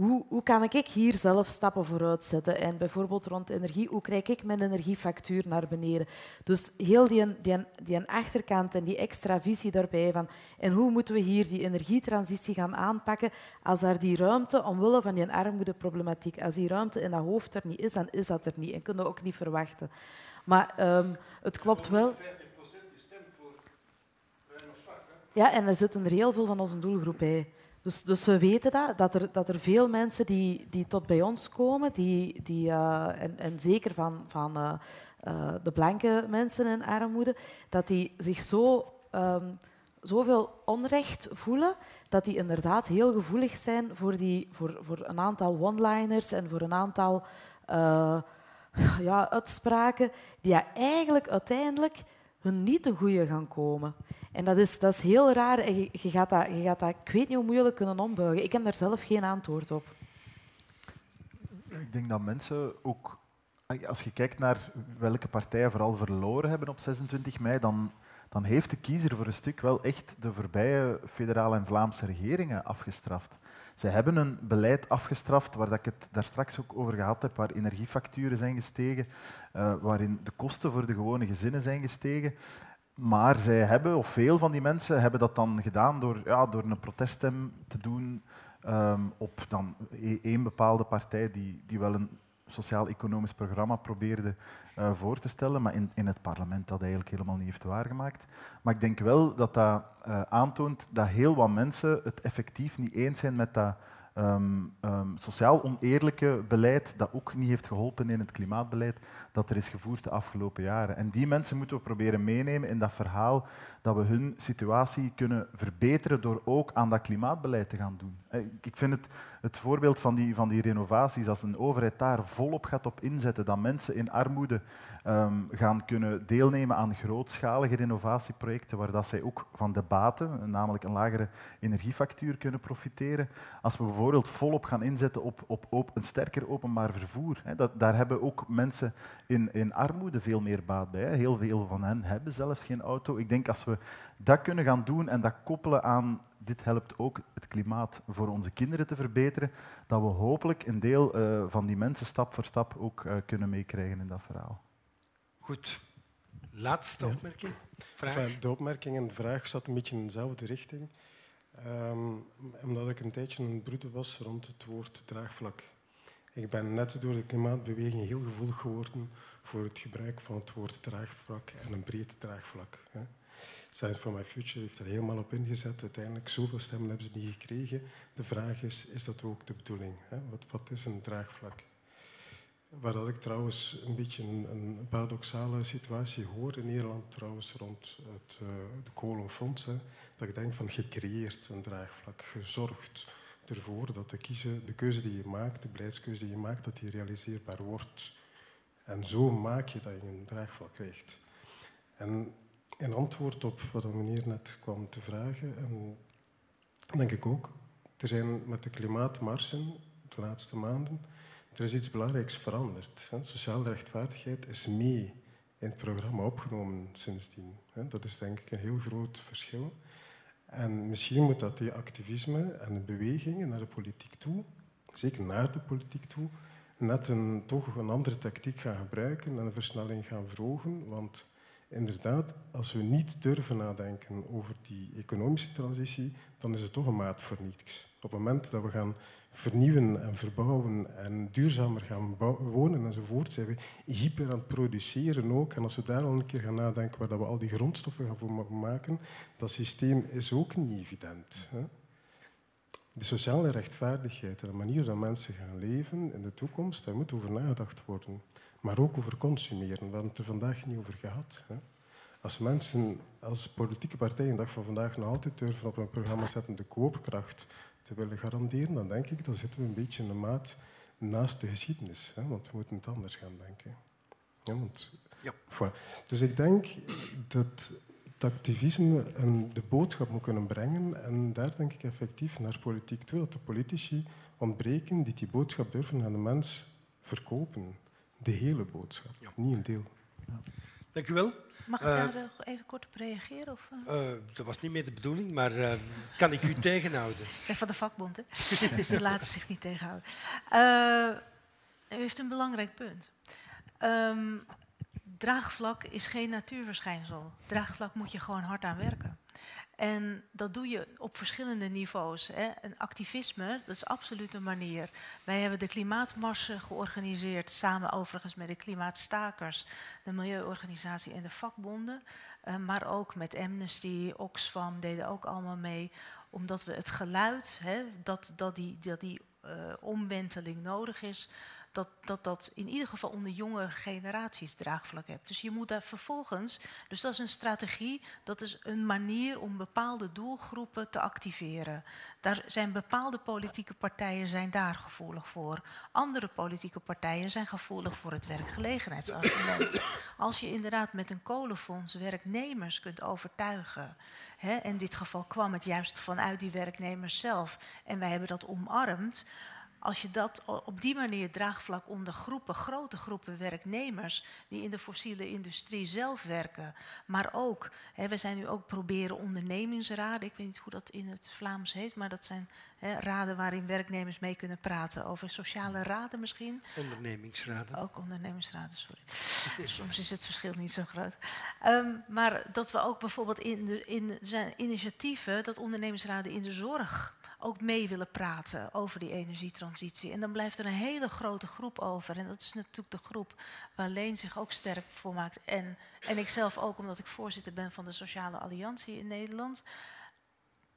hoe, hoe kan ik hier zelf stappen vooruit zetten? En bijvoorbeeld rond energie, hoe krijg ik mijn energiefactuur naar beneden? Dus heel die, die, die achterkant en die extra visie daarbij van en hoe moeten we hier die energietransitie gaan aanpakken als er die ruimte, omwille van die armoedeproblematiek, als die ruimte in dat hoofd er niet is, dan is dat er niet en kunnen we ook niet verwachten. Maar um, het klopt wel. 50% die stemt voor. Ja, en er zitten er heel veel van onze doelgroep bij. Dus, dus we weten dat, dat er, dat er veel mensen die, die tot bij ons komen, die, die, uh, en, zeker van, van uh, uh, de blanke mensen in armoede, dat die zich zo, um, zoveel onrecht voelen, dat die inderdaad heel gevoelig zijn voor, die, voor, voor een aantal one-liners en voor een aantal ja, uitspraken die eigenlijk uiteindelijk hun niet ten goede gaan komen. En dat is, dat is heel raar. En je, je, gaat dat, je gaat dat, ik weet niet hoe moeilijk kunnen ombuigen. Ik heb daar zelf geen antwoord op. Ik denk dat mensen ook als je kijkt naar welke partijen vooral verloren hebben op 26 mei, dan, dan heeft de kiezer voor een stuk wel echt de voorbije federale en Vlaamse regeringen afgestraft. Ze hebben een beleid afgestraft waar ik het daar straks ook over gehad heb, waar energiefacturen zijn gestegen, uh, waarin de kosten voor de gewone gezinnen zijn gestegen. Maar zij hebben, of veel van die mensen hebben dat dan gedaan door, ja, door een proteststem te doen um, op dan e-, één bepaalde partij die, die wel een sociaal-economisch programma probeerde uh, voor te stellen, maar in, in het parlement dat eigenlijk helemaal niet heeft waargemaakt. Maar ik denk wel dat dat uh, aantoont dat heel wat mensen het effectief niet eens zijn met dat um, um, sociaal oneerlijke beleid dat ook niet heeft geholpen in het klimaatbeleid dat er is gevoerd de afgelopen jaren. En die mensen moeten we proberen meenemen in dat verhaal dat we hun situatie kunnen verbeteren door ook aan dat klimaatbeleid te gaan doen. Eh, ik vind het, het voorbeeld van die, van die renovaties, als een overheid daar volop gaat op inzetten, dat mensen in armoede um, gaan kunnen deelnemen aan grootschalige renovatieprojecten, waar dat zij ook van de baten, namelijk een lagere energiefactuur, kunnen profiteren. Als we bijvoorbeeld volop gaan inzetten op, op, op een sterker openbaar vervoer, hè, dat, daar hebben ook mensen in, in armoede veel meer baat bij. Heel veel van hen hebben zelfs geen auto. Ik denk als we dat kunnen gaan doen en dat koppelen aan dit helpt ook het klimaat voor onze kinderen te verbeteren, dat we hopelijk een deel uh, van die mensen stap voor stap ook uh, kunnen meekrijgen in dat verhaal. Goed. Laatste ja. opmerking? Vraag? Enfin, de opmerking en de vraag zat een beetje in dezelfde richting. Um, omdat ik een tijdje een broeder was rond het woord draagvlak. Ik ben net door de klimaatbeweging heel gevoelig geworden voor het gebruik van het woord draagvlak en een breed draagvlak. Hè. Science for My Future heeft er helemaal op ingezet. Uiteindelijk, zoveel stemmen hebben ze niet gekregen. De vraag is, is dat ook de bedoeling? Hè? Wat, wat is een draagvlak? Waar dat ik trouwens een beetje een, een, paradoxale situatie hoor in Nederland trouwens rond het uh, de kolenfonds. Dat ik denk van gecreëerd een draagvlak, gezorgd ervoor dat de, kiezen, de keuze die je maakt, de beleidskeuze die je maakt, dat die realiseerbaar wordt. En zo maak je dat je een draagvlak krijgt. En in antwoord op wat de meneer net kwam te vragen, en denk ik ook, er zijn met de klimaatmarsen de laatste maanden er is iets belangrijks veranderd. Sociale rechtvaardigheid is mee in het programma opgenomen sindsdien. Dat is denk ik een heel groot verschil. En misschien moet dat die activisme en de bewegingen naar de politiek toe, zeker naar de politiek toe, net een, toch een andere tactiek gaan gebruiken en een versnelling gaan verhogen. Want inderdaad, als we niet durven nadenken over die economische transitie, dan is het toch een maat voor niets. Op het moment dat we gaan vernieuwen en verbouwen en duurzamer gaan wonen enzovoort, zijn we hyper aan het produceren ook. En als we daar al een keer gaan nadenken waar we al die grondstoffen gaan voor maken, dat systeem is ook niet evident. Hè? De sociale rechtvaardigheid en de manier dat mensen gaan leven in de toekomst, daar moet over nagedacht worden. Maar ook over consumeren. We hebben het er vandaag niet over gehad. Hè? Als mensen als politieke partijen dag van vandaag nog altijd durven op een programma zetten de koopkracht te willen garanderen, dan denk ik, dan zitten we een beetje een maat naast de geschiedenis. Hè? Want we moeten het anders gaan denken. Ja, want, ja. Dus ik denk dat het activisme een, de boodschap moet kunnen brengen. En daar denk ik effectief naar politiek toe, dat de politici ontbreken die die boodschap durven aan de mens verkopen. De hele boodschap, niet een deel. Ja. Dank u wel. Mag ik uh, daar nog even kort op reageren? Of, uh? dat was niet meer de bedoeling, maar kan ik u [LAUGHS] tegenhouden? Ik ben van de vakbond, hè? [LAUGHS] dus die laten zich niet tegenhouden. u heeft een belangrijk punt. Um, draagvlak is geen natuurverschijnsel. Draagvlak moet je gewoon hard aan werken. En dat doe je op verschillende niveaus. Hè. Een activisme, dat is absoluut een manier. Wij hebben de klimaatmarsen georganiseerd, samen overigens met de klimaatstakers, de milieuorganisatie en de vakbonden. Uh, maar ook met Amnesty, Oxfam deden ook allemaal mee. Omdat we het geluid, hè, dat, dat die, dat die uh, omwenteling nodig is, dat, dat dat in ieder geval onder jonge generaties draagvlak hebt. Dus je moet daar vervolgens, dus dat is een strategie, dat is een manier om bepaalde doelgroepen te activeren. Daar zijn bepaalde politieke partijen zijn daar gevoelig voor. Andere politieke partijen zijn gevoelig voor het werkgelegenheidsargument. Als je inderdaad met een kolenfonds werknemers kunt overtuigen. Hè, in dit geval kwam het juist vanuit die werknemers zelf. En wij hebben dat omarmd als je dat op die manier draagvlak onder groepen, grote groepen werknemers die in de fossiele industrie zelf werken, maar ook, hè, we zijn nu ook proberen ondernemingsraden, ik weet niet hoe dat in het Vlaams heet, maar dat zijn hè, raden waarin werknemers mee kunnen praten over sociale raden misschien. Ondernemingsraden. Ook ondernemingsraden, sorry. [LAUGHS] Soms is het verschil niet zo groot. Ehm, maar dat we ook bijvoorbeeld in, de, in zijn initiatieven, dat ondernemingsraden in de zorg ook mee willen praten over die energietransitie. En dan blijft er een hele grote groep over. En dat is natuurlijk de groep waar Leen zich ook sterk voor maakt. En, en ik zelf ook, omdat ik voorzitter ben van de Sociale Alliantie in Nederland.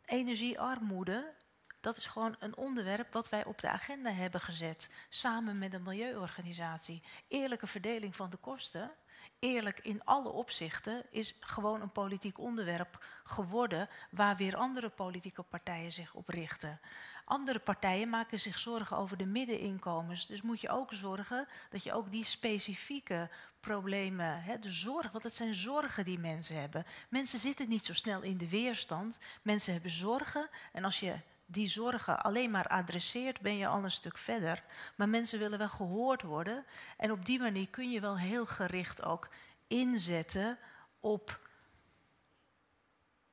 Energiearmoede, dat is gewoon een onderwerp wat wij op de agenda hebben gezet. Samen met een milieuorganisatie. Eerlijke verdeling van de kosten eerlijk in alle opzichten is gewoon een politiek onderwerp geworden waar weer andere politieke partijen zich op richten. Andere partijen maken zich zorgen over de middeninkomens. Dus moet je ook zorgen dat je ook die specifieke problemen, hè, de zorg, want het zijn zorgen die mensen hebben. Mensen zitten niet zo snel in de weerstand. Mensen hebben zorgen. En als je die zorgen alleen maar adresseert, ben je al een stuk verder. Maar mensen willen wel gehoord worden. En op die manier kun je wel heel gericht ook inzetten op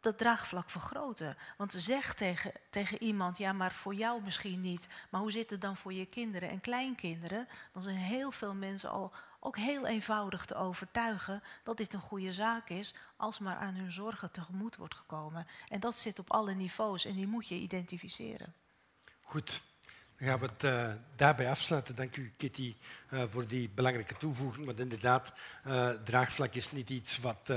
dat draagvlak vergroten. Want zeg tegen, tegen iemand, ja, maar voor jou misschien niet. Maar hoe zit het dan voor je kinderen en kleinkinderen? Dan zijn heel veel mensen al ook heel eenvoudig te overtuigen dat dit een goede zaak is, als maar aan hun zorgen tegemoet wordt gekomen. En dat zit op alle niveaus en die moet je identificeren. Goed, dan gaan we het uh, daarbij afsluiten. Dank u, Kitty, uh, voor die belangrijke toevoeging. Want inderdaad, uh, draagvlak is niet iets wat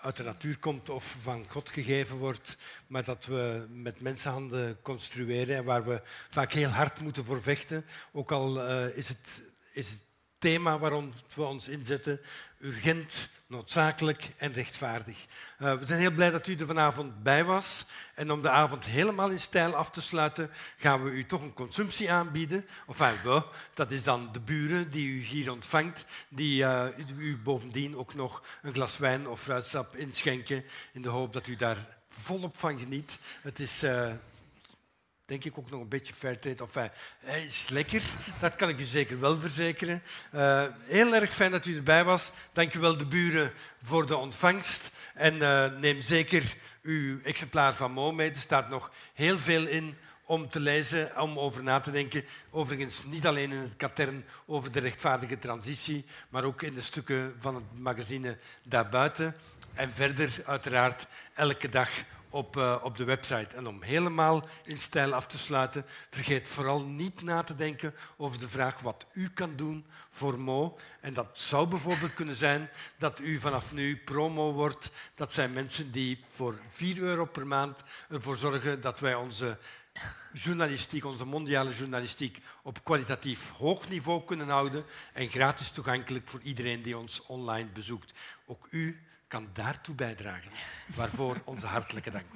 uit de natuur komt of van God gegeven wordt, maar dat we met mensenhanden construeren en waar we vaak heel hard moeten voor vechten. Ook al is het, is het thema waarom we ons inzetten. Urgent, noodzakelijk en rechtvaardig. Uh, we zijn heel blij dat u er vanavond bij was. En om de avond helemaal in stijl af te sluiten, gaan we u toch een consumptie aanbieden. Enfin, we, dat is dan de buren die u hier ontvangt, die uh, u bovendien ook nog een glas wijn of fruitsap inschenken, in de hoop dat u daar volop van geniet. Het is uh, denk ik ook nog een beetje fairtrade. Enfin, hij is lekker, dat kan ik u zeker wel verzekeren. Uh, heel erg fijn dat u erbij was. Dank u wel de buren voor de ontvangst. En uh, neem zeker uw exemplaar van Mo mee. Er staat nog heel veel in om te lezen, om over na te denken. Overigens niet alleen in het katern over de rechtvaardige transitie, maar ook in de stukken van het magazine daarbuiten. En verder uiteraard elke dag op, uh, op de website. En om helemaal in stijl af te sluiten, vergeet vooral niet na te denken over de vraag wat u kan doen voor Mo. En dat zou bijvoorbeeld kunnen zijn dat u vanaf nu promo wordt. Dat zijn mensen die voor 4 euro per maand ervoor zorgen dat wij onze journalistiek, onze mondiale journalistiek, op kwalitatief hoog niveau kunnen houden en gratis toegankelijk voor iedereen die ons online bezoekt. Ook u kan daartoe bijdragen. Waarvoor onze hartelijke dank.